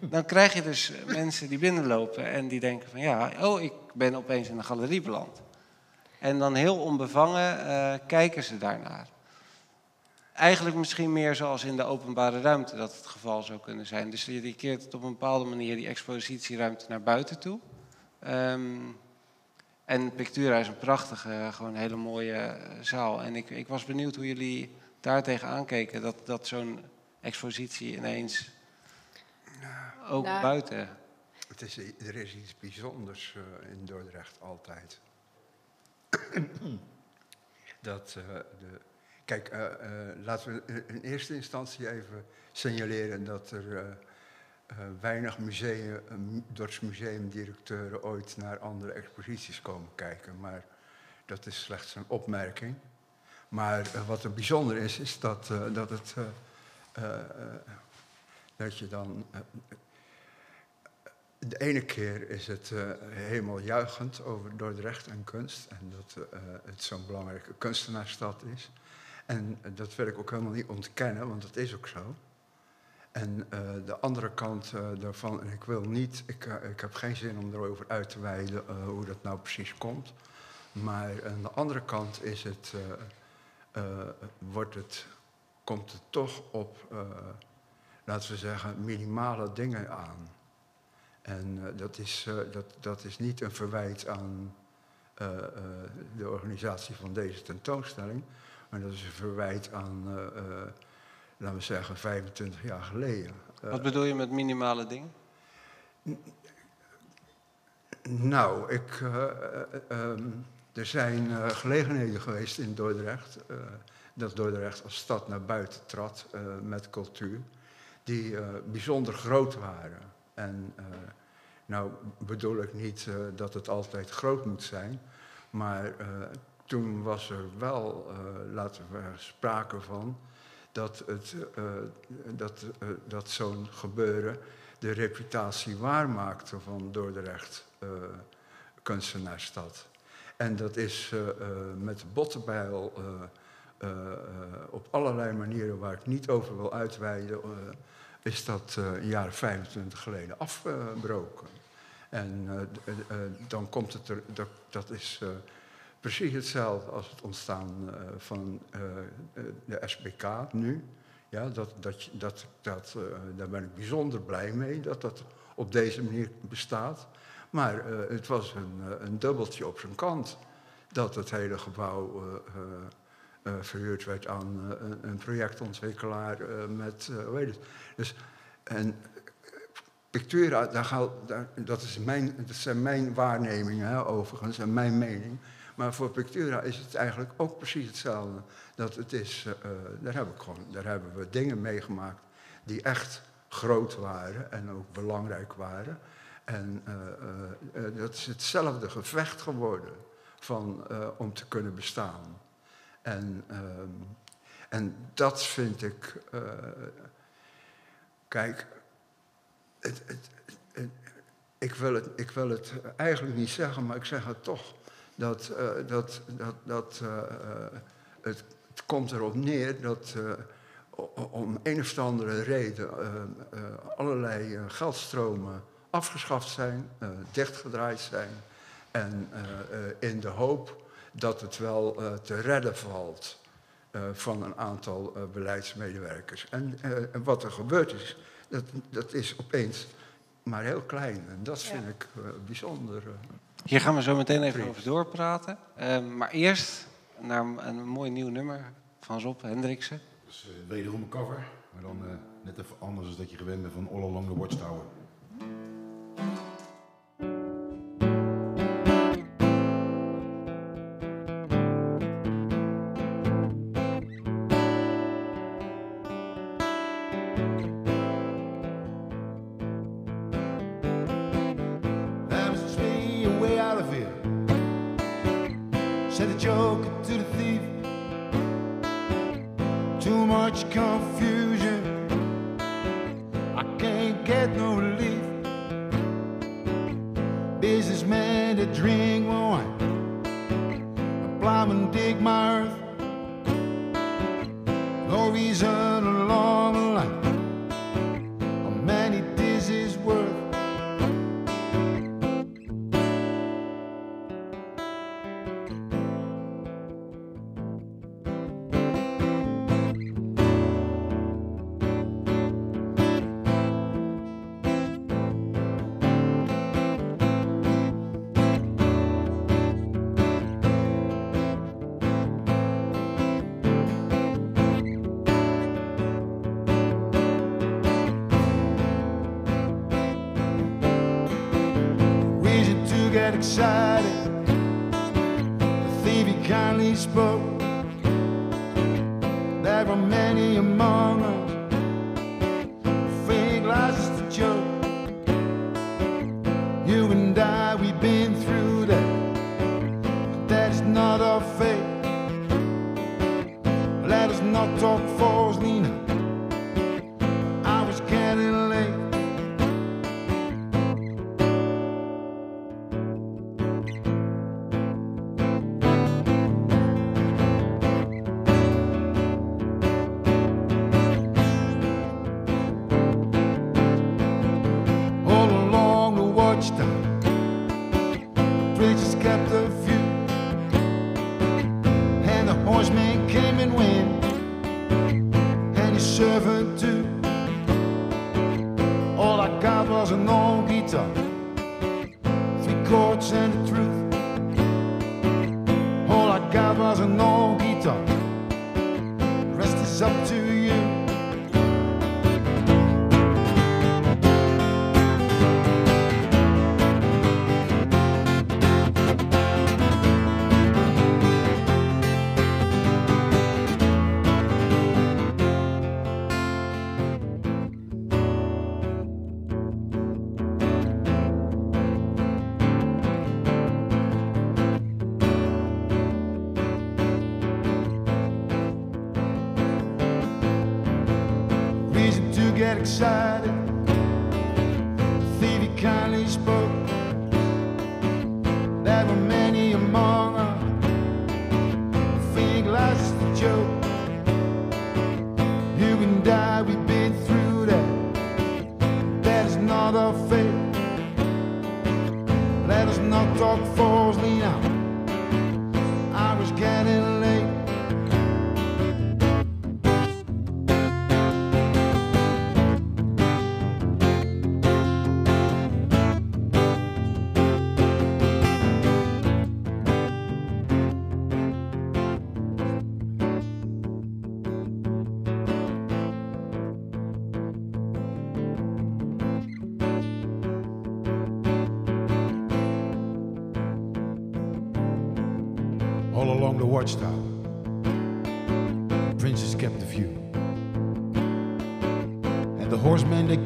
dan krijg je dus mensen die binnenlopen en die denken van, ja, oh, ik ben opeens in een galerie beland. En dan heel onbevangen eh, kijken ze daarnaar. Eigenlijk misschien meer zoals in de openbare ruimte dat het geval zou kunnen zijn. Dus je keert het op een bepaalde manier die expositieruimte naar buiten toe. Ehm, en Pictura is een prachtige, gewoon hele mooie eh, zaal. En ik, ik was benieuwd hoe jullie daar tegenaan keken. Dat, dat zo'n expositie ineens ook Nou, buiten... Het is, er is iets bijzonders eh, in Dordrecht altijd. <clears throat> dat eh, de, kijk, eh, eh, laten we in eerste instantie even signaleren dat er eh, weinig museum, dorpsmuseumdirecteuren ooit naar andere exposities komen kijken. Maar dat is slechts een opmerking. Maar wat er bijzonder is, is dat, dat, het, dat je dan de ene keer is het eh, helemaal juichend over Dordrecht en kunst. En dat het zo'n belangrijke kunstenaarsstad is. En eh, dat wil ik ook helemaal niet ontkennen, want dat is ook zo. En eh, de andere kant eh, daarvan, en ik wil niet, ik, ik heb geen zin om erover uit te wijden hoe dat nou precies komt. Maar aan de andere kant is het, wordt het, komt het toch op, laten we zeggen, minimale dingen aan. En dat, is, dat, dat is niet een verwijt aan de organisatie van deze tentoonstelling, maar dat is een verwijt aan, eh, eh, laten we zeggen, 25 jaar geleden. Eh, Wat bedoel je met minimale dingen? Nou, ik, eh, eh, ehm, er zijn gelegenheden geweest in Dordrecht, dat Dordrecht als stad naar buiten trad met cultuur, die bijzonder groot waren. En nou bedoel ik niet dat het altijd groot moet zijn, maar eh, toen was er wel, eh, laten we zeggen, sprake van dat, het, eh, dat, eh, dat zo'n gebeuren de reputatie waarmaakte van Dordrecht kunstenaarsstad. En dat is met Bottenbijl eh, eh, op allerlei manieren waar ik niet over wil uitweiden, is dat een jaar of 25 geleden afgebroken. En dan komt het er, dat, dat is precies hetzelfde als het ontstaan eh, van eh, eh, de SBK nu. Ja, dat, dat, dat, dat, daar ben ik bijzonder blij mee dat dat op deze manier bestaat. Maar het was een, een dubbeltje op zijn kant dat het hele gebouw verhuurd werd aan een, projectontwikkelaar met, heet het. Dus, en Pictura, daar gaat, dat, is mijn, dat zijn mijn waarnemingen hè, overigens en mijn mening. Maar voor Pictura is het eigenlijk ook precies hetzelfde. Dat het is, eh, eh, daar, heb ik gewoon, daar hebben we dingen meegemaakt die echt groot waren en ook belangrijk waren. En eh, dat is hetzelfde gevecht geworden van, om te kunnen bestaan. En, ehm, en dat vind ik. kijk, het, het- ik, wil het, ik wil het eigenlijk niet zeggen, maar ik zeg het toch. Dat, eh, dat, dat, dat eh, eh, het, het komt erop neer dat om een of andere reden allerlei geldstromen afgeschaft zijn, dichtgedraaid zijn. En in de hoop dat het wel te redden valt van een aantal beleidsmedewerkers. En, en wat er gebeurd is, dat, dat is opeens maar heel klein. En dat vind ik bijzonder. Hier gaan we zo meteen even over doorpraten. Ehm, maar eerst naar een, een mooi nieuw nummer van Rob Hendriksen. Dus eh, wederom een cover, maar dan eh, net even anders dan dat je gewend bent van All Along the Watchtower. not talk for Nina. To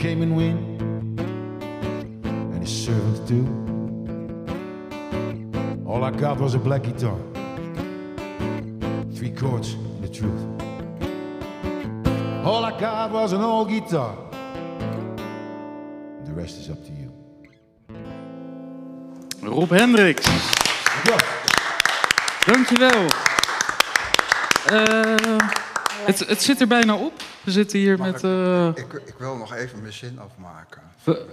came and went, and his servants too. All I got was a black guitar, three chords, and the truth. All I got was an old guitar. The rest is up to you. Rob Hendricks. Dankjewel. Eh het, het zit er bijna op. We zitten hier Mag met... ik- eh, Ik, ik wil nog even mijn zin afmaken. We-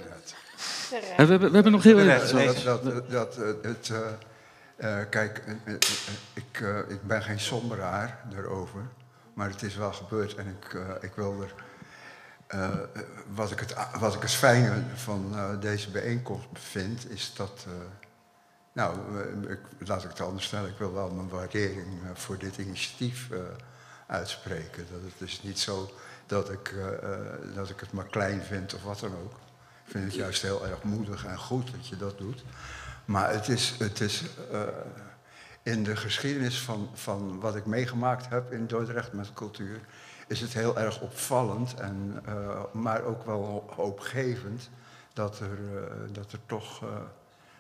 we, hebben, we hebben nog heel even... rest, Dat, dat, dat, eh, het, eh, eh, kijk, ik, ik ben geen somberaar daarover, maar het is wel gebeurd en ik, eh, ik wil er. eh, wat, ik het, wat ik het fijne van eh, deze bijeenkomst vind, is dat. eh, nou, ik, laat ik het anders stellen. Ik wil wel mijn waardering voor dit initiatief eh, uitspreken. Dat het is niet zo dat ik, eh, eh, dat ik het maar klein vind of wat dan ook. Ik vind het juist heel erg moedig en goed dat je dat doet. Maar het is, het is eh, in de geschiedenis van, van wat ik meegemaakt heb in Dordrecht met cultuur, is het heel erg opvallend, en, maar ook wel hoopgevend, dat er, dat er toch,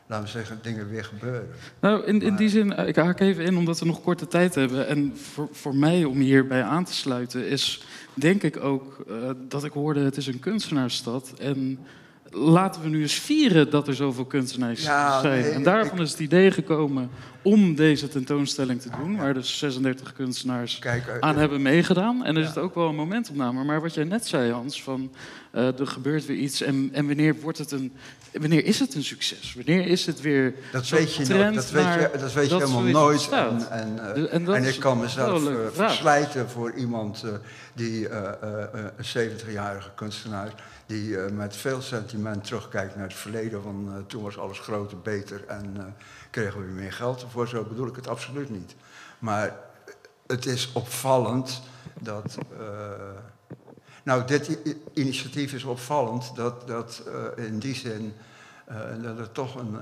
laten we zeggen, dingen weer gebeuren. Nou, in, in die zin, eh, ik haak even in omdat we nog korte tijd hebben. En voor, voor mij om hierbij aan te sluiten is, denk ik ook eh, dat ik hoorde, het is een kunstenaarsstad. En laten we nu eens vieren dat er zoveel kunstenaars Ja, zijn. nee, en daarvan ik- is het idee gekomen om deze tentoonstelling te doen, waar dus 36 kunstenaars Kijk, eh, aan hebben meegedaan. En er Ja. is het ook wel een momentopname. Maar wat jij net zei, Hans, van eh, er gebeurt weer iets. En, en wanneer wordt het een. Wanneer is het een succes? Wanneer is het weer Dat weet je, trend dat weet je, dat weet je helemaal nooit. En, en, eh, Dus- en is ik kan mezelf eh, verslijten voor iemand eh, die, eh, eh, eh, een 70-jarige kunstenaar, die eh, met veel sentiment terugkijkt naar het verleden. Van eh, toen was alles groter, beter en eh, kregen we meer geld ervoor. Zo bedoel ik het absoluut niet. Maar het is opvallend dat. nou, dit initiatief is opvallend dat, dat in die zin dat het toch een,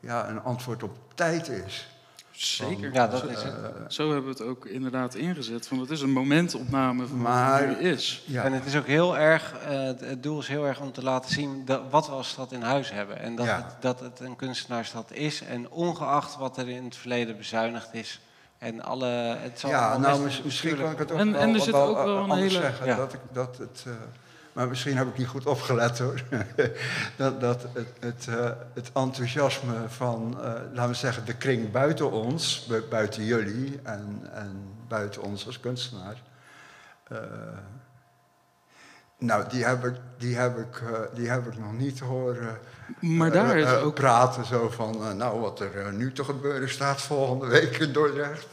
ja, een antwoord op tijd is. Zeker. Ja, dat is het. Eh, Zo hebben we het ook inderdaad ingezet. Van het is een momentopname van Maar- wat het is. ja. En het is ook heel erg, eh, het- doel is heel erg om te laten zien dat, wat we als stad in huis hebben. En dat, Ja. het, dat het een kunstenaarsstad is. En ongeacht wat er in het verleden bezuinigd is. En alle, het zal ja, nou, misschien kan ik het ook En- wel, en er zit wel, ook wel een hele- zeggen. Ja. Dat ik, dat het, eh, maar misschien heb ik niet goed opgelet hoor. <laughs> dat dat het, het, eh, het enthousiasme van, eh, laten we zeggen, de kring buiten ons, bu- buiten jullie en, en buiten ons als kunstenaar. eh, Nou, die heb ik, die heb ik, die heb ik nog niet horen Maar eh, daar is eh, ook... praten. Zo van, eh, nou, wat er nu te gebeuren staat volgende week in Dordrecht.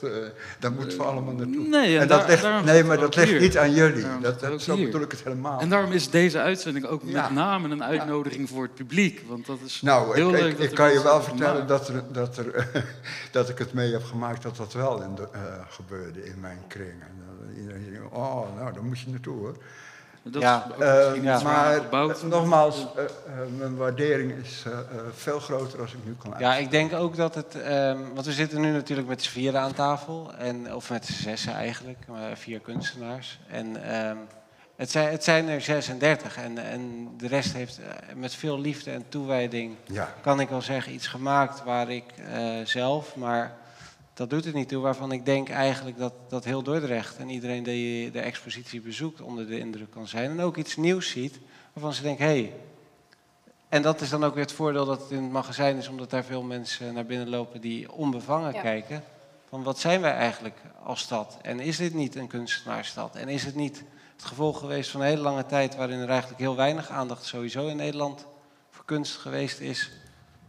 daar moeten we allemaal naartoe. Nee, en en dat ligt, nee, maar dat ligt hier. niet aan jullie. Dat, dat, zo hier. bedoel ik het helemaal. En daarom is deze uitzending ook Ja. met name een uitnodiging voor het publiek. Want dat is Nou, heel ik, leuk ik, dat ik kan je wel vertellen dat, er, dat, er, <laughs> dat ik het mee heb gemaakt dat dat wel in de, gebeurde in mijn kring. En iedereen zei, oh, nou, daar moet je naartoe hoor. Dat Ja. is Eh, maar gebouwd nogmaals, eh, eh, mijn waardering is veel groter als ik nu kan Ja, ik denk ook dat het. ehm, want we zitten nu natuurlijk met z'n vieren aan tafel. En, of met z'n zessen eigenlijk, maar vier kunstenaars. En ehm, het, zijn, het zijn er 36. En, en de rest heeft met veel liefde en toewijding, Ja, kan ik wel zeggen, iets gemaakt waar ik eh, zelf, maar dat doet het niet toe, waarvan ik denk eigenlijk dat, dat heel Dordrecht en iedereen die de expositie bezoekt onder de indruk kan zijn. En ook iets nieuws ziet, waarvan ze denken, hé, hey, en dat is dan ook weer het voordeel dat het in het magazijn is, omdat daar veel mensen naar binnen lopen die onbevangen Ja. kijken. Van wat zijn wij eigenlijk als stad? En is dit niet een kunstenaarsstad? En is het niet het gevolg geweest van een hele lange tijd waarin er eigenlijk heel weinig aandacht sowieso in Nederland voor kunst geweest is,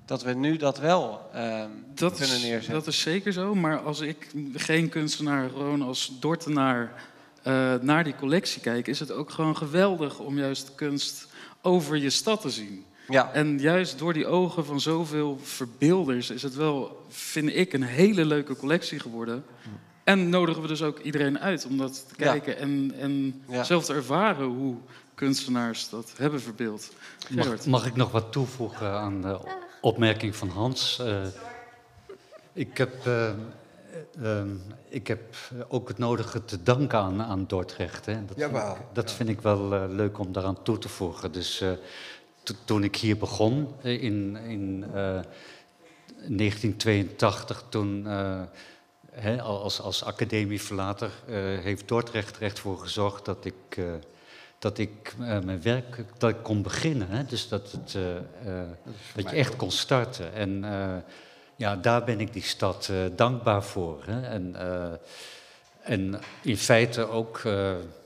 dat we nu dat wel ehm, Dat kunnen is, neerzetten? dat is zeker zo, maar als ik geen kunstenaar, gewoon als Dortenaar eh, naar die collectie kijk, is het ook gewoon geweldig om juist kunst over je stad te zien. Ja, En juist door die ogen van zoveel verbeelders is het wel, vind ik, een hele leuke collectie geworden. En nodigen we dus ook iedereen uit om dat te Ja. kijken en, en Ja. zelf te ervaren hoe kunstenaars dat hebben verbeeld. Mag, mag ik nog wat toevoegen aan de opmerking van Hans? Eh, ik heb, eh, eh, ik heb ook het nodige te danken aan, aan Dordrecht. Hè. Dat, vind Jawel, ik, dat vind ik wel eh, leuk om daaraan toe te voegen. Dus eh, to- toen ik hier begon in, in eh, 1982, toen eh, hè, als, als academieverlater eh, heeft Dordrecht er echt voor gezorgd dat ik, eh, dat ik eh, mijn werk dat ik kon beginnen. Hè? Dus dat, het, eh, dat je echt kon starten. En eh, ja, daar ben ik die stad dankbaar voor. Hè? En, en in feite ook,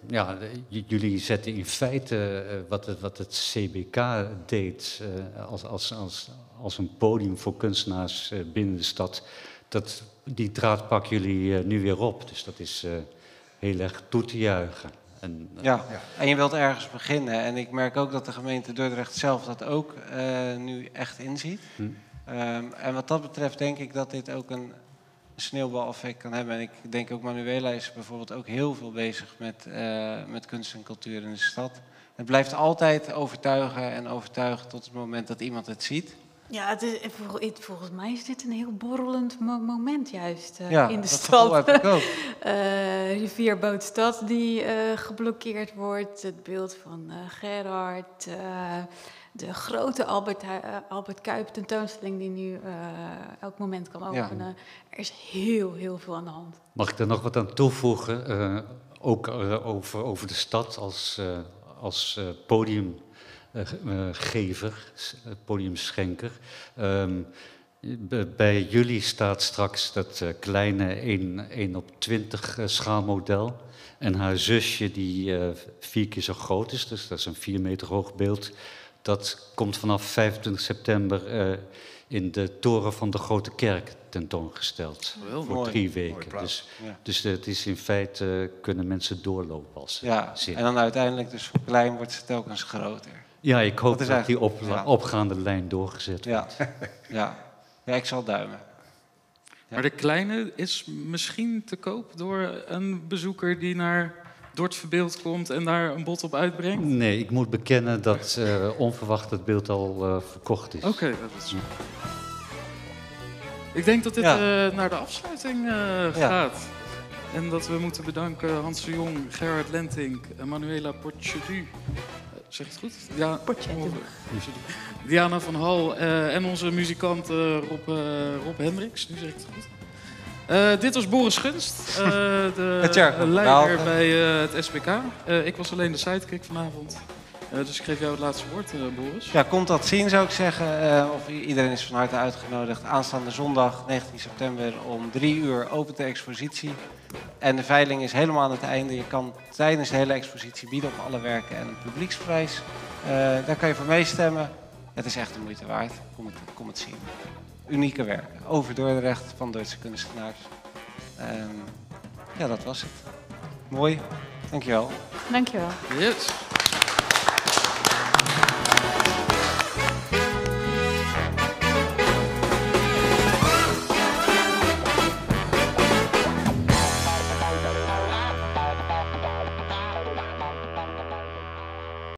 ja, jullie zetten in feite wat, het, wat het CBK deed als, als, als, als een podium voor kunstenaars binnen de stad. Dat, die draad pakken jullie nu weer op. Dus dat is heel erg toe te juichen. En, eh, Ja, en je wilt ergens beginnen. En ik merk ook dat de gemeente Dordrecht zelf dat ook eh, nu echt inziet. Hm. Ehm, en wat dat betreft denk ik dat dit ook een sneeuwbaleffect kan hebben. En ik denk ook Manuela is bijvoorbeeld ook heel veel bezig met, eh, met kunst en cultuur in de stad. Het blijft altijd overtuigen en overtuigen tot het moment dat iemand het ziet. Ja, het is, vol- het- volgens mij is dit een heel borrelend mo- moment juist eh, ja, in de stad. heb ik ook. <laughs> Eh, rivierboot Stad die eh, geblokkeerd wordt. Het beeld van eh, Gerard. eh, de grote Albert, eh, Albert Kuip tentoonstelling die nu eh, elk moment kan Ja. openen. Er is heel, heel veel aan de hand. Mag ik er nog wat aan toevoegen? Eh, ook eh, over, over de stad als, eh, als eh, podiumgever, s- eh, podiumschenker. Ehm, bij jullie staat straks dat eh, kleine 1, 1 op 20 eh, schaalmodel. En haar zusje, die eh, vier keer zo groot is, dus dat is een vier meter hoog beeld. Dat komt vanaf 25 september eh, in de toren van de Grote Kerk tentoongesteld. Geweldig. Voor Mooi. drie weken. Dus, Ja. dus het is in feite, eh, kunnen mensen doorlopen als ze Ja, zin en dan uiteindelijk dus voor klein wordt ze telkens groter. Ja, ik hoop Dat dat, die op, ja. opgaande lijn doorgezet Ja, wordt. <laughs> ja. ja ik zal duimen. Ja. Maar de kleine is misschien te koop door een bezoeker die naar Dort Verbeeld komt en daar een bod op uitbrengt? Nee, ik moet bekennen dat eh, onverwacht het beeld al eh, verkocht is. Oké, dat is. Ik denk dat dit Ja. eh, naar de afsluiting eh, Ja. gaat. En dat we moeten bedanken Hans de Jong, Gerard Lentink, en Manuela Porchedu. Zeg het goed? Ja. Porchedu. Diana van Hal eh, en onze muzikant eh, Rob, eh, Rob Hendricks. Nu zeg ik het goed. Dit was Boris Gunst, <laughs> de leider bij het SBK. Eh, ik was alleen de sidekick vanavond. Dus ik geef jou het laatste woord, Boris. Ja, komt dat zien zou ik zeggen. Of iedereen is van harte uitgenodigd. Aanstaande zondag 19 september om drie uur opent de expositie. En de veiling is helemaal aan het einde. Je kan tijdens de hele expositie bieden op alle werken en een publieksprijs. Eh, daar kan je voor meestemmen. Het is echt de moeite waard. Kom het, kom het zien. Unieke werken over Dordrecht van Duitse kunstenaars. Ehm, ja, dat was het. Mooi. Dankjewel. Dankjewel. Yes.